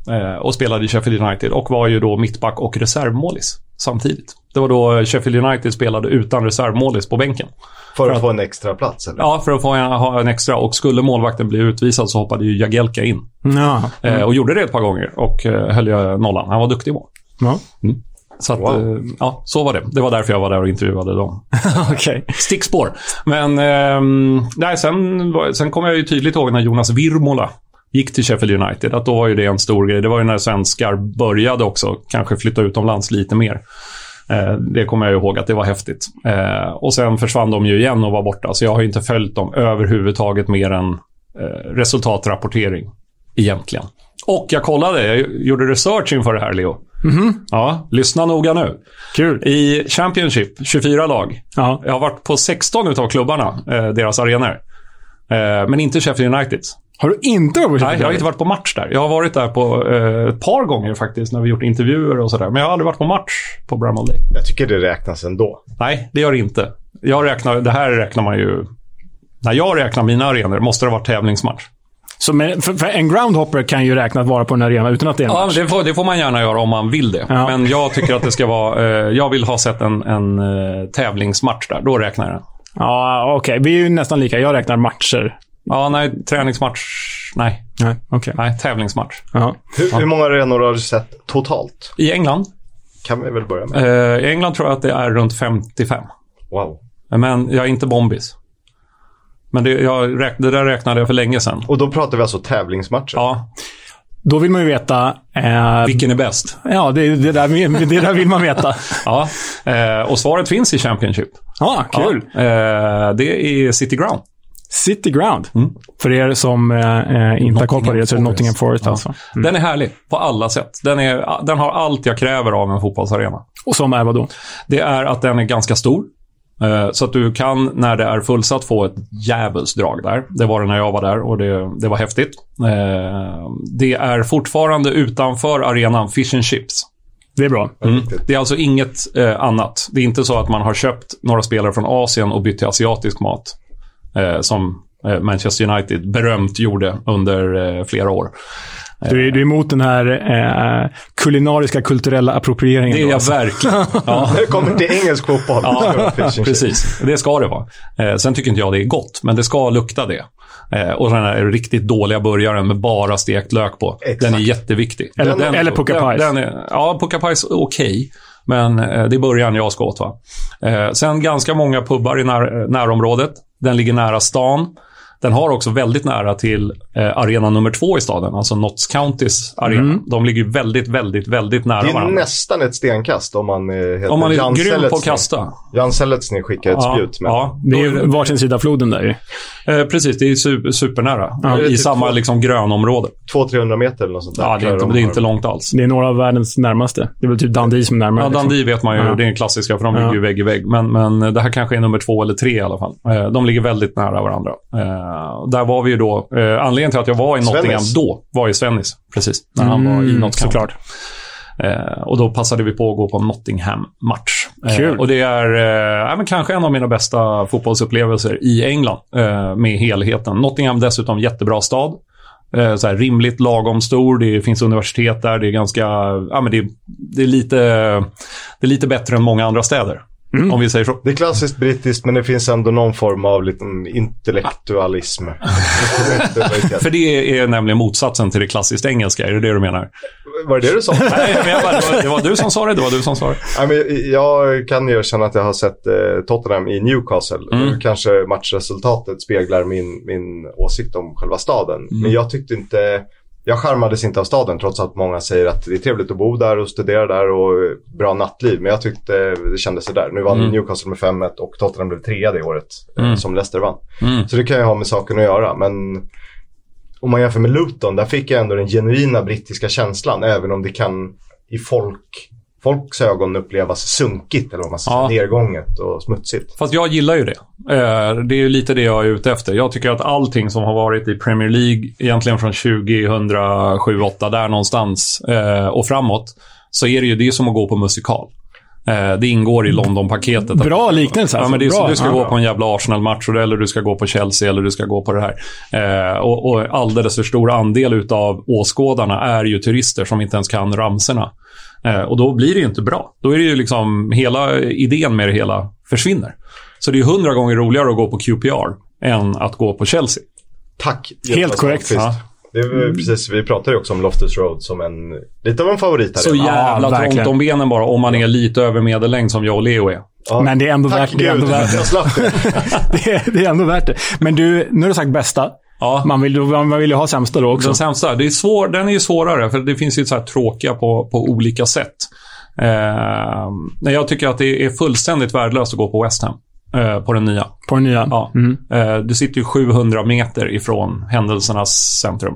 eh, och spelade i Sheffield United och var ju då mittback och reservmålis samtidigt. Det var då Sheffield United spelade utan reservmålis på bänken.
För att få en extra plats eller?
Ja, för att få en, ha en extra. Och skulle målvakten bli utvisad så hoppade ju Jagielka in.
Ja.
Eh, och gjorde det ett par gånger och eh, höll ju nollan. Han var duktig i mål.
Ja.
Mm. Så att, eh, ja, så var det. Det var därför jag var där och intervjuade dem.
Okej.
Stickspår. Men ehm, nej, sen, sen kommer jag ju tydligt ihåg när Jonas Virmola gick till Sheffield United. Att då var ju det en stor grej. Det var ju när svenskar började också kanske flytta utomlands lite mer. Eh, det kommer jag ihåg att det var häftigt. Eh, och sen försvann de ju igen och var borta. Så jag har inte följt dem överhuvudtaget mer än eh, resultatrapportering egentligen. Och jag kollade, jag gjorde research inför det här Leo.
Mhm.
Ja, lyssna noga nu.
Kul.
I Championship, 24 lag.
Ja.
Jag har varit på 16 utav klubbarna, deras arenor. Men inte Sheffield Uniteds.
Har du inte varit på
Nej, jag har inte varit på match där. Jag har varit där på eh, ett par gånger faktiskt, när vi gjort intervjuer och sådär. Men jag har aldrig varit på match på Bramall Day.
Jag tycker det räknas ändå.
Nej, det gör det inte. Jag räknar, det här räknar man ju... När jag räknar mina arenor måste det vara tävlingsmatch.
Så men, för, för en groundhopper kan ju räkna att vara på en arena utan att det är en
Ja,
match.
det får, det får man gärna göra om man vill det.
Ja.
Men jag tycker att det ska vara... Eh, jag vill ha sett en, en eh, tävlingsmatch där. Då räknar jag den.
Ja, okej. Vi är ju nästan lika. Jag räknar matcher.
Ja, nej, träningsmatch. Nej.
Nej, okej.
Nej, tävlingsmatch.
Ja.
Hur, hur många arenor har du sett totalt?
I England?
Kan vi väl börja med.
Eh, I England tror jag att det är runt 55.
Wow.
Men jag är inte bombis. Men det, jag räk, det där räknade jag för länge sedan.
Och då pratar vi alltså tävlingsmatcher?
Ja.
Då vill man ju veta... Eh,
Vilken är bäst?
Ja, det, det, där, det där vill man veta.
Ja, eh, och svaret finns i Championship.
Ja, kul.
Ja, eh, det är City Ground.
City Ground.
Mm.
För er som eh, eh, inte har koll på det så är det Nottingham Forest
Ja.
alltså.
Den är härlig på alla sätt. Den, är, den har allt jag kräver av en fotbollsarena.
Och som är vad då?
Det är att den är ganska stor. Eh, Så att du kan, när det är fullsatt, få ett djävulsdrag där. Det var det när jag var där och det, det var häftigt. Eh, Det är fortfarande utanför arenan fish and chips.
Det är bra.
Mm. Det är alltså inget eh, annat. Det är inte så att man har köpt några spelare från Asien och bytt till asiatisk mat. Eh, som eh, Manchester United berömt gjorde under eh, flera år.
Du är, du är emot den här eh, kulinariska kulturella approprieringen.
Det är
då,
jag
alltså.
verkligen. Ja.
Nu kommer till engelsk fotboll.
Ja, precis. Det ska det vara. Eh, sen tycker inte jag det är gott, men det ska lukta det. Eh, och den här riktigt dåliga burgaren med bara stekt lök på.
Exakt.
Den är jätteviktig.
Eller-
den,
eller
den,
Pies.
den är, Ja, Pucka Pies är okej. Men eh, det är början jag ska åt. Va? Eh, sen ganska många pubbar i när, närområdet. Den ligger nära stan. Den har också väldigt nära till eh, arena nummer två i staden, alltså Notts Countys arena.
Mm.
De ligger väldigt, väldigt, väldigt nära
Det är
varandra.
nästan ett stenkast om man, eh, heter
Om man är
Jan
grym på att kasta.
Jan Seletsny skickar ett
Ja,
spjut med.
ja.
Det är ju varsin sida floden där ju.
Eh, precis, det är super, supernära.
Ja.
I
Typ
samma
två-
liksom, grönområde.
200-300 meter eller något sånt där.
Ja, det är, inte,
de
det är inte långt alls.
Det är några av världens närmaste. Det är väl typ Dundee som är närmare.
Ja,
liksom.
Dundee vet man ju,
Ja.
det är en klassiska för de
Ja.
ligger ju vägg i vägg. Men, men det här kanske är nummer två eller tre i alla fall. Eh, de ligger väldigt nära varandra. Eh, där var vi ju då, eh, anledningen till att jag var i
Svennis.
Nottingham då var ju Svennis. Precis, när han var i
Mm,
County.
såklart.
Eh, och då passade vi på att gå på en Nottingham-match.
Kul.
Och det är eh, kanske en av mina bästa fotbollsupplevelser i England med helheten. Nottingham dessutom jättebra stad. Så här, rimligt lagom stor, det finns universitet där, det är ganska, ja men det, det, är lite, det är lite bättre än många andra städer. Om vi säger så.
Det är klassiskt brittiskt men det finns ändå någon form av liten intellektualism.
För det är nämligen motsatsen till det klassiskt engelska, är det det du menar?
Var det det du sa?
Nej, menar bara, det var, det var du som sa det, det var du som sa det.
Nej, men jag kan ju erkänna att jag har sett eh, Tottenham i Newcastle.
Mm.
Kanske matchresultatet speglar min, min åsikt om själva staden.
Mm.
Men jag tyckte inte... Jag charmades inte av staden trots att många säger att det är trevligt att bo där och studera där och bra nattliv. Men jag tyckte det kändes sådär. Nu vann
Mm.
Newcastle med 5-1 och Tottenham blev trea det året
Mm.
som Leicester vann.
Mm.
Så det kan ju ha med saken att göra. Men om man jämför med Luton, där fick jag ändå den genuina brittiska känslan. Även om det kan i folk, folks ögon upplevas sunkigt eller vad man
Ja.
nergånget och smutsigt.
Fast jag gillar ju det. Eh, Det är ju lite det jag är ute efter. Jag tycker att allting som har varit i Premier League, egentligen från 2007-2008, där någonstans eh, och framåt, så är det ju det som att gå på musikal. Eh, Det ingår i London-paketet.
Bra liknelse
Ja,
alltså.
men det är, så-
Bra.
du ska
Ja.
gå på en jävla Arsenal-match eller du ska gå på Chelsea eller du ska gå på det här. Eh, och, och alldeles för stor andel utav åskådarna är ju turister som inte ens kan ramserna. Eh, och då blir det ju inte bra. Då är det ju liksom hela idén med det hela försvinner. Så det är hundra gånger roligare att gå på QPR än att gå på Chelsea.
Tack.
Helt korrekt.
Är väl precis, vi pratade ju också om Loftus Road som en, lite av en favorit här.
Så
redan.
jävla
verkligen.
trångt om benen bara om man är lite över medellängd som jag och Leo är.
Ja.
Men det är ändå
Tack
värt det. Är ändå
gud,
värt
jag
det.
slapp det.
det, är, det är ändå värt det. Men du, nu har du sagt bästa.
Ja.
Man vill, man vill ju ha sämsta då också.
Den sämsta, det är svår, den är ju svårare för det finns ju så här tråkiga på, på olika sätt. Eh, jag tycker att det är fullständigt värdelöst att gå på West Ham. Eh, på den nya.
På den nya.
Ja.
Mm.
Eh, du sitter ju 700 meter ifrån händelsernas centrum.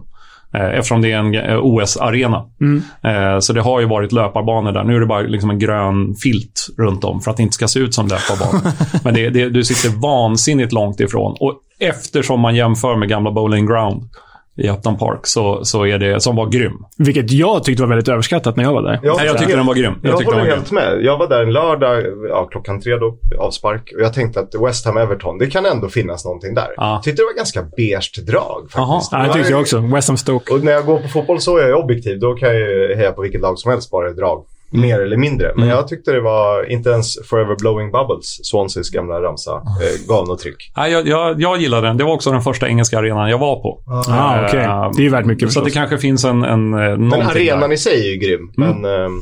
Eh, eftersom det är en eh, OS-arena.
Mm.
Eh, så det har ju varit löparbanor där. Nu är det bara liksom en grön filt runt om för att det inte ska se ut som löparbanor. Men det, det, du sitter vansinnigt långt ifrån. Och eftersom man jämför med gamla Bowling Ground i Upton Park så, så är det, som var grym.
Vilket jag tyckte var väldigt överskattat när jag var där.
Nej, jag tyckte den var grym. Jag
Jag,
tyckte
håller
var
helt med. Jag var där en lördag, ja, klockan tre då, avspark. Och jag tänkte att West Ham Everton, det kan ändå finnas någonting där.
Ja.
Tyckte det var ganska beige drag faktiskt.
Ja, det tyckte jag också. West Ham Stoke.
Och när jag går på fotboll så är jag objektiv. Då kan jag heja på vilket lag som helst bara det är drag. Mer eller mindre. Men
Mm.
jag tyckte det var, inte ens Forever Blowing Bubbles, Swanseas gamla ramsa, eh, gav något tryck.
Nej, jag, jag, jag gillade den. Det var också den första engelska arenan jag var på.
Ah, okej.
Eh,
Det är ju värt mycket
Så det kanske finns en, en eh,
Men arenan
där.
i sig är ju grym.
Mm.
Men ehm,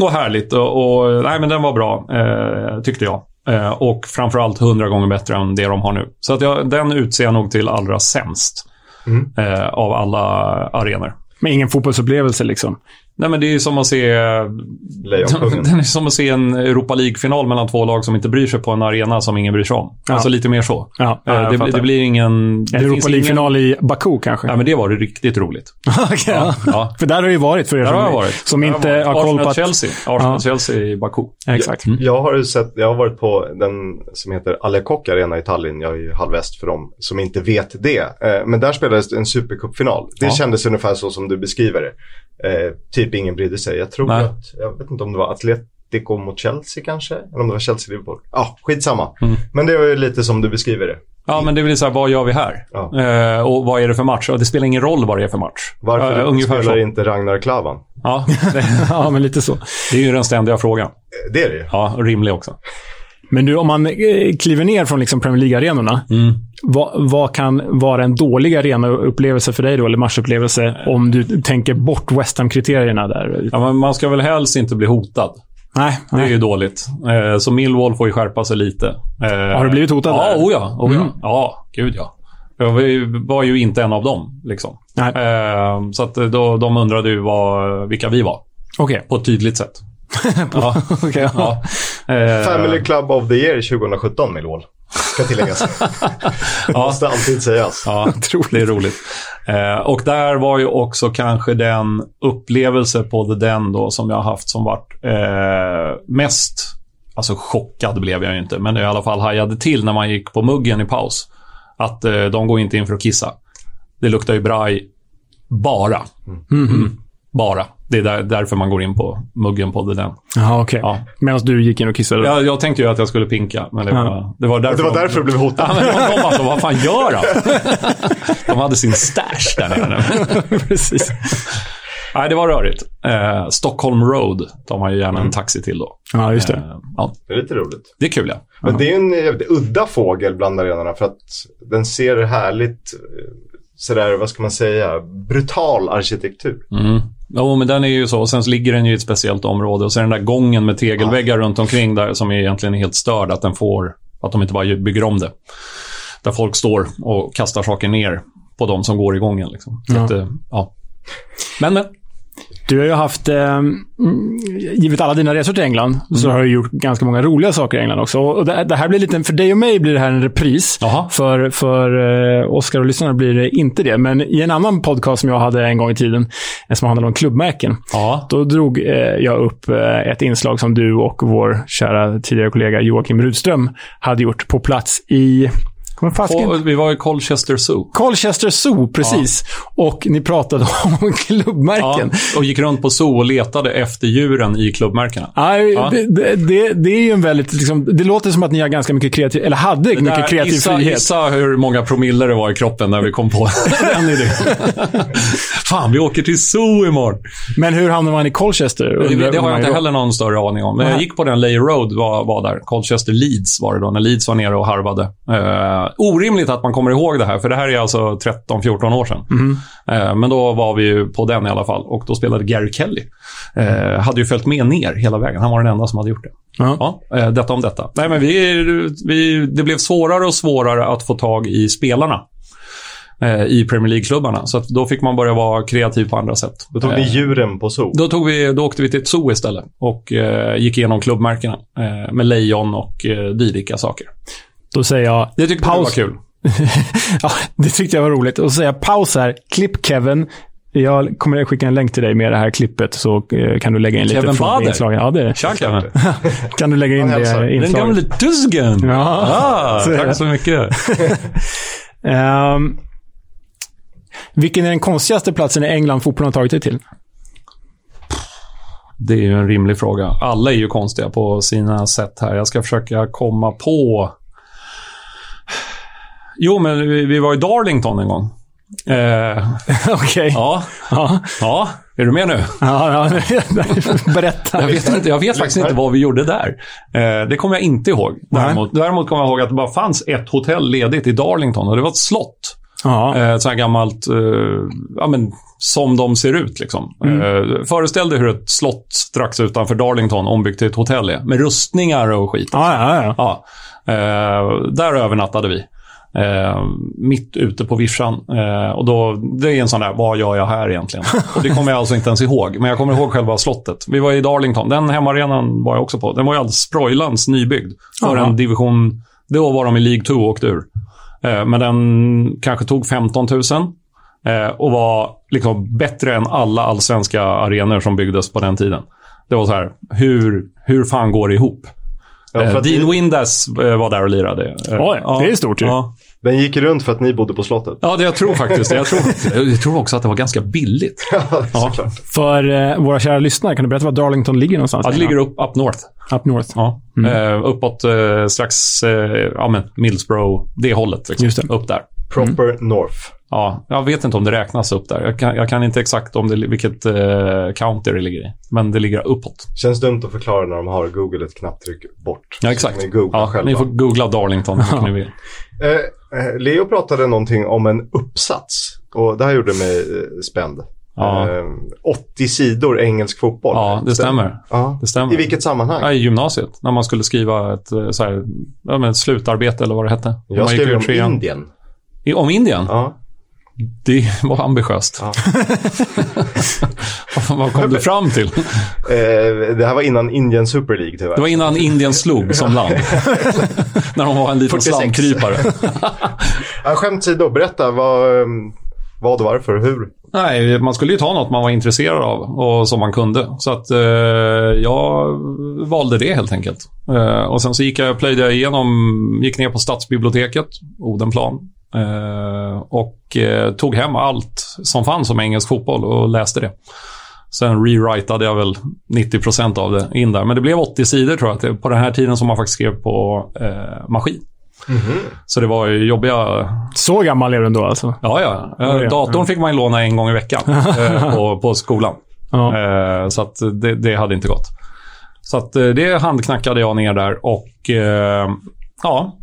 Och härligt. Och, och, nej, men den var bra, eh, tyckte jag. Eh, och framförallt hundra gånger bättre än det de har nu. Så att jag, den utser jag nog till allra sämst
Mm.
eh, av alla arenor.
Men ingen fotbollsupplevelse liksom.
Nej, men det är ju som att se... Den är som att se en Europa League-final mellan två lag som inte bryr sig på en arena som ingen bryr sig om.
Ja.
Alltså lite mer så.
Ja,
Eh,
ja,
det, det blir ingen... det
En Europa League-final i Baku kanske?
Ja, men det var det riktigt roligt.
Ja. För där har det ju varit för er
Där
som,
har varit.
som inte har
varit.
koll på att...
Arsenal-Chelsea. Arsenal-Chelsea i Baku.
Ja, exakt.
Jag har sett, jag har varit på den som heter Alekok Arena i Tallinn. Jag är ju halvväst för dem som inte vet det. Eh, men där spelades en supercupfinal. Det
Ja.
kändes ungefär så som du beskriver det. Eh, typ ingen brydde sig. Jag tror
Nej.
att, jag vet inte om det var Atletico mot Chelsea kanske? Eller om det var Chelsea-Liverpool. Ja, ah, skitsamma.
Mm.
Men det var ju lite som du beskriver det.
Ja, men det blir så här, vad gör vi här?
Ja.
Eh, och vad är det för match? Och det spelar ingen roll vad det är för match.
Varför
ungefär
spelar
så.
inte Ragnar Klavan?
Ja, det,
ja, men lite så.
det är ju den ständiga frågan.
Eh, Det är det ju.
Ja, rimlig också.
Men du, om man eh, kliver ner från liksom Premier League-arenorna,
Mm.
vad, vad kan vara en dålig arenaupplevelse för dig då, eller matchupplevelse, om du tänker bort West Ham-kriterierna där?
Ja, man ska väl helst inte bli hotad.
Nej,
Det är
nej.
ju dåligt. Eh, så Millwall får ju skärpa sig lite. Eh,
Har du blivit hotad
Ja, oh ja. Oh ja.
Mm.
ja, gud ja. Jag var ju- inte en av dem. Liksom. Så att då, de undrade ju vad, vilka vi var.
Okej.
På ett tydligt sätt. ja.
Okej, ja.
ja. Eh,
Family Club of the Year 2017, Millwall. Ska tilläggas. Det måste alltid sägas.
Ja, är roligt. Eh, och där var ju också kanske den upplevelse på The Den då som jag har haft som varit eh, mest... Alltså chockad blev jag ju inte, men i alla fall hajade till när man gick på muggen i paus. Att eh, de går inte in för att kissa. Det luktar ju braj bara. Mm. Bara. Det är där, därför man går in på muggen på Den.
Jaha, okej. Medan du gick in och kissade?
Jag, jag tänkte ju att jag skulle pinka, men det
Ja.
var, det var därför,
Det var därför du blev hotad.
Ja, men de, de bara, vad fan gör han? De hade sin stash där nere.
Precis.
Nej, det var rörigt. Eh, Stockholm Road tar man ju gärna en taxi till då.
Ja, just det.
Eh, ja,
Det är lite roligt.
det är kul, ja.
Men det är en jävligt udda fågel bland arenorna för att den ser härligt, eh, sådär, vad ska man säga, brutal arkitektur.
Mm. Jo, men den är ju så. Och sen så ligger den ju i ett speciellt område. Och är den där gången med tegelväggar runt omkring där som är egentligen helt störd. Att den får, att de inte bara bygger om det. Där folk står och kastar saker ner på de som går i gången. Liksom. Så
Ja.
att, eh, ja. Men, men.
Du har ju haft, eh, mm, givet alla dina resor till England, så
Mm.
har du gjort ganska många roliga saker i England också. Och det, det här blir lite, för dig och mig blir det här en repris. För, för eh, Oscar och lyssnarna blir det inte det. Men i en annan podcast som jag hade en gång i tiden, eh, som handlade om klubbmärken, då drog eh, jag upp eh, ett inslag som du och vår kära tidigare kollega Joakim Rudström hade gjort på plats i Kommer fasken?
Vi var i Colchester Zoo.
Colchester Zoo, precis. Och ni pratade om klubbmärken.
Ja, och gick runt på zoo och letade efter djuren i klubbmärkena. Ja.
det, det, det, det är ju en väldigt, liksom, det låter som att ni har ganska mycket kreativ, eller hade
Det
mycket
där,
kreativ
gissa,
frihet.
gissa hur många promille det var i kroppen när vi kom på den idén. Fan, vi åker till zoo imorgon.
Men hur hamnar man i Colchester?
Det, det har jag inte heller någon större aning om. Men jag gick på den Lay Road, var, var där. Colchester Leeds var det då, när Leeds var nere och harvade. Orimligt att man kommer ihåg det här, för det här är alltså 13-14 år sedan. Eh, men då var vi ju på den i alla fall och då spelade Gary Kelly. Eh, hade ju följt med ner hela vägen. Han var den enda som hade gjort det.
Ja.
eh, detta om detta. Nej, men vi, vi, det blev svårare och svårare att få tag i spelarna eh, i Premier League-klubbarna. Så att då fick man börja vara kreativ på andra sätt.
Då tog ni djuren på zoo.
då, tog vi, då åkte vi till ett zoo istället och eh, gick igenom klubbmärkena eh, med lejon och eh, dylika saker.
Då säger jag...
Det tyckte jag var kul.
ja, det tyckte jag var roligt. Och så säger jag paus här. Klipp Kevin. Jag kommer att skicka en länk till dig med det här klippet så eh, kan du lägga in lite
Kevin
från inslagen. Ja, det är det.
Tja, Kevin.
kan du lägga in det
hälsar. Den
inslaget.
gamle tusgen.
Ja,
Ah,
så
tack så mycket.
Ehm, vilken är den konstigaste platsen i England fotbollen har tagit dig till?
Det är ju en rimlig fråga. Alla är ju konstiga på sina sätt här. Jag ska försöka komma på... Jo, men vi, vi var i Darlington en gång. Eh,
Okej.
Ja.
ja.
Ja. Är du med nu?
Ja, ja. berätta.
Jag vet, inte, jag vet faktiskt inte vad vi gjorde där. Eh, det kommer jag inte ihåg. Däremot, däremot kommer jag ihåg att det bara fanns ett hotell ledigt i Darlington och det var ett slott.
Ja.
Eh, ett sånt här gammalt, eh, ja men som de ser ut liksom.
Mm.
Eh, föreställ dig hur ett slott strax utanför Darlington ombyggt till ett hotell är. Med rustningar och skit.
Ja, ja, ja.
ja. Eh, där övernattade vi. Eh, mitt ute på vischan. Eh, och då, det är en sån där, vad gör jag här egentligen? Och det kommer jag alltså inte ens ihåg. Men jag kommer ihåg själva slottet. Vi var i Darlington. Den hemmaarenan var jag också på. Den var ju alldeles sprojlans nybyggd. För en division... Då var de i League 2 och åkte ur. Eh, men den kanske tog 15 000. Eh, och var liksom bättre än alla allsvenska arenor som byggdes på den tiden. Det var så här, hur, hur fan går det ihop?
Ja,
Eh, Dean
ni-
Windass eh, var där och lirade.
Oj, det är stort ju.
Ja.
Den gick runt för att ni bodde på slottet.
Ja, det jag tror faktiskt. Jag tror, jag tror också att det var ganska billigt. Ja,
För eh, våra kära lyssnare, kan du berätta var Darlington ligger någonstans?
Ja, det ligger upp, up north.
Up north.
Ja.
Mm.
Eh, uppåt eh, strax, eh, ja men Middlesbrough, det hållet. Liksom.
Just det.
Upp där.
Proper North.
Ja, jag vet inte om det räknas upp där. Jag kan, jag kan inte exakt om det, vilket eh, county det ligger i. Men det ligger uppåt.
Känns dumt att förklara när de har Google ett knapptryck bort.
Ja, exakt.
Ni googlar
Ja, ni får googla Darlington mycket ni vill.
Eh, eh, Leo pratade någonting om en uppsats. Och det här gjorde mig eh, spänd.
Ja.
Eh, 80 sidor engelsk fotboll.
Ja, det stämmer.
Ja.
Det stämmer.
I vilket sammanhang?
Ja, I gymnasiet. När man skulle skriva ett, eh, så här, ett slutarbete eller vad det hette.
Jag skrev om
trean.
Indien.
I, om Indien?
Ja.
Det var ambitiöst. Vad kom du fram till?
Eh, det här var innan Indian Super League tyvärr.
Det var innan Indien slog som land. När de var en liten
46.
slamkrypare.
ja, skämt åsido, berätta vad, ehm, vad varför hur.
Nej, man skulle ju ta något man var intresserad av och som man kunde. Så att eh, jag valde det helt enkelt. Eh, och sen så gick jag, plöjde jag igenom, gick ner på stadsbiblioteket, Odenplan. Eh, och eh, tog hem allt som fanns om engelsk fotboll och läste det. Sen rewritade jag väl 90% av det in där. Men det blev 80 sidor tror jag, på den här tiden som man faktiskt skrev på eh, maskin. Så det var ju jobbiga...
Så gammal är du ändå alltså?
Ja, ja. Eh, Datorn fick man ju låna en gång i veckan eh, på, på skolan. Eh, Så det, det hade inte gått. Så det handknackade jag ner där och ja,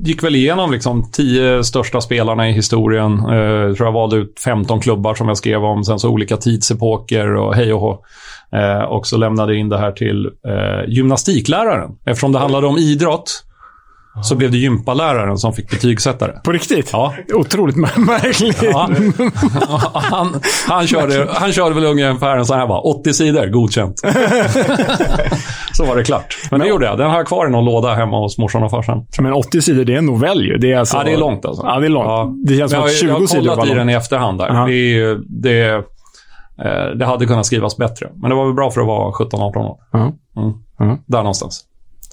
gick väl igenom liksom tio största spelarna i historien. Eh, Jag tror jag valde ut 15 klubbar som jag skrev om. Sen så olika tidsepoker och hej och hå. Eh, Och så lämnade jag in det här till eh, gymnastikläraren. Eftersom det handlade om idrott så blev det gympaläraren som fick betygsätta det.
På riktigt?
Ja.
Otroligt mär- märkligt.
Ja. han, han, körde, han körde väl ungefär en sån här va? 80 sidor, godkänt. så var det klart. Men det gjorde jag. Den har jag kvar i någon låda hemma hos morsan och farsan.
Men 80 sidor, det är en novell ju. Det är alltså...
Ja, det är långt alltså.
Ja, det är långt. Det känns som att 20
jag har
sidor
kollat
var
i
långt.
den i efterhand där.
Ja.
Det, är ju- det, eh, det hade kunnat skrivas bättre. Men det var väl bra för att vara 17-18 år.
Ja.
Mm. Där någonstans.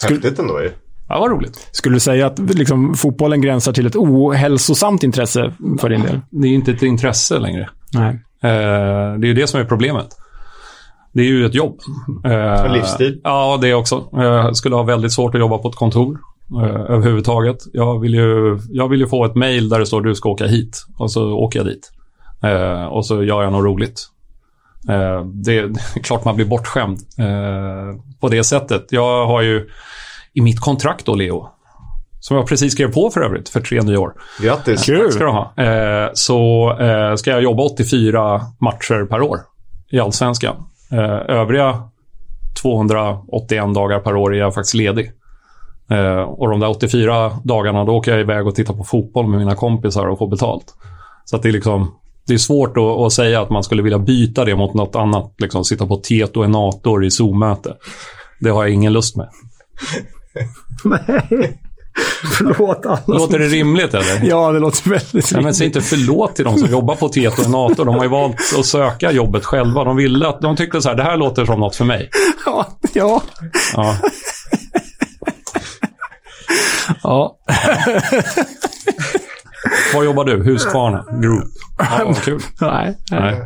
Häftigt ändå ju.
Ja, vad roligt.
Skulle du säga att liksom, fotbollen gränsar till ett ohälsosamt intresse för din del?
Det är ju inte ett intresse längre.
Nej.
Eh, det är ju det som är problemet. Det är ju ett jobb. Eh,
livsstil.
Ja, det också. Jag skulle ha väldigt svårt att jobba på ett kontor eh, överhuvudtaget. Jag vill, ju, jag vill ju få ett mail där det står du ska åka hit och så åker jag dit. Eh, och så gör jag något roligt. Eh, det, det är klart man blir bortskämd eh, på det sättet. Jag har ju i mitt kontrakt då, Leo, som jag precis skrev på för övrigt för tre nya år.
Grattis.
Tack ska du ha. Eh, så eh, ska jag jobba 84 matcher per år i Allsvenskan. Eh, övriga 281 dagar per år är jag faktiskt ledig. Eh, och de där 84 dagarna, då åker jag iväg och tittar på fotboll med mina kompisar och får betalt. Så att det är liksom... Det är svårt att, att säga att man skulle vilja byta det mot något annat. Liksom sitta på Tieto Enator i Zoom-möte. Det har jag ingen lust med.
Nej. Förlåt alla
Låter det rimligt eller?
Ja, det låter väldigt
Nej, men
rimligt.
säg inte förlåt till de som jobbar på Tieto och NATO. De har ju valt att söka jobbet själva. De ville att, de tyckte så här, det här låter som något för mig.
Ja, ja.
Ja.
ja.
Var jobbar du? Huskvarna Group. Ja, vad kul.
Nej.
Nej.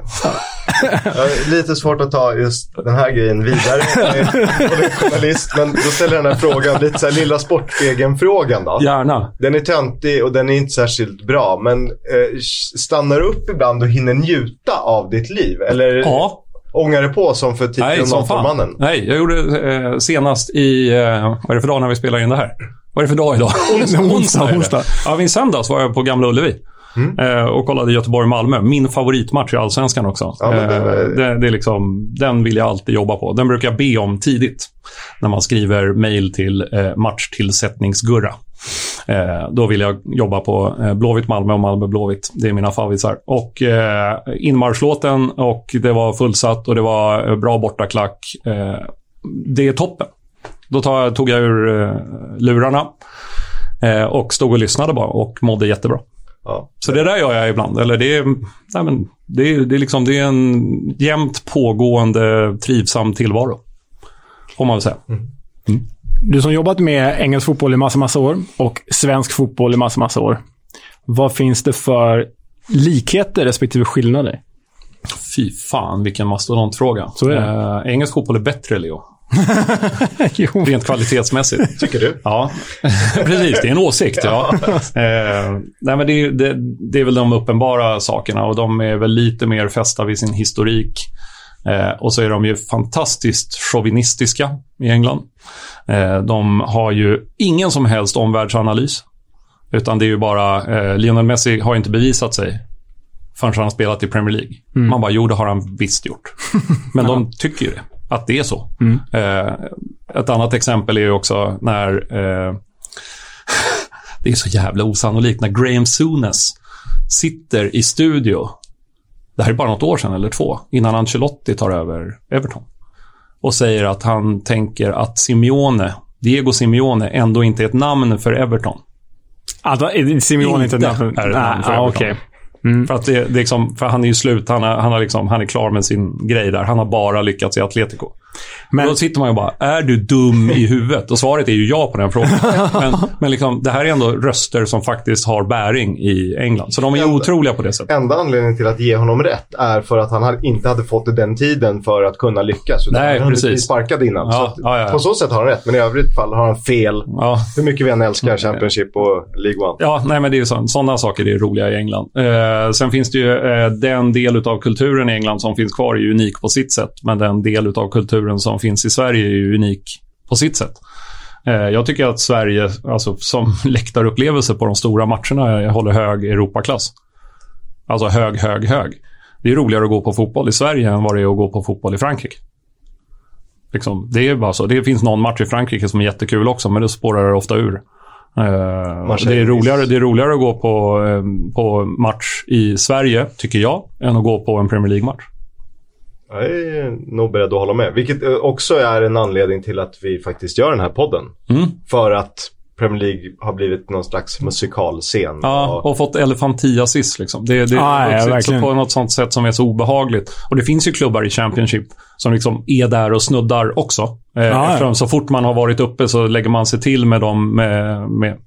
Jag har lite svårt att ta just den här grejen vidare. Jag är journalist, men då ställer jag den här frågan, lite så här lilla Sportspegeln-frågan då.
Gärna.
Den är töntig och den är inte särskilt bra, men eh, stannar du upp ibland och hinner njuta av ditt liv? Eller
Ja.
ångar det på som för
Nej,
titeln
som fan.
mannen?
Nej, jag gjorde eh, senast i... Eh, vad är det för dag när vi spelar in det här? Vad är det för dag idag?
Onsdag, onsdag.
Ja, i söndags var jag på Gamla Ullevi. Eh, och kollade Göteborg-Malmö. Min favoritmatch i Allsvenskan också.
Ja, det-
Eh, det, det är liksom, den vill jag alltid jobba på. Den brukar jag be om tidigt. När man skriver mejl till eh, matchtillsättningsgurra. Då vill jag jobba på eh, Blåvitt-Malmö och Malmö-Blåvitt. Det är mina favvisar. Och inmarschlåten och det var fullsatt och det var bra bortaklack. Det är toppen. Då tar, jag- tog jag ur eh, lurarna eh, och stod och lyssnade bara och mådde jättebra.
Ja.
Så det där gör jag ibland. Eller det är, nej men, det är, det är, liksom, det är en jämnt pågående trivsam tillvaro. Får man väl säga.
Du som jobbat med engelsk fotboll i massa, massa år och svensk fotboll i massa, massa år. Vad finns det för likheter respektive skillnader?
Fy fan vilken mastodontfråga.
Så är det.
Eh, engelsk fotboll är bättre, Leo. Rent kvalitetsmässigt.
Tycker du?
Ja, precis. Det är en åsikt. Ja. Eh, nej, men det, är, det, det är väl de uppenbara sakerna och de är väl lite mer fästa vid sin historik. Eh, och så är de ju fantastiskt chauvinistiska i England. Eh, de har ju ingen som helst omvärldsanalys. Utan det är ju bara, eh, Lionel Messi har inte bevisat sig förrän han har spelat i Premier League.
Mm.
Man bara, jo det har han visst gjort. Men de tycker ju det, att det är så.
Mm.
Eh, ett annat exempel är ju också när, eh, Det är så jävla osannolikt när Graham Souness sitter i studio. Det här är bara något år sedan eller två, innan Ancelotti tar över Everton. Och säger att han tänker att Simeone, Diego Simeone, ändå inte är ett namn för Everton.
Alltså, är Simeone inte ett namn för...
är ett namn för
Ah,
Everton.
okej. Mm.
För, att det, det liksom, för han är ju slut, han, är, han, är liksom, han är klar med sin grej där. Han har bara lyckats i Atletico. Men, då sitter man ju bara, är du dum i huvudet? Och svaret är ju ja på den frågan. men men liksom, det här är ändå röster som faktiskt har bäring i England. Så de är ju otroliga på det sättet.
Enda anledningen till att ge honom rätt är för att han inte hade fått den tiden för att kunna lyckas. Utan
Nej,
han
precis.
blivit sparkad innan.
Ja,
så att
ja, ja.
På så sätt har han rätt, men i övrigt fall har han fel. Hur mycket vi än älskar Championship och League One.
Ja, nej men det är så, sådana saker är roliga i England. Eh, sen finns det ju eh, den del av kulturen i England som finns kvar är ju unik på sitt sätt. Men den del av kulturen som finns i Sverige är ju unik på sitt sätt. Eh, jag tycker att Sverige, alltså som läktarupplevelse på de stora matcherna, håller hög Europaklass. Alltså hög, hög, hög. Det är roligare att gå på fotboll i Sverige än vad det är att gå på fotboll i Frankrike. Liksom, det är bara så. Det finns någon match i Frankrike som är jättekul också, men det spårar ofta ur. Eh,
Marseille,
det, är roligare, det är roligare att gå på, eh, på match i Sverige, tycker jag, än att gå på en Premier League-match.
Jag är nog beredd att hålla med. Vilket eh, också är en anledning till att vi faktiskt gör den här podden.
Mm.
För att Premier League har blivit någon slags musikalscen.
Ja, och fått elefantiasis liksom. Det, det
Ah,
är
ja, verkligen.
på något sånt sätt som är så obehagligt. Och det finns ju klubbar i Championship som liksom är där och snuddar också. Eh,
ja.
eftersom så fort man har varit uppe så lägger man sig till med dem med, med,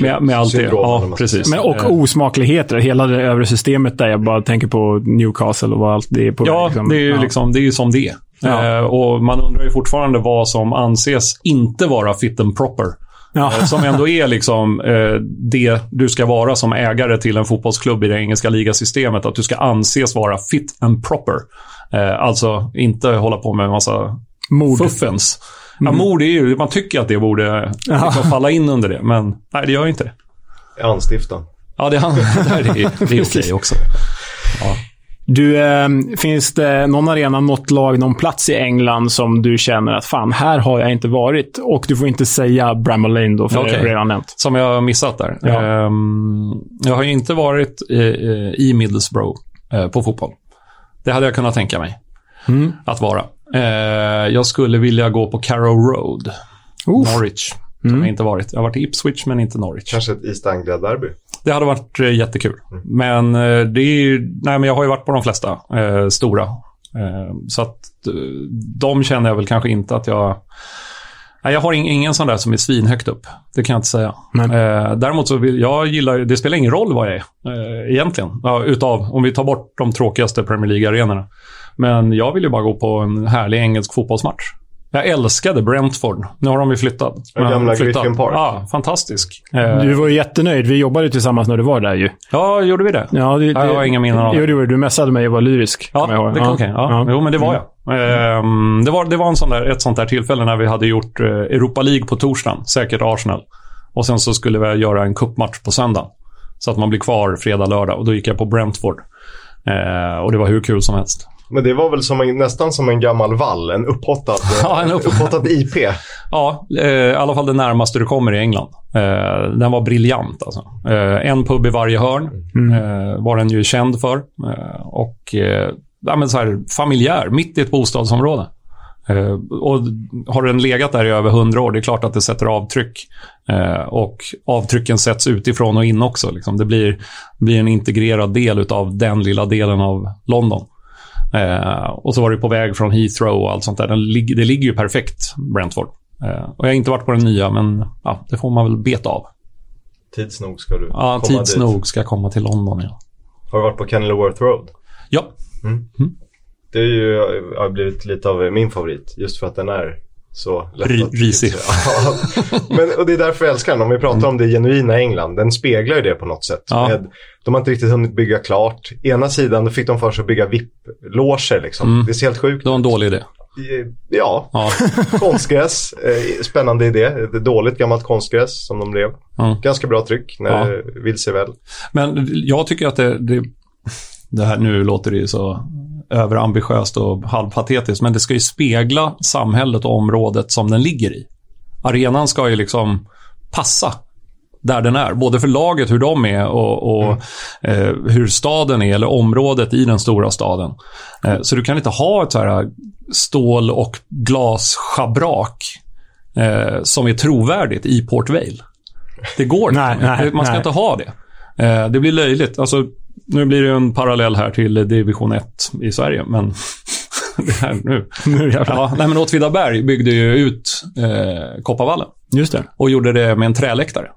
med, med allt det. Ja, precis.
Men, och
Eh,
osmakligheter. Hela det övre systemet där. Jag bara tänker på Newcastle och vad allt det är på
Ja,
liksom.
det är ju
Ja.
liksom, det är som det är.
Ja.
Eh, och man undrar ju fortfarande vad som anses inte vara fit and proper.
Ja.
Eh, som ändå är liksom eh, det du ska vara som ägare till en fotbollsklubb i det engelska ligasystemet. Att du ska anses vara fit and proper. Eh, alltså inte hålla på med en massa
Mord.
fuffens. Ja,
Mm.
mord är ju, man tycker att det borde
Ja.
liksom falla in under det, men nej, det gör ju inte det.
Anstiftan.
Ja, det, det är, det är okej också.
Du, eh, finns det någon arena, något lag, någon plats i England som du känner att fan, här har jag inte varit? Och du får inte säga Bramall Lane då, för det
Okej.
är redan nämnt.
Som jag har missat där.
Ja.
Ehm, jag har ju inte varit i, i Middlesbrough eh, på fotboll. Det hade jag kunnat tänka mig
Mm.
att vara. Eh, jag skulle vilja gå på Carrow Road, Norwich. Som
Mm.
jag inte varit. Jag har varit i Ipswich, men inte Norwich.
Kanske ett East Anglia-derby.
Det hade varit eh, jättekul. Men eh, det är ju, nej men jag har ju varit på de flesta eh, stora. Eh, så att eh, de känner jag väl kanske inte att jag... Nej, jag har ing, ingen sån där som är svinhögt upp. Det kan jag inte säga. Eh, däremot så vill jag gillar, det spelar ingen roll vad jag är eh, egentligen. Ja, utav, om vi tar bort de tråkigaste Premier League-arenorna. Men jag vill ju bara gå på en härlig engelsk fotbollsmatch. Jag älskade Brentford. Nu har de ju flyttat.
Den gamla
flyttat.
Griffin Park.
Ja, fantastisk. Eh,
Du var ju jättenöjd. Vi jobbade tillsammans när du var där ju.
Ja, gjorde vi det?
Ja, det,
Ja, jag har inga minnen av det.
Jo, det gjorde du. Du messade mig och var lyrisk.
Ja, det kan okej. Ja. Jo, men det var jag. Ehm, det var, det var en sån där, ett sånt där tillfälle när vi hade gjort eh, Europa League på torsdagen, säkert Arsenal. Och sen så skulle vi göra en cupmatch på söndag. Så att man blir kvar fredag, lördag. Och då gick jag på Brentford. Eh, och det var hur kul som helst.
Men det var väl som en, nästan som en gammal vall, en upphottad,
Ja, en upp-
upphottad IP.
Ja, eh, i alla fall det närmaste du kommer i England. Eh, den var briljant alltså. Eh, en pub i varje hörn eh, var den ju känd för. Eh, och eh, ja, men så här, familjär, mitt i ett bostadsområde. Eh, och har den legat där i över hundra år, det är klart att det sätter avtryck. Eh, och avtrycken sätts utifrån och in också. Liksom. Det blir, blir en integrerad del av den lilla delen av London. Eh, och så var det på väg från Heathrow och allt sånt där. Den det ligger ju perfekt, Brentford. Eh, och jag har inte varit på den nya, men ja, det får man väl beta av.
Tids nog ska du
Ja,
komma
tids
dit.
nog ska jag komma till London. Ja.
Har du varit på Kenilworth Road?
ja.
Mm. Det är ju, har blivit lite av min favorit. Just för att den är så lätt
risig.
Ja. Men, och det är därför jag älskar den. Om vi pratar om det genuina England. Den speglar ju det på något sätt.
Ja.
Med, de har inte riktigt hunnit bygga klart. Ena sidan då fick de för sig att bygga VIP-loger. Liksom.
Mm.
Det ser helt sjukt
Det var en dålig idé.
Ja,
Ja.
konstgräs. Eh, spännande idé. Ett dåligt gammalt konstgräs som de blev.
Mm.
Ganska bra tryck när
Ja.
vill sig väl.
Men jag tycker att det, det, det här nu låter det ju så överambitiöst och halvpatetiskt, men det ska ju spegla samhället och området som den ligger i. Arenan ska ju liksom passa där den är. Både för laget, hur de är och, och eh, hur staden är, eller området i den stora staden. Eh, så du kan inte ha ett så här stål och glasschabrak eh, som är trovärdigt i Port Vale. Det går
Nej,
inte.
nej,
Man ska
nej.
inte ha det. Eh, det blir löjligt. Alltså, nu blir det en parallell här till division 1 i Sverige, men det här nu.
Nu jävlar.
Ja, nej, men Åtvidaberg byggde ju ut eh, Kopparvallen
Just det.
och gjorde det med en träläktare.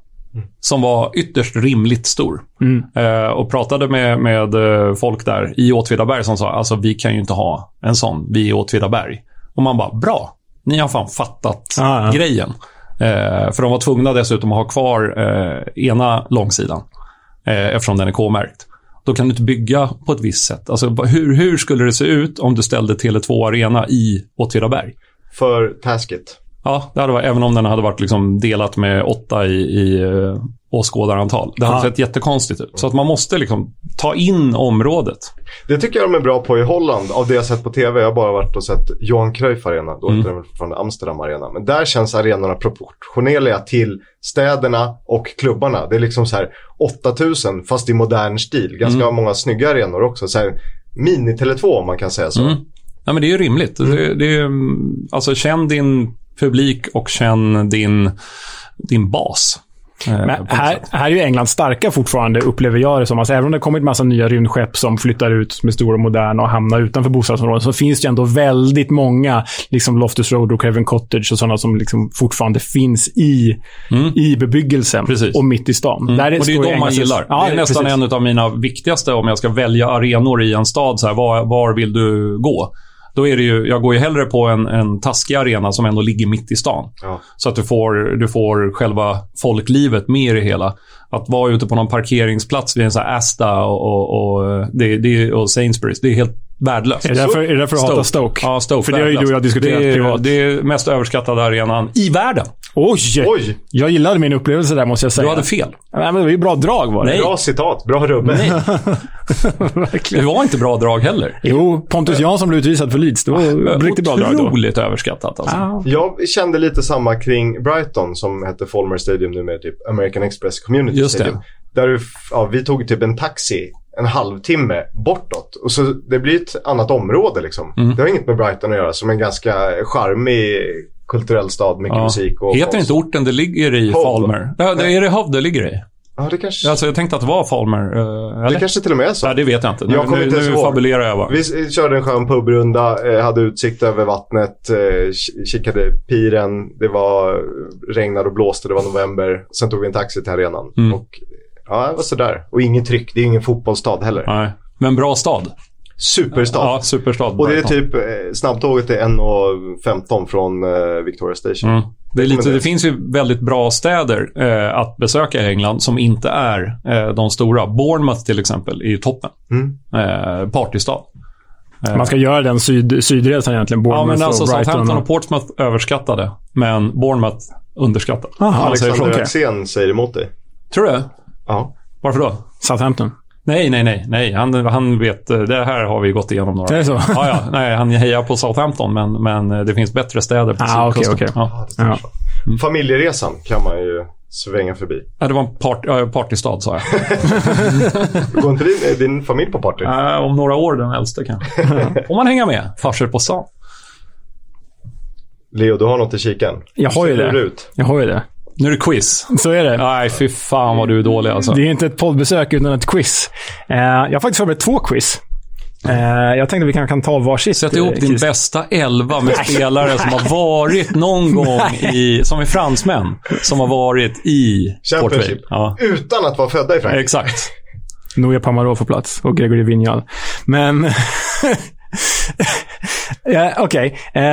Som var ytterst rimligt stor.
Mm.
Eh, och pratade med, med eh, folk där i Åtvidaberg som sa alltså vi kan ju inte ha en sån, vi är i Åtvidaberg. Och man bara, bra, ni har fan fattat
Ja, ja.
grejen. Eh, för de var tvungna dessutom att ha kvar eh, ena långsidan. Eh, eftersom den är K-märkt. Då kan du inte bygga på ett visst sätt. Alltså, hur, hur skulle det se ut om du ställde Tele2 Arena i Åtvidaberg?
För Tasket.
Ja, det hade varit, även om den hade varit liksom delat med åtta i, i uh, åskådarantal. Det hade
Ja.
sett jättekonstigt ut. Så att man måste liksom ta in området.
Det tycker jag de är bra på i Holland, av det jag sett på tv. Jag har bara varit och sett Johan Cruyff Arena, då
Mm.
heter den fortfarande Amsterdam Arena. Men där känns arenorna proportionerliga till städerna och klubbarna. Det är liksom så här 8000 fast i modern stil. Ganska
Mm.
många snygga arenor också. Så här, Mini-Tele2 om man kan säga så.
Mm. Ja, men det är ju rimligt. Det, det är, mm, alltså, känn din publik och känn din, din bas. Eh,
Men här, här är ju England starka fortfarande, upplever jag det som. Alltså, även om det kommit massa nya rymdskepp som flyttar ut är stora och moderna och hamnar utanför bostadsområden, så finns det ändå väldigt många, liksom Loftus Road och Craven Cottage och sådana som liksom fortfarande finns i, i bebyggelsen och mitt i stan.
Mm.
Där
och det är de man gillar.
Ja,
det är nästan
precis.
en av mina viktigaste om jag ska välja arenor i en stad. Så här, var, var vill du gå? Då är det ju, jag går ju hellre på en, en taskig arena som ändå ligger mitt i stan.
Ja.
Så att du får, du får själva folklivet med i det hela. Att vara ute på någon parkeringsplats vid en sån här Asta och, och, och, det, det, och Sainsbury's, det är helt värdelöst.
Är det därför- är det därför du hatar Stoke?
Ja, Stoke.
För det har ju du och jag diskuterat
det är,
privat.
Det är mest överskattade arenan i världen.
Oj!
Oj!
Jag gillade min upplevelse där, måste jag säga.
Du hade fel.
Nej, men det var ju bra drag var det.
Nej.
Bra citat, bra rubbe.
Nej. Det var inte bra drag heller.
Jo, Pontus Jansson blev utvisad för Leeds. Det var riktigt bra drag då.
Otroligt överskattat alltså.
Ja.
Jag kände lite samma kring Brighton som hette Folmer Stadium nu med typ American Express Community
Just det.
Stadium. Där du, f- ja, vi tog typ en taxi en halvtimme bortåt. Och så det blir ett annat område liksom.
Mm.
Det har inget med Brighton att göra som en ganska charmig kulturell stad, mycket
Ja.
musik och
Heter inte orten det ligger i
Hove.
Falmer? Ja, det är det Hove det ligger i?
Ja, det kanske...
Alltså, jag tänkte att det var Falmer. Uh, eller?
Det kanske till och med är så.
Ja, det vet jag inte. Nu,
Jag
nu,
inte
nu
ihåg.
fabulerar jag bara.
Vi körde en skön pubrunda, eh, hade utsikt över vattnet, eh, ki- kikade piren. Det var regnade och blåste, det var november. Sen tog vi en taxi till arenan.
Mm.
Och, ja, det var sådär. Och inget tryck, det är ingen fotbollsstad heller.
Nej. Men bra stad.
Superstad.
Ja, superstad.
Och det är typ, eh, snabbtåget är 1.15 från eh, Victoria Station.
Mm. Det, är lite, det finns ju väldigt bra städer eh, att besöka i England som inte är eh, de stora. Bournemouth till exempel är ju toppen.
Mm.
Eh, partystad. Eh,
Man ska göra den syd, sydresan egentligen.
Ja,
Bournemouth
men alltså
och Brighton.
Southampton
och-
Portsmouth överskattade. Men Bournemouth underskattade.
Aha.
Alexander. Axén säger emot dig.
Tror du?
Ja.
Varför då?
Southampton.
Nej, nej, nej. nej. Han, han vet, eh, det här har vi gått igenom några
Är det så?
Ja, ja. Nej, han hejar på Southampton, men, men eh, det finns bättre städer på
Ah, okej,
sydkusten.
okej.
Ja.
Ja.
Familjeresan kan man ju svänga förbi.
Ja, det var en part, ja, partystad, sa jag.
Går inte din, är din familj på party?
Äh, om några år den äldste kanske. Får man hänga med. Farsor på stan.
Leo, du har något i kikan.
Jag har ju det.
ut?
Jag har ju det.
Nu är det quiz.
Så är det.
Nej, fy fan vad du är dålig alltså.
Det är inte ett poddbesök utan ett quiz. Eh, jag har faktiskt förberett två quiz. Eh, jag tänkte att vi kanske kan ta varsitt.
Sätt ihop
eh,
din
quiz.
bästa elva med spelare som har varit någon gång i, som är fransmän, som har varit i.
Championship.
Ja,
Utan att vara födda i Frankrike.
exakt.
Nouya Pamarot på plats och Gregory Vignal. Men... ja, Okej. Eh,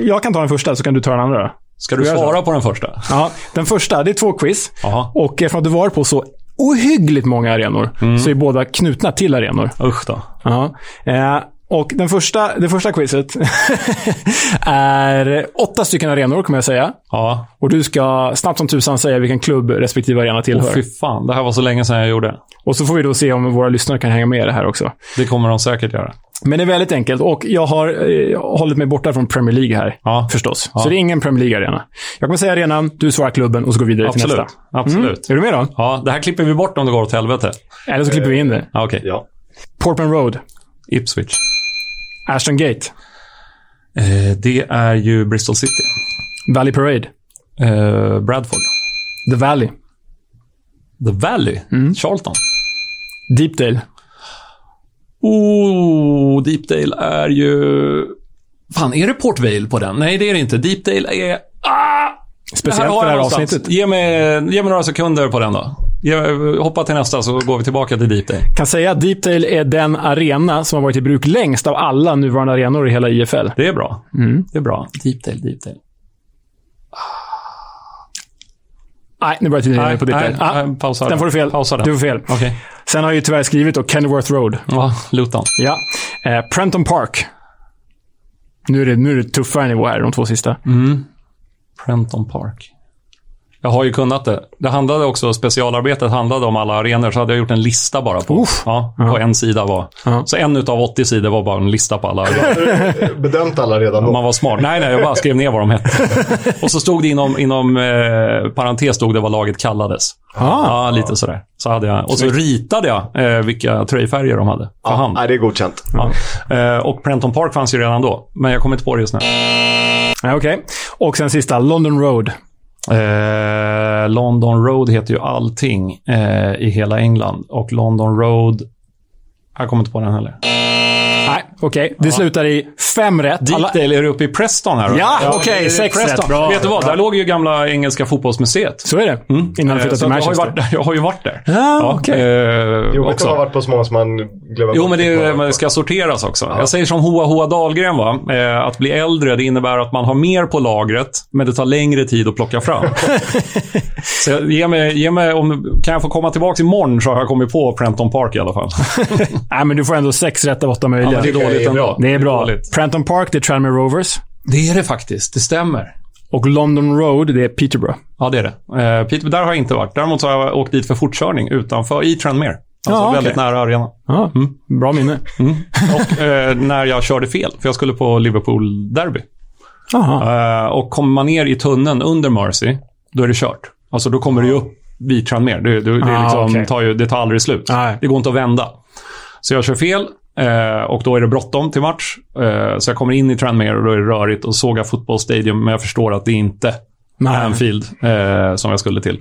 jag kan ta den första så kan du ta den andra.
Ska du svara på den första?
Ja, den första, det är två quiz.
Jaha.
Och eftersom du var på så ohyggligt många arenor
Mm.
så är båda knutna till arenor.
Usch då.
Ja. Eh, och den första, det första quizet är åtta stycken arenor, kommer jag säga.
Ja.
Och du ska snabbt som tusan säga vilken klubb respektive arena
Åh
tillhör.
fy fan, det här var så länge sedan jag gjorde.
och så får vi då se om våra lyssnare kan hänga med i det här också.
Det kommer de säkert göra.
Men det är väldigt enkelt och jag har eh, hållit mig borta från Premier League här.
Ja.
Förstås.
Ja.
Så det är ingen Premier League-arena. Jag kommer säga arenan, du svarar klubben och så går vi vidare
Absolut.
till nästa.
Absolut.
Mm. Är du med då?
Ja, det här klipper vi bort om det går åt helvete.
Eller så klipper vi in det.
Ja, Okej.
Ja.
Portman Road.
Ipswich.
Ashton Gate.
Eh, det är ju Bristol City.
Valley Parade.
Eh, Bradford.
The Valley.
The Valley.
Mm.
Charlton.
Deepdale.
Oh, Deepdale är ju... Fan, är det Port Vale på den? Nej, det är det inte. Deepdale är... Ah!
Speciellt
har
för det här
någonstans.
avsnittet.
Ge mig, ge mig några sekunder på den då. Ge, hoppa till nästa så går vi tillbaka till Deepdale.
Kan säga att Deepdale är den arena som har varit i bruk längst av alla nuvarande arenor i hela IFL.
Det är bra.
Mm.
Det är bra. Deepdale, Deepdale.
Nej, nu börjar tiden rinna på Deepdale.
nej,
Ah,
nej, pausa
den får du fel.
Pausa den.
Du får fel.
Okej.
Sen har jag ju tyvärr skrivit då Kenworth Road.
Ja, Luton.
Ja. Eh, Prenton Park. Nu är, det, nu är det tuffare nivå här, de två sista.
Mm. Prenton Park. Jag har ju kunnat det. Det handlade också, specialarbetet handlade om alla arenor, så hade jag gjort en lista bara på. Ja, på en sida var. Så en utav 80 sidor var bara en lista på alla arenor.
Bedömt alla redan då.
Man var smart. Nej, nej, jag bara skrev ner vad de hette. Och så stod det inom, inom eh, parentes stod det vad laget kallades.
Ah.
Ja, lite sådär. Så hade jag, och så ritade jag eh, vilka tröjfärger de hade för hand.
Nej, det är godkänt.
Ja. Eh, och Prenton Park fanns ju redan då, men jag kommer inte på det just nu.
Ja, Okej. Och sen sista, London Road.
Eh, London Road heter ju allting eh, i hela England. Och London Road... Jag kommer inte på den heller.
Okej. Det slutar i fem rätt. Alla...
Deepdale, är du uppe i Preston här? då?
Ja, okej,
det är
sex
Preston.
rätt. Bra.
Vet du vad? Där låg ju gamla engelska fotbollsmuseet.
Så är det. Innan
Eh,
han flyttade till
att jag, har ju
Manchester.
varit där, jag har ju varit där.
Ja, okej.
eh,
Jo,
också.
kan ha varit på så många som man glömmer
Jo, men det, men det ska sorteras också. Jag säger som Hoa Hoa Dahlgren, va? Eh, att bli äldre det innebär att man har mer på lagret, men det tar längre tid att plocka fram. så jag- ge mig, ge mig, om, kan jag få komma tillbaka imorgon så har jag kommit på Prenton Park i alla fall.
Nej, men du får ändå sex rätt av åtta möjliga.
Ja, dåligt ändå.
Det är bra.
dåligt.
Prenton Park, det är Tranmere Rovers.
Det är det faktiskt, det stämmer.
Och London Road, det är Peterborough.
Ja, det är det. Eh, Peter, där har jag inte varit. Däremot så har jag åkt dit för fortkörning utanför, i Tranmere. Alltså
Ja, okej.
väldigt nära arenan.
Ja, Bra minne.
Och eh, när jag körde fel, för jag skulle på Liverpool-derby. Eh, och kommer man ner i tunneln under Mercy, då är det kört. Alltså då kommer det ju upp vid Tranmere. Det, det, det, är
Ah,
liksom,
okej.
tar ju, det tar aldrig slut.
Nej.
Det går inte att vända. Så jag kör fel eh, och då är det bråttom till match. Eh, så jag kommer in i Tranmere och då är det rörigt och sågar Football Stadium, men jag förstår att det inte
Nej.
Anfield eh, som jag skulle till.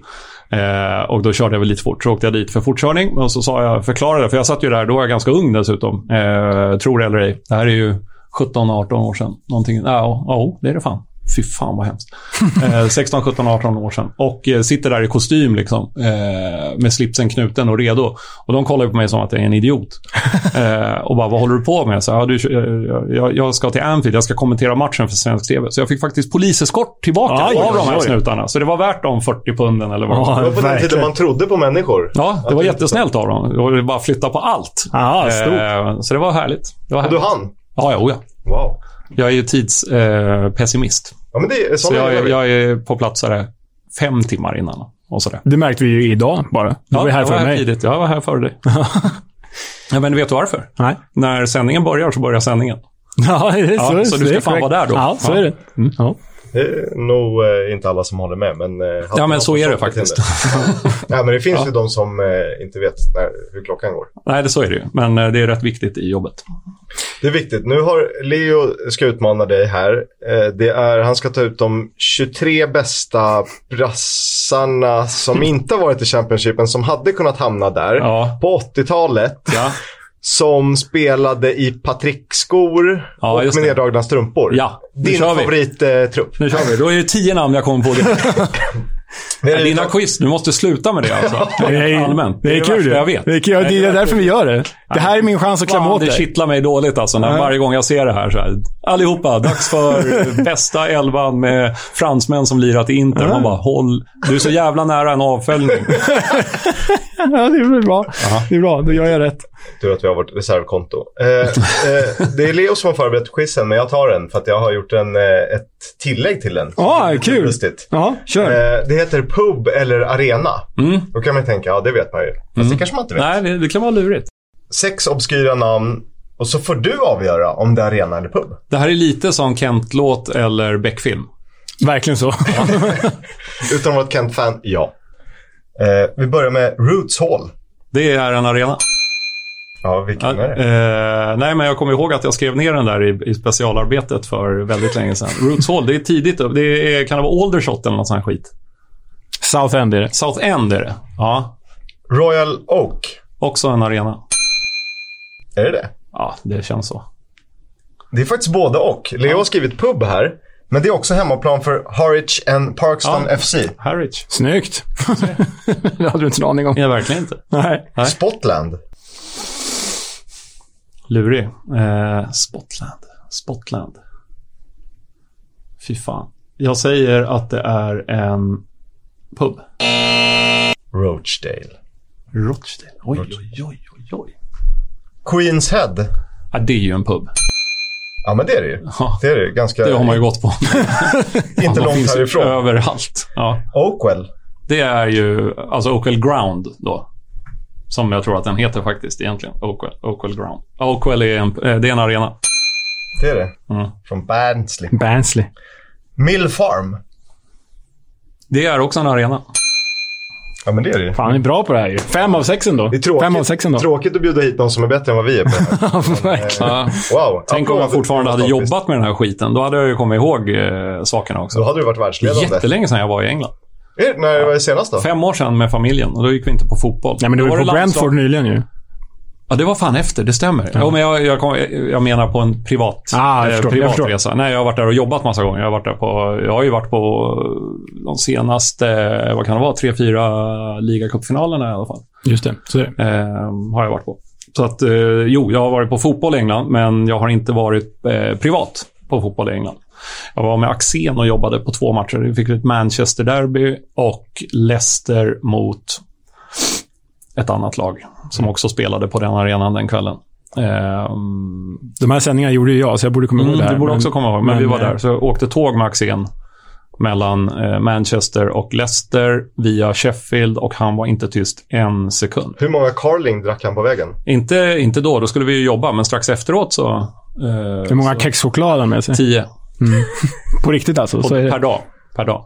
Eh, och då körde jag väl lite fort. Så åkte jag dit för fortkörning och så sa jag, förklarade, för jag satt ju där, då var jag ganska ung dessutom. Eh, tror det eller ej. Det här är ju 17-18 år sedan. Någonting. Ja, ja, det är det fan. Fy fan vad hemskt. Eh, 16, 17, 18 år sedan. Och eh, sitter där i kostym liksom. Eh, med slipsen knuten och redo. Och de kollar på mig som att jag är en idiot. Eh, och bara, vad håller du på med? Jag sa, ja, du, jag, jag ska till Anfield, jag ska kommentera matchen för svensk TV. Så jag fick faktiskt poliseskort tillbaka
Aj,
av de här snutarna. Så det var värt de 40 punden eller vad
Ja,
Det var på den tiden man trodde på människor.
Ja, det var jättesnällt av dem. Det var bara flytta på allt.
Ja, stort.
Eh, så det var härligt. Det var
Och du
härligt.
hann?
Ja, ja, oh ja.
Wow.
Jag är ju tidspessimist. Eh.
Ja, men det
så jag,
är
jag är på plats sådär fem timmar innan. Och sådär.
Det märkte vi ju idag bara. Du
Ja,
var här
jag var
före
här
mig.
tidigt. Jag var här före dig. ja, men vet du varför?
Nej.
När sändningen börjar så börjar sändningen.
Ja, det är så,
Ja, så du
det
ska fan vara där då.
Ja, så
Ja.
är det. Mm. Ja.
Det är nog eh, inte alla som håller med, men... Eh,
Ja, men så är det faktiskt.
ja, men det finns ju de som eh, inte vet när, hur klockan går.
Nej, det så är det ju. Men det är rätt viktigt i jobbet.
Det är viktigt. Nu har Leo ska utmana dig här. Det är, han ska ta ut de 23 bästa brassarna som inte har varit i Championshipen, som hade kunnat hamna där
Ja.
på 80-talet.
Ja.
Som spelade i Patrick-skor
Ja,
och med
det.
neddragna strumpor.
Ja,
Din favorittrupp.
Nu kör vi. Då är det tio namn jag kommer på.
Det är
Dina quiz, du måste sluta med det alltså.
Det är,
Allmänt.
det är kul
värsta
ju.
jag vet.
Det är, kul. det är därför vi gör det. Det här är min chans att klämma
Fan,
åt
det
dig.
kittlar mig dåligt alltså. När varje gång jag ser det här, så här. Allihopa, dags för bästa elvan med fransmän som lirat i Inter. Man bara, håll. Du är så jävla nära en avföljning.
Ja, det är bra. Det är bra, då gör jag rätt.
Tur att vi har vårt reservkonto. Eh, eh, det är Leo som har förberett quizen, men jag tar den för att jag har gjort en, eh, ett tillägg till den.
Ja,
Lite
kul.
lustigt.
Ja, kör.
Eh, det heter pub eller arena.
Mm.
Då kan man tänka, ja det vet man ju. Fast det kanske man inte vet.
Nej, det, det kan vara lurigt.
Sex obskyra namn Och så får du avgöra om det är arena eller pub.
Det här är lite som Kent-låt eller Beck-film.
Verkligen så.
Utan att vara ett Kent-fan, ja. Eh, vi börjar med Roots Hall.
Det är en arena.
Ja, vilken är det?
Eh, nej, men jag kommer ihåg att jag skrev ner den där i, i specialarbetet för väldigt länge sedan. Roots Hall, det är tidigt. Det är, kan det vara Aldershot eller något sånt här skit?
South End är det.
South End är det. Ja.
Royal Oak.
Också en arena.
Är det det?
Ja, det känns så.
Det är faktiskt både och. Leo har skrivit pub här. Men det är också hemmaplan för Harwich and Parkston
Ja.
FC.
Harwich.
Snyggt. det hade du inte en aning om.
Ja, verkligen inte.
Nej.
Nej.
Spotland.
Lurig. Eh, Spotland. Spotland. Fy fan. Jag säger att det är en pub.
Rochdale.
Rochdale. Oj, oj, oj, oj, oj.
Queens Head.
Ja, det är ju en pub.
Ja, men det är det ju.
Ja.
Det är det. Ganska...
Det har man ju gått på.
Inte
De
långt härifrån.
Överallt. Ja.
Oakwell.
Det är ju, alltså Oakwell Ground då. Som jag tror att den heter faktiskt egentligen. Oakwell, Oakwell Ground. Oakwell är en, eh, det är en arena.
Det är det.
Mm.
Från Barnsley.
Bansley.
Mill Farm.
Det är också en arena.
Ja, men det är det ju.
Fan, ni är bra på det här ju. Fem av sex ändå.
Det är tråkigt,
Fem av sex ändå.
tråkigt att bjuda hit någon som är bättre än vad vi är på det här.
Verkligen.
Ja.
Wow.
Tänk om jag fortfarande hade jobbat med den här skiten. Då hade jag ju kommit ihåg eh, sakerna också.
Då hade du varit världsledande.
Jättelänge sedan jag var i England.
Är det- När var det senast då?
Fem år sedan med familjen och då gick vi inte på fotboll.
Nej, men du var ju på Brentford nyligen ju.
Ja, det var fan efter. Det stämmer. Ja. men jag, jag, kom, jag menar på en privat,
Ah, jag
eh,
förstår, jag
privat
förstår.
resa. Nej, jag har varit där och jobbat massa gånger. Jag har, varit där på, jag har ju varit på de senaste, vad kan det vara, tre, fyra ligacupfinalerna i alla fall.
Just det, så det.
Eh, har jag varit på. Så att, eh, jo, jag har varit på fotboll i England, men jag har inte varit eh, privat på fotboll i England. Jag var med Axén och jobbade på två matcher. Vi fick ett Manchester Derby och Leicester mot ett annat lag som också spelade på den arenan den kvällen. Ehm,
De här sändningarna gjorde ju jag, så jag borde komma ihåg
Mm,
det här.
du borde
men-
också komma ihåg, men, vi var
eh,
där. Så jag åkte tåg med Axén mellan eh, Manchester och Leicester via Sheffield och han var inte tyst en sekund.
Hur många Carling drack han på vägen?
Inte, inte då, då skulle vi ju jobba, men strax efteråt så... Eh,
Hur många
så,
kexchoklad med sig?
Tio.
På riktigt alltså? Är
per dag. Per dag.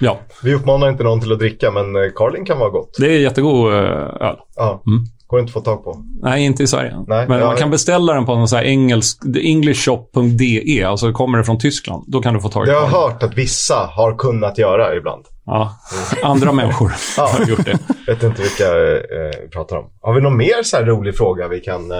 Ja,
Vi uppmanar inte någon till att dricka, men eh, Carling kan vara gott.
det är jättegod eh, öl.
Ja.
Mm.
Går inte att få tag på.
Nej, inte i Sverige.
Nej,
men
ja,
man kan beställa den på någon så här engelsk, englishshop.de, alltså kommer det från Tyskland. Då kan du få tag i
har jag
den.
hört att vissa har kunnat göra ibland.
Ja, andra människor
Ja.
har gjort det.
Vet inte vilka eh, vi pratar om. Har vi någon mer så rolig fråga vi kan... Eh,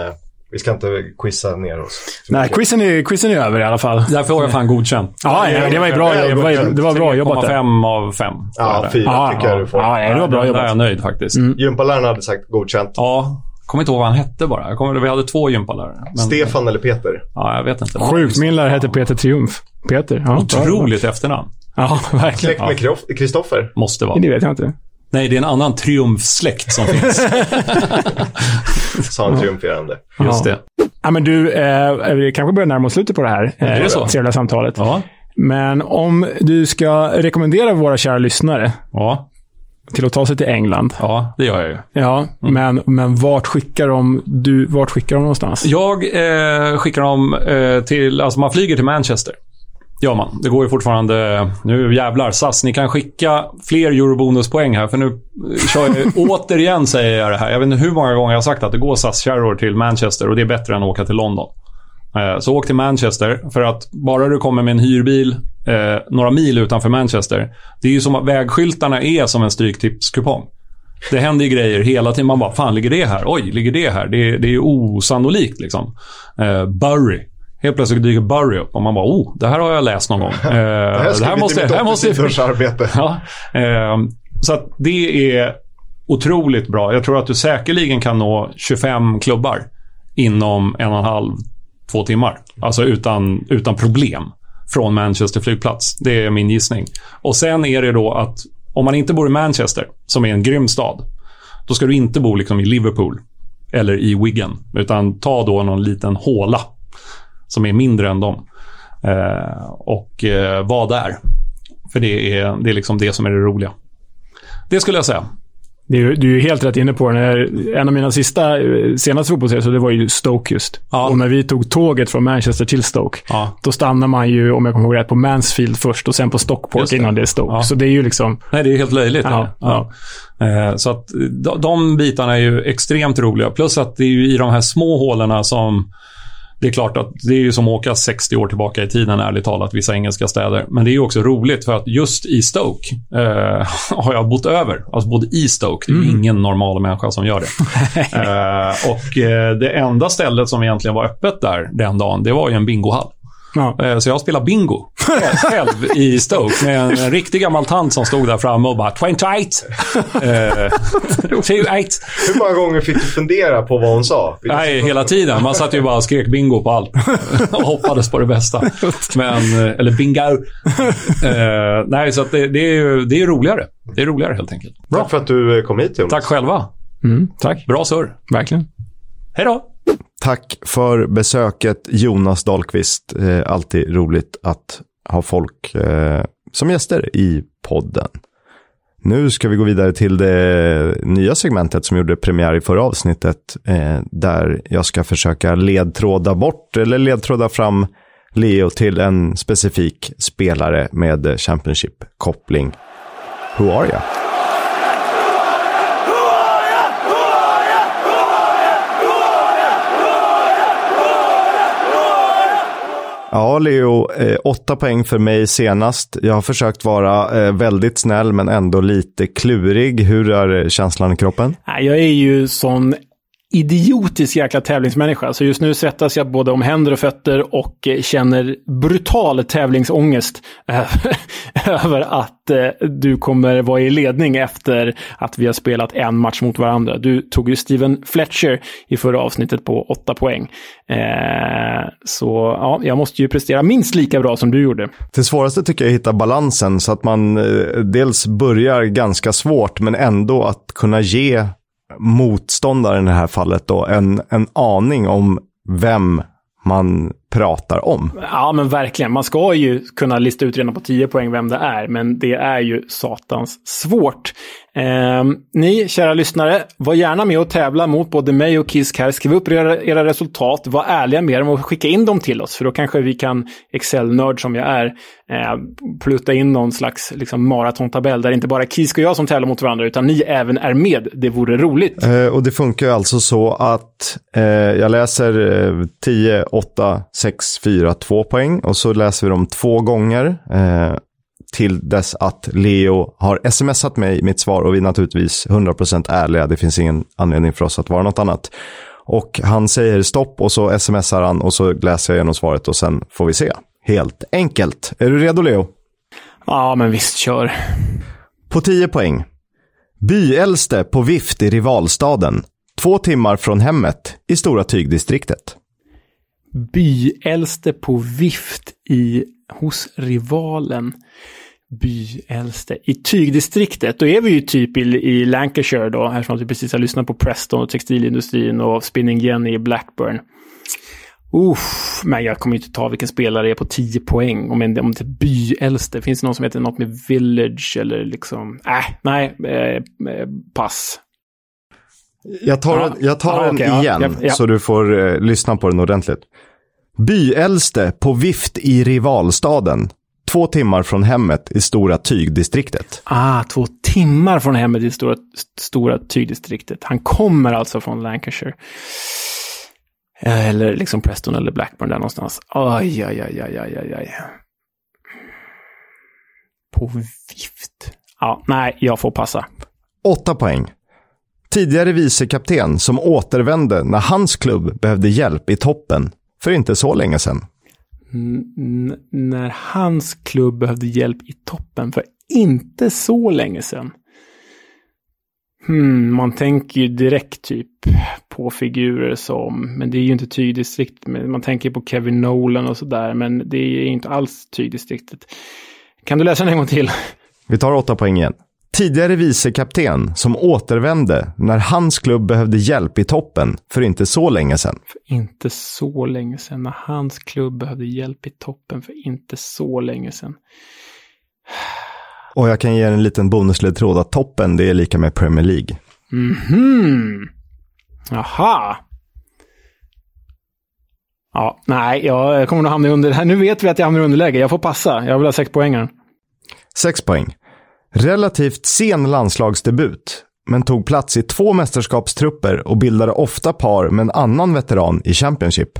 vi ska inte quizza ner oss.
Nej, quizen är, quizen är över i alla fall.
Därför var jag fan godkänd.
Ja, ja, det var ju bra, det var, det var bra jobbat där.
3,5 av 5.
Ja, fyra
Ja,
tycker jag du får.
Ja, ja, det var bra
Där är
jobbat.
jag nöjd faktiskt.
Gympaläraren hade sagt godkänt.
Ja, kommer inte ihåg vad han hette bara. Jag kommer, vi hade två gympalärare. Men,
Stefan eller Peter?
Ja, jag vet inte.
Sjukt. Min lärare hette Peter Triumf. Peter. Ja, bra.
Otroligt efternamn.
Ja, verkligen.
Släkt med Kristoffer?
Måste vara.
Det vet jag inte.
Nej, det är en annan triumfsläkt som finns.
Sa han triumferande.
Just det.
Ja, men du, eh, vi kanske börjar närma oss slutet på det här eh,
Är det så?
trevliga samtalet.
Ja.
Men om du ska rekommendera våra kära lyssnare
Ja.
till att ta sig till England.
ja, det gör jag ju.
Ja, men, men vart skickar de, du, vart skickar de någonstans?
Jag eh, skickar dem eh, till, alltså man flyger till Manchester. Gör man. Det går ju fortfarande, nu jävlar SAS, ni kan skicka fler eurobonuspoäng här för nu kör jag, återigen säger jag det här. Jag vet inte hur många gånger jag har sagt att det går SAS-kärror till Manchester och det är bättre än att åka till London. Eh, Så åk till Manchester för att bara du kommer med en hyrbil eh, några mil utanför Manchester. Det är ju som att vägskyltarna är som en stryktipskupong. Det händer ju grejer hela tiden. Man bara, fan ligger det här? Oj, ligger det här? Det, är- det är ju osannolikt liksom. Eh, Bury. Helt plötsligt dyker Bury upp och man bara, oh, det här har jag läst någon gång. Eh,
Det här ska bli till mitt
här måste-
arbete.
Ja, eh, så att det är otroligt bra. Jag tror att du säkerligen kan nå 25 klubbar inom en och en halv, två timmar. Alltså utan, utan problem från Manchester flygplats. Det är min gissning. Och sen är det då att om man inte bor i Manchester, som är en grym stad, då ska du inte bo liksom i Liverpool eller i Wigan, utan ta då någon liten håla som är mindre än dem. Eh, och eh, var där. För det är, det är liksom det som är det roliga. Det skulle jag säga.
Det är, du är helt rätt inne på. Här, en av mina sista, eh, senaste fotbollsserier, så det var ju Stoke just.
Ja.
Och när vi tog tåget från Manchester till Stoke,
Ja.
då stannar man ju, om jag kommer ihåg rätt, på Mansfield först och sen på Stockport
det.
innan det är Stoke.
Ja.
Så det är ju liksom...
Nej, det är helt löjligt. Eh, Så att de, de bitarna är ju extremt roliga. Plus att det är ju i de här små hålorna som... Det är klart att det är ju som att åka 60 år tillbaka i tiden, ärligt talat, vissa engelska städer. Men det är ju också roligt för att just i Stoke eh, har jag bott över. Alltså både i Stoke. Det är ju ingen normal människa som gör det. eh, och eh, det enda stället som egentligen var öppet där den dagen, det var ju en bingohall.
Ja.
Eh, Så jag spelade bingo själv i Stoke med en riktig gammal tant som stod där framme och bara 28. Eh, 28.
Hur många gånger fick du fundera på vad hon sa?
Nej, hela tiden. Man satt ju bara och skrek bingo på allt. Och hoppades på det bästa. Men, eh, eller bingo. Eh, nej, så att det, det, är ju det är roligare. Det är roligare helt enkelt.
Tack för att du eh, kom hit Jonas.
Tack själva.
Mm, tack.
Bra surr.
Verkligen.
Hej då.
Tack för besöket Jonas Dahlqvist. Eh, alltid roligt att ha folk eh, som gäster i podden. Nu ska vi gå vidare till det nya segmentet som gjorde premiär i förra avsnittet. Eh, där jag ska försöka ledtråda bort eller ledtråda fram Leo till en specifik spelare med Championship-koppling. Who are you? Ja, Leo, eh, åtta poäng för mig senast. Jag har försökt vara eh, väldigt snäll men ändå lite klurig. Hur är eh, känslan i kroppen?
Jag är ju sån idiotisk jäkla tävlingsmänniska. Så just nu svettas jag både om händer och fötter och eh, känner brutal tävlingsångest eh, över att eh, du kommer vara i ledning efter att vi har spelat en match mot varandra. Du tog ju Steven Fletcher i förra avsnittet på åtta poäng. Så ja, jag måste ju prestera minst lika bra som du gjorde.
Det svåraste tycker jag är att hitta balansen så att man dels börjar ganska svårt men ändå att kunna ge motståndaren i det här fallet då en, en aning om vem man pratar om.
Ja, men verkligen. Man ska ju kunna lista ut redan på 10 poäng vem det är, men det är ju satans svårt. Eh, ni, kära lyssnare, var gärna med och tävla mot både mig och Kisk här. Skriv upp era, era resultat, var ärliga med dem och skicka in dem till oss, för då kanske vi kan, Excel-nörd som jag är, eh, plutta in någon slags liksom, maratontabell där inte bara Kisk och jag som tävlar mot varandra, utan ni även är med. Det vore roligt.
Eh, och det funkar ju alltså så att eh, jag läser eh, 10, 8, 6, 4, 2 poäng och så läser vi dem två gånger eh, till dess att Leo har smsat mig mitt svar och vi är naturligtvis 100% ärliga. Det finns ingen anledning för oss att vara något annat. Och han säger stopp och så smsar han och så läser jag igenom svaret och sen får vi se. Helt enkelt. Är du redo Leo?
Ja, men visst, kör.
På 10 poäng. Byäldste på vift i rivalstaden. Två timmar från hemmet i Stora Tygdistriktet.
Byäldste på vift i, hos rivalen. Byäldste. I tygdistriktet, då är vi ju typ i, i Lancashire då, här som vi precis har lyssnat på Preston och textilindustrin och Spinning Jenny i Blackburn. Uff, men jag kommer inte ta vilken spelare det är på 10 poäng. Om, en, om det är byäldste. Finns det någon som heter något med Village eller liksom... Äh, nej, eh, eh pass.
Jag tar,
Ja.
den, jag tar
Ja,
den
okej, ja,
igen
ja,
så du får eh, lyssna på den ordentligt. Byäldste på vift i rivalstaden. Två timmar från hemmet i Stora Tygdistriktet.
Ah, två timmar från hemmet i stora, stora tygdistriktet. Han kommer alltså från Lancashire. Eh, Eller liksom Preston eller Blackburn där någonstans. Aj, aj, aj, aj, aj, aj. På vift. Ja, nej, jag får passa.
Åtta poäng. Tidigare vicekapten som återvände när hans klubb behövde hjälp i toppen för inte så länge sedan.
N- när hans klubb behövde hjälp i toppen för inte så länge sedan. Hmm, man tänker ju direkt typ på figurer som, men det är ju inte tygdistrikt, man tänker på Kevin Nolan och sådär, men det är inte alls tygdistriktet. Kan du läsa den en gång till?
Vi tar åtta poäng igen. Tidigare vicekapten som återvände när hans klubb behövde hjälp i toppen för inte så länge sedan.
Inte så länge sedan, när hans klubb behövde hjälp i toppen för inte så länge sedan.
Och jag kan ge en liten bonusledtråd att toppen det är lika med Premier League.
Mhm. Jaha. Ja, nej, jag kommer nog hamna under... Nu vet vi att jag hamnar i underläge. Jag får passa. Jag vill ha sex poängaren.
Sex poäng. Relativt sen landslagsdebut, men tog plats i två mästerskapstrupper och bildade ofta par med en annan veteran i Championship.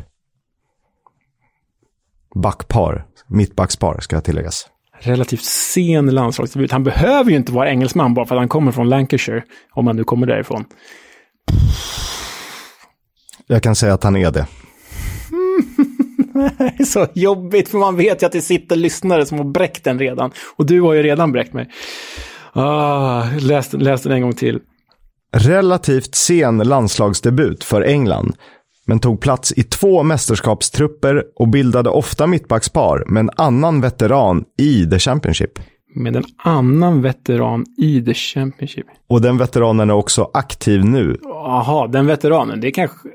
Backpar, mittbackspar ska tilläggas.
Relativt sen landslagsdebut. Han behöver ju inte vara engelsman bara för att han kommer från Lancashire. Om han nu kommer därifrån.
Jag kan säga att han är det.
Det är så jobbigt, för man vet ju att det sitter lyssnare som har bräckt den redan. Och du har ju redan bräckt mig. Ah, läs, läs den en gång till.
Relativt sen landslagsdebut för England, men tog plats i två mästerskapstrupper och bildade ofta mittbackspar med en annan veteran i The Championship.
Med en annan veteran i The Championship.
Och den veteranen är också aktiv nu.
Jaha, den veteranen. Det är kanske,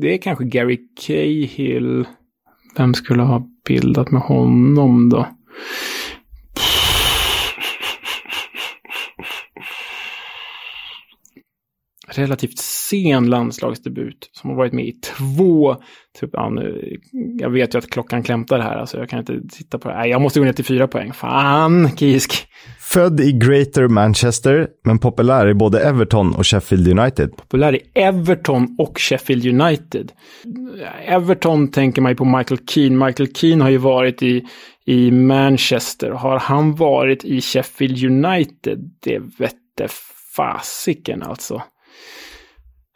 det är kanske Gary Cahill. Vem skulle ha bildat med honom då? Relativt sen landslagsdebut som har varit med i två, typ, ja, nu, jag vet ju att klockan klämtar här, alltså jag kan inte titta på det. Nej, jag måste gå ner till fyra poäng. Fan, Kisk.
Född i Greater Manchester, men populär i både Everton och Sheffield United.
Populär i Everton och Sheffield United. Everton tänker man ju på Michael Keane. Michael Keane har ju varit i, i Manchester. Har han varit i Sheffield United? Det vette fasiken alltså.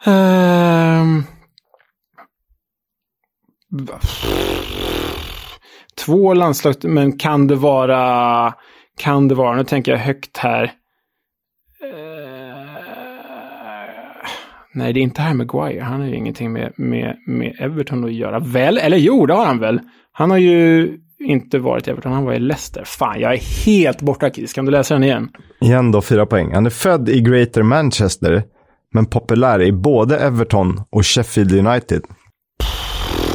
Ehm. Två landslag, men kan det vara, kan det vara, nu tänker jag högt här. Eh, nej, det är inte här Maguire. Han har ju ingenting med, med, med Everton att göra. Väl? Eller jo, det har han väl. Han har ju inte varit i Everton, han var i Leicester. Fan, jag är helt borta, Kiss. Kan du läsa den igen?
Igen då, fyra poäng. Han är född i Greater Manchester, men populär i både Everton och Sheffield United.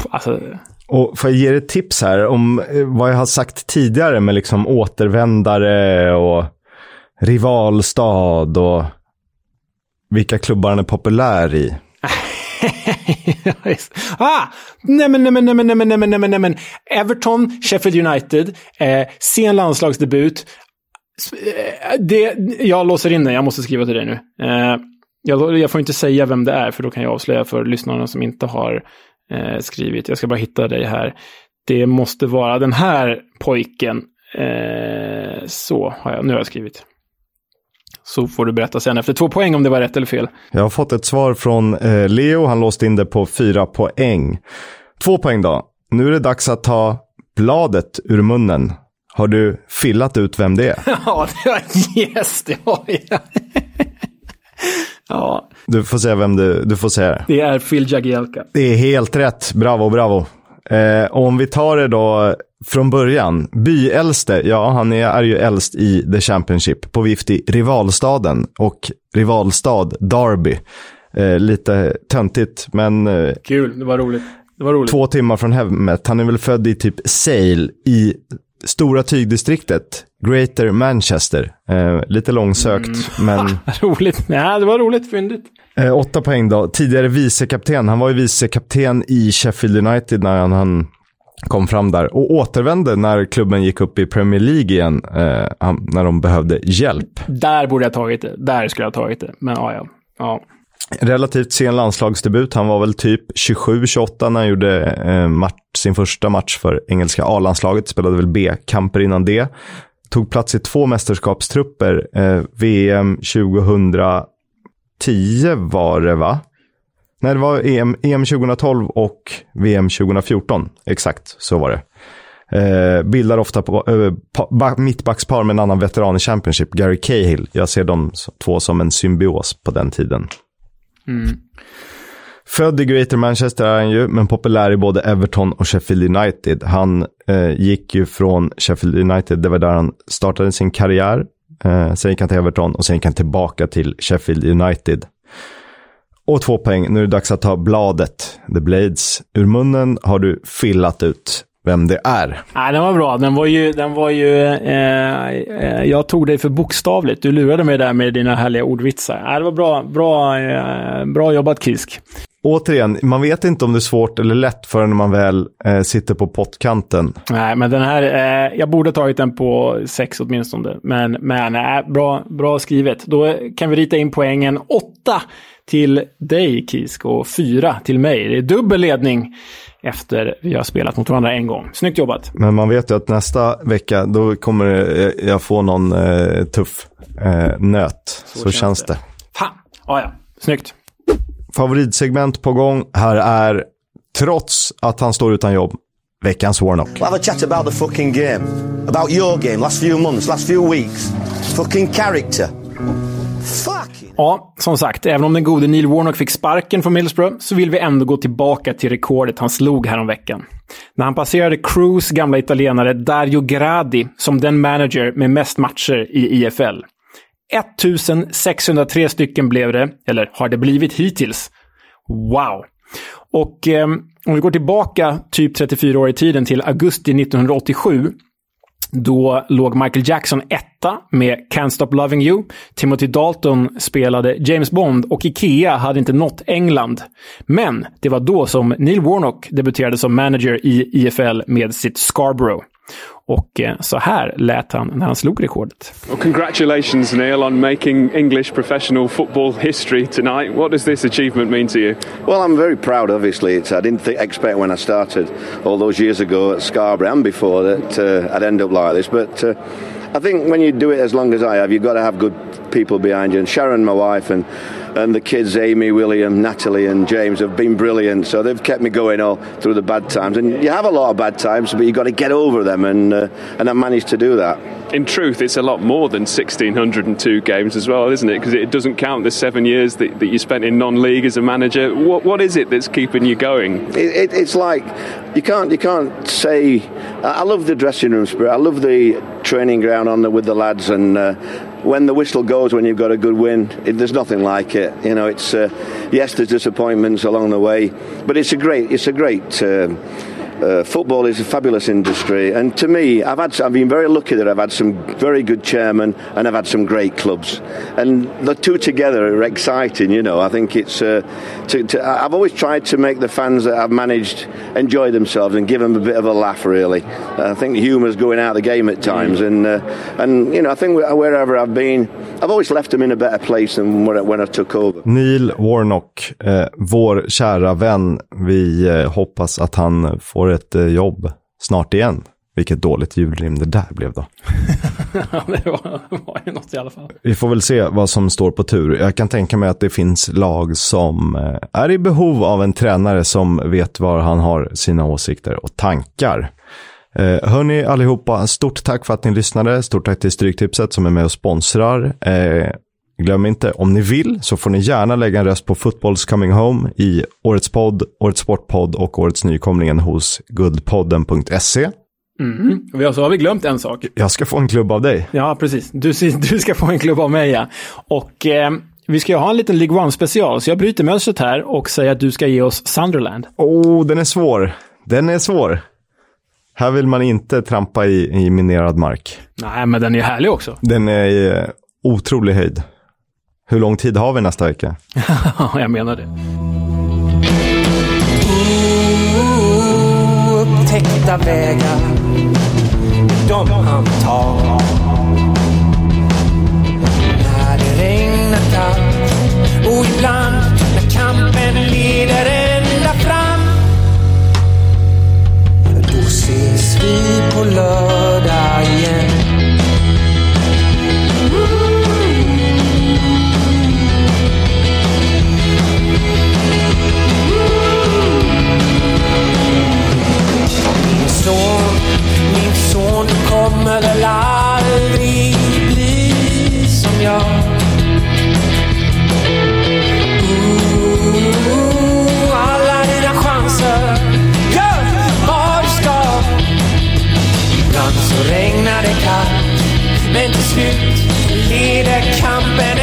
Alltså...
Och får jag ge dig ett tips här om eh, vad jag har sagt tidigare med liksom återvändare och rivalstad och vilka klubbar han är populär i.
ah! Nej men, nej men, nej men, nej men, nej men, nej men, nej men. Everton, Sheffield United, eh, sen landslagsdebut. Eh, det, jag låser in det, jag måste skriva till dig nu. Eh, jag, jag, får inte säga vem det är, för då kan jag avslöja för lyssnarna som inte har eh, skrivit. Jag ska bara hitta dig här. Det måste vara den här pojken. Eh, så har jag, nu har jag skrivit. Så får du berätta sen efter två poäng om det var rätt eller fel.
Jag har fått ett svar från eh, Leo. Han låste in det på fyra poäng. Två poäng då. Nu är det dags att ta bladet ur munnen. Har du fillat ut vem det är?
ja, yes, det har jag. ja.
Du får säga vem du, du får säga det.
Det är Phil Jagielka.
Det är helt rätt. Bravo, bravo. Eh, om vi tar det då från början. Byäldste, ja han är, är ju äldst i The Championship på vift i rivalstaden och rivalstad Derby. Eh, lite töntigt men... Eh,
Kul, det var roligt. Det var roligt.
Två timmar från hemmet. Han är väl född i typ Sale i Stora tygdistriktet, Greater Manchester. Eh, lite långsökt, mm. men...
roligt. Ja, det var roligt. Fyndigt.
Eh, åtta poäng då. Tidigare vicekapten. Han var ju vicekapten i Sheffield United när han, han kom fram där. Och återvände när klubben gick upp i Premier League igen. Eh, när de behövde hjälp.
Där borde jag tagit det. Där skulle jag tagit det. Men ja, ja. ja.
Relativt sen landslagsdebut. Han var väl typ 27-28 när han gjorde eh, match, sin första match för engelska A-landslaget. Spelade väl B-kamper innan det. Tog plats i två mästerskapstrupper. Eh, VM 2010 var det va? Nej, det var EM, EM 2012 och VM 2014. Exakt, så var det. Eh, bildar ofta på, eh, pa, mittbackspar med en annan veteran i Championship, Gary Cahill. Jag ser de två som en symbios på den tiden.
Mm.
Född i Greater Manchester är han ju, men populär i både Everton och Sheffield United. Han eh, gick ju från Sheffield United, det var där han startade sin karriär. Eh, sen gick han till Everton och sen gick han tillbaka till Sheffield United. Och två poäng, nu är det dags att ta bladet, The Blades. Ur munnen har du fillat ut. vem det är.
Nej, den var bra. Den var ju... Den var ju eh, eh, jag tog dig för bokstavligt. Du lurade mig där med dina härliga ordvitsar. Nej, det var bra, bra, eh, bra jobbat, Kisk.
Återigen, man vet inte om det är svårt eller lätt förrän man väl eh, sitter på pottkanten.
Nej, men den här... Eh, jag borde tagit den på sex åtminstone. Men, men eh, bra, bra skrivet. Då kan vi rita in poängen. Åtta till dig, Kisk, och fyra till mig. Det är dubbel ledning efter vi har spelat mot varandra en gång. Snyggt jobbat!
Men man vet ju att nästa vecka, då kommer eh, jag få någon eh, tuff eh, nöt. Så, Så känns det. det.
Fan! Ja, ja. Snyggt!
Favoritsegment på gång. Här är, trots att han står utan jobb, veckans Warnock.
We'll have a chat about the fucking game. About your game, last few months, last few weeks. Fucking character. Fuck!
Ja, som sagt, även om den gode Neil Warnock fick sparken från Middlesbrough så vill vi ändå gå tillbaka till rekordet han slog häromveckan. När han passerade Cruz gamla italienare Dario Gradi som den manager med mest matcher i IFL. 1603 stycken blev det, eller har det blivit hittills. Wow! Och eh, om vi går tillbaka typ 34 år i tiden till augusti 1987 då låg Michael Jackson etta med Can't Stop Loving You. Timothy Dalton spelade James Bond och Ikea hade inte nått England. Men det var då som Neil Warnock debuterade som manager i IFL med sitt Scarborough. Och eh, så här lät han när han slog rekordet.
Well, congratulations Neil on making English professional football history tonight. What does this achievement mean to you?
Well, I'm very proud obviously. It's, I didn't think, expect when I started all those years ago at Scarborough and before that uh, I'd end up like this. But uh, I think when you do it as long as I have, you've got to have good people behind you. And Sharon, my wife, and and the kids, Amy, William, Natalie, and James, have been brilliant. So they've kept me going all through the bad times. And you have a lot of bad times, but you've got to get over them, and uh, and I managed to do that.
In truth, it's a lot more than 1,602 games as well, isn't it? Because it doesn't count the seven years that, that you spent in non-league as a manager. What what is it that's keeping you going?
It, it, it's like you can't you can't say. I love the dressing room spirit. I love the training ground on the, with the lads and. Uh, when the whistle goes when you've got a good win, it, there's nothing like it. You know, it's uh, yes, there's disappointments along the way, but it's a great, it's a great. Uh, uh, football is a fabulous industry, and to me, I've had I've been very lucky that I've had some very good chairmen and I've had some great clubs, and the two together are exciting. You know, I think it's. Uh, to, to, I've always tried to make the fans that I've managed enjoy themselves and give them a bit of a laugh. Really, I think humour's going out of the game at times, and uh, and you know, I think wherever I've been, I've always left them in a better place than when I, when I took over.
Neil Warnock, eh, vår kära vän, vi eh, hoppas att han får ett eh, jobb snart igen. Vilket dåligt julrim det där blev då.
det var, var ju något i alla fall.
Vi får väl se vad som står på tur. Jag kan tänka mig att det finns lag som eh, är i behov av en tränare som vet var han har sina åsikter och tankar. Eh, hörni allihopa, stort tack för att ni lyssnade. Stort tack till Stryktipset som är med och sponsrar. Eh, Glöm inte, om ni vill så får ni gärna lägga en röst på Footballs Coming Home i Årets podd, Årets Sportpodd och Årets Nykomlingen hos guldpodden.se.
Mm. Och så har vi glömt en sak.
Jag ska få en klubb av dig.
Ja, precis. Du, du ska få en klubb av mig, ja. Och eh, vi ska ju ha en liten League One-special, så jag bryter mönstret här och säger att du ska ge oss Sunderland.
Oh, den är svår. Den är svår. Här vill man inte trampa i, i minerad mark.
Nej, men den är härlig också.
Den är i eh, otrolig höjd. Hur lång tid har vi nästa vecka?
Ja, jag menar det.
Upptäckta vägar, de han tar. När det regnar kallt och ibland när kampen leder ända fram. Då ses vi på lördag igen. Kommer väl aldrig bli som jag. Ooh, alla dina chanser, gör vad du ska. Ibland så regnar det kallt, men till slut leder kampen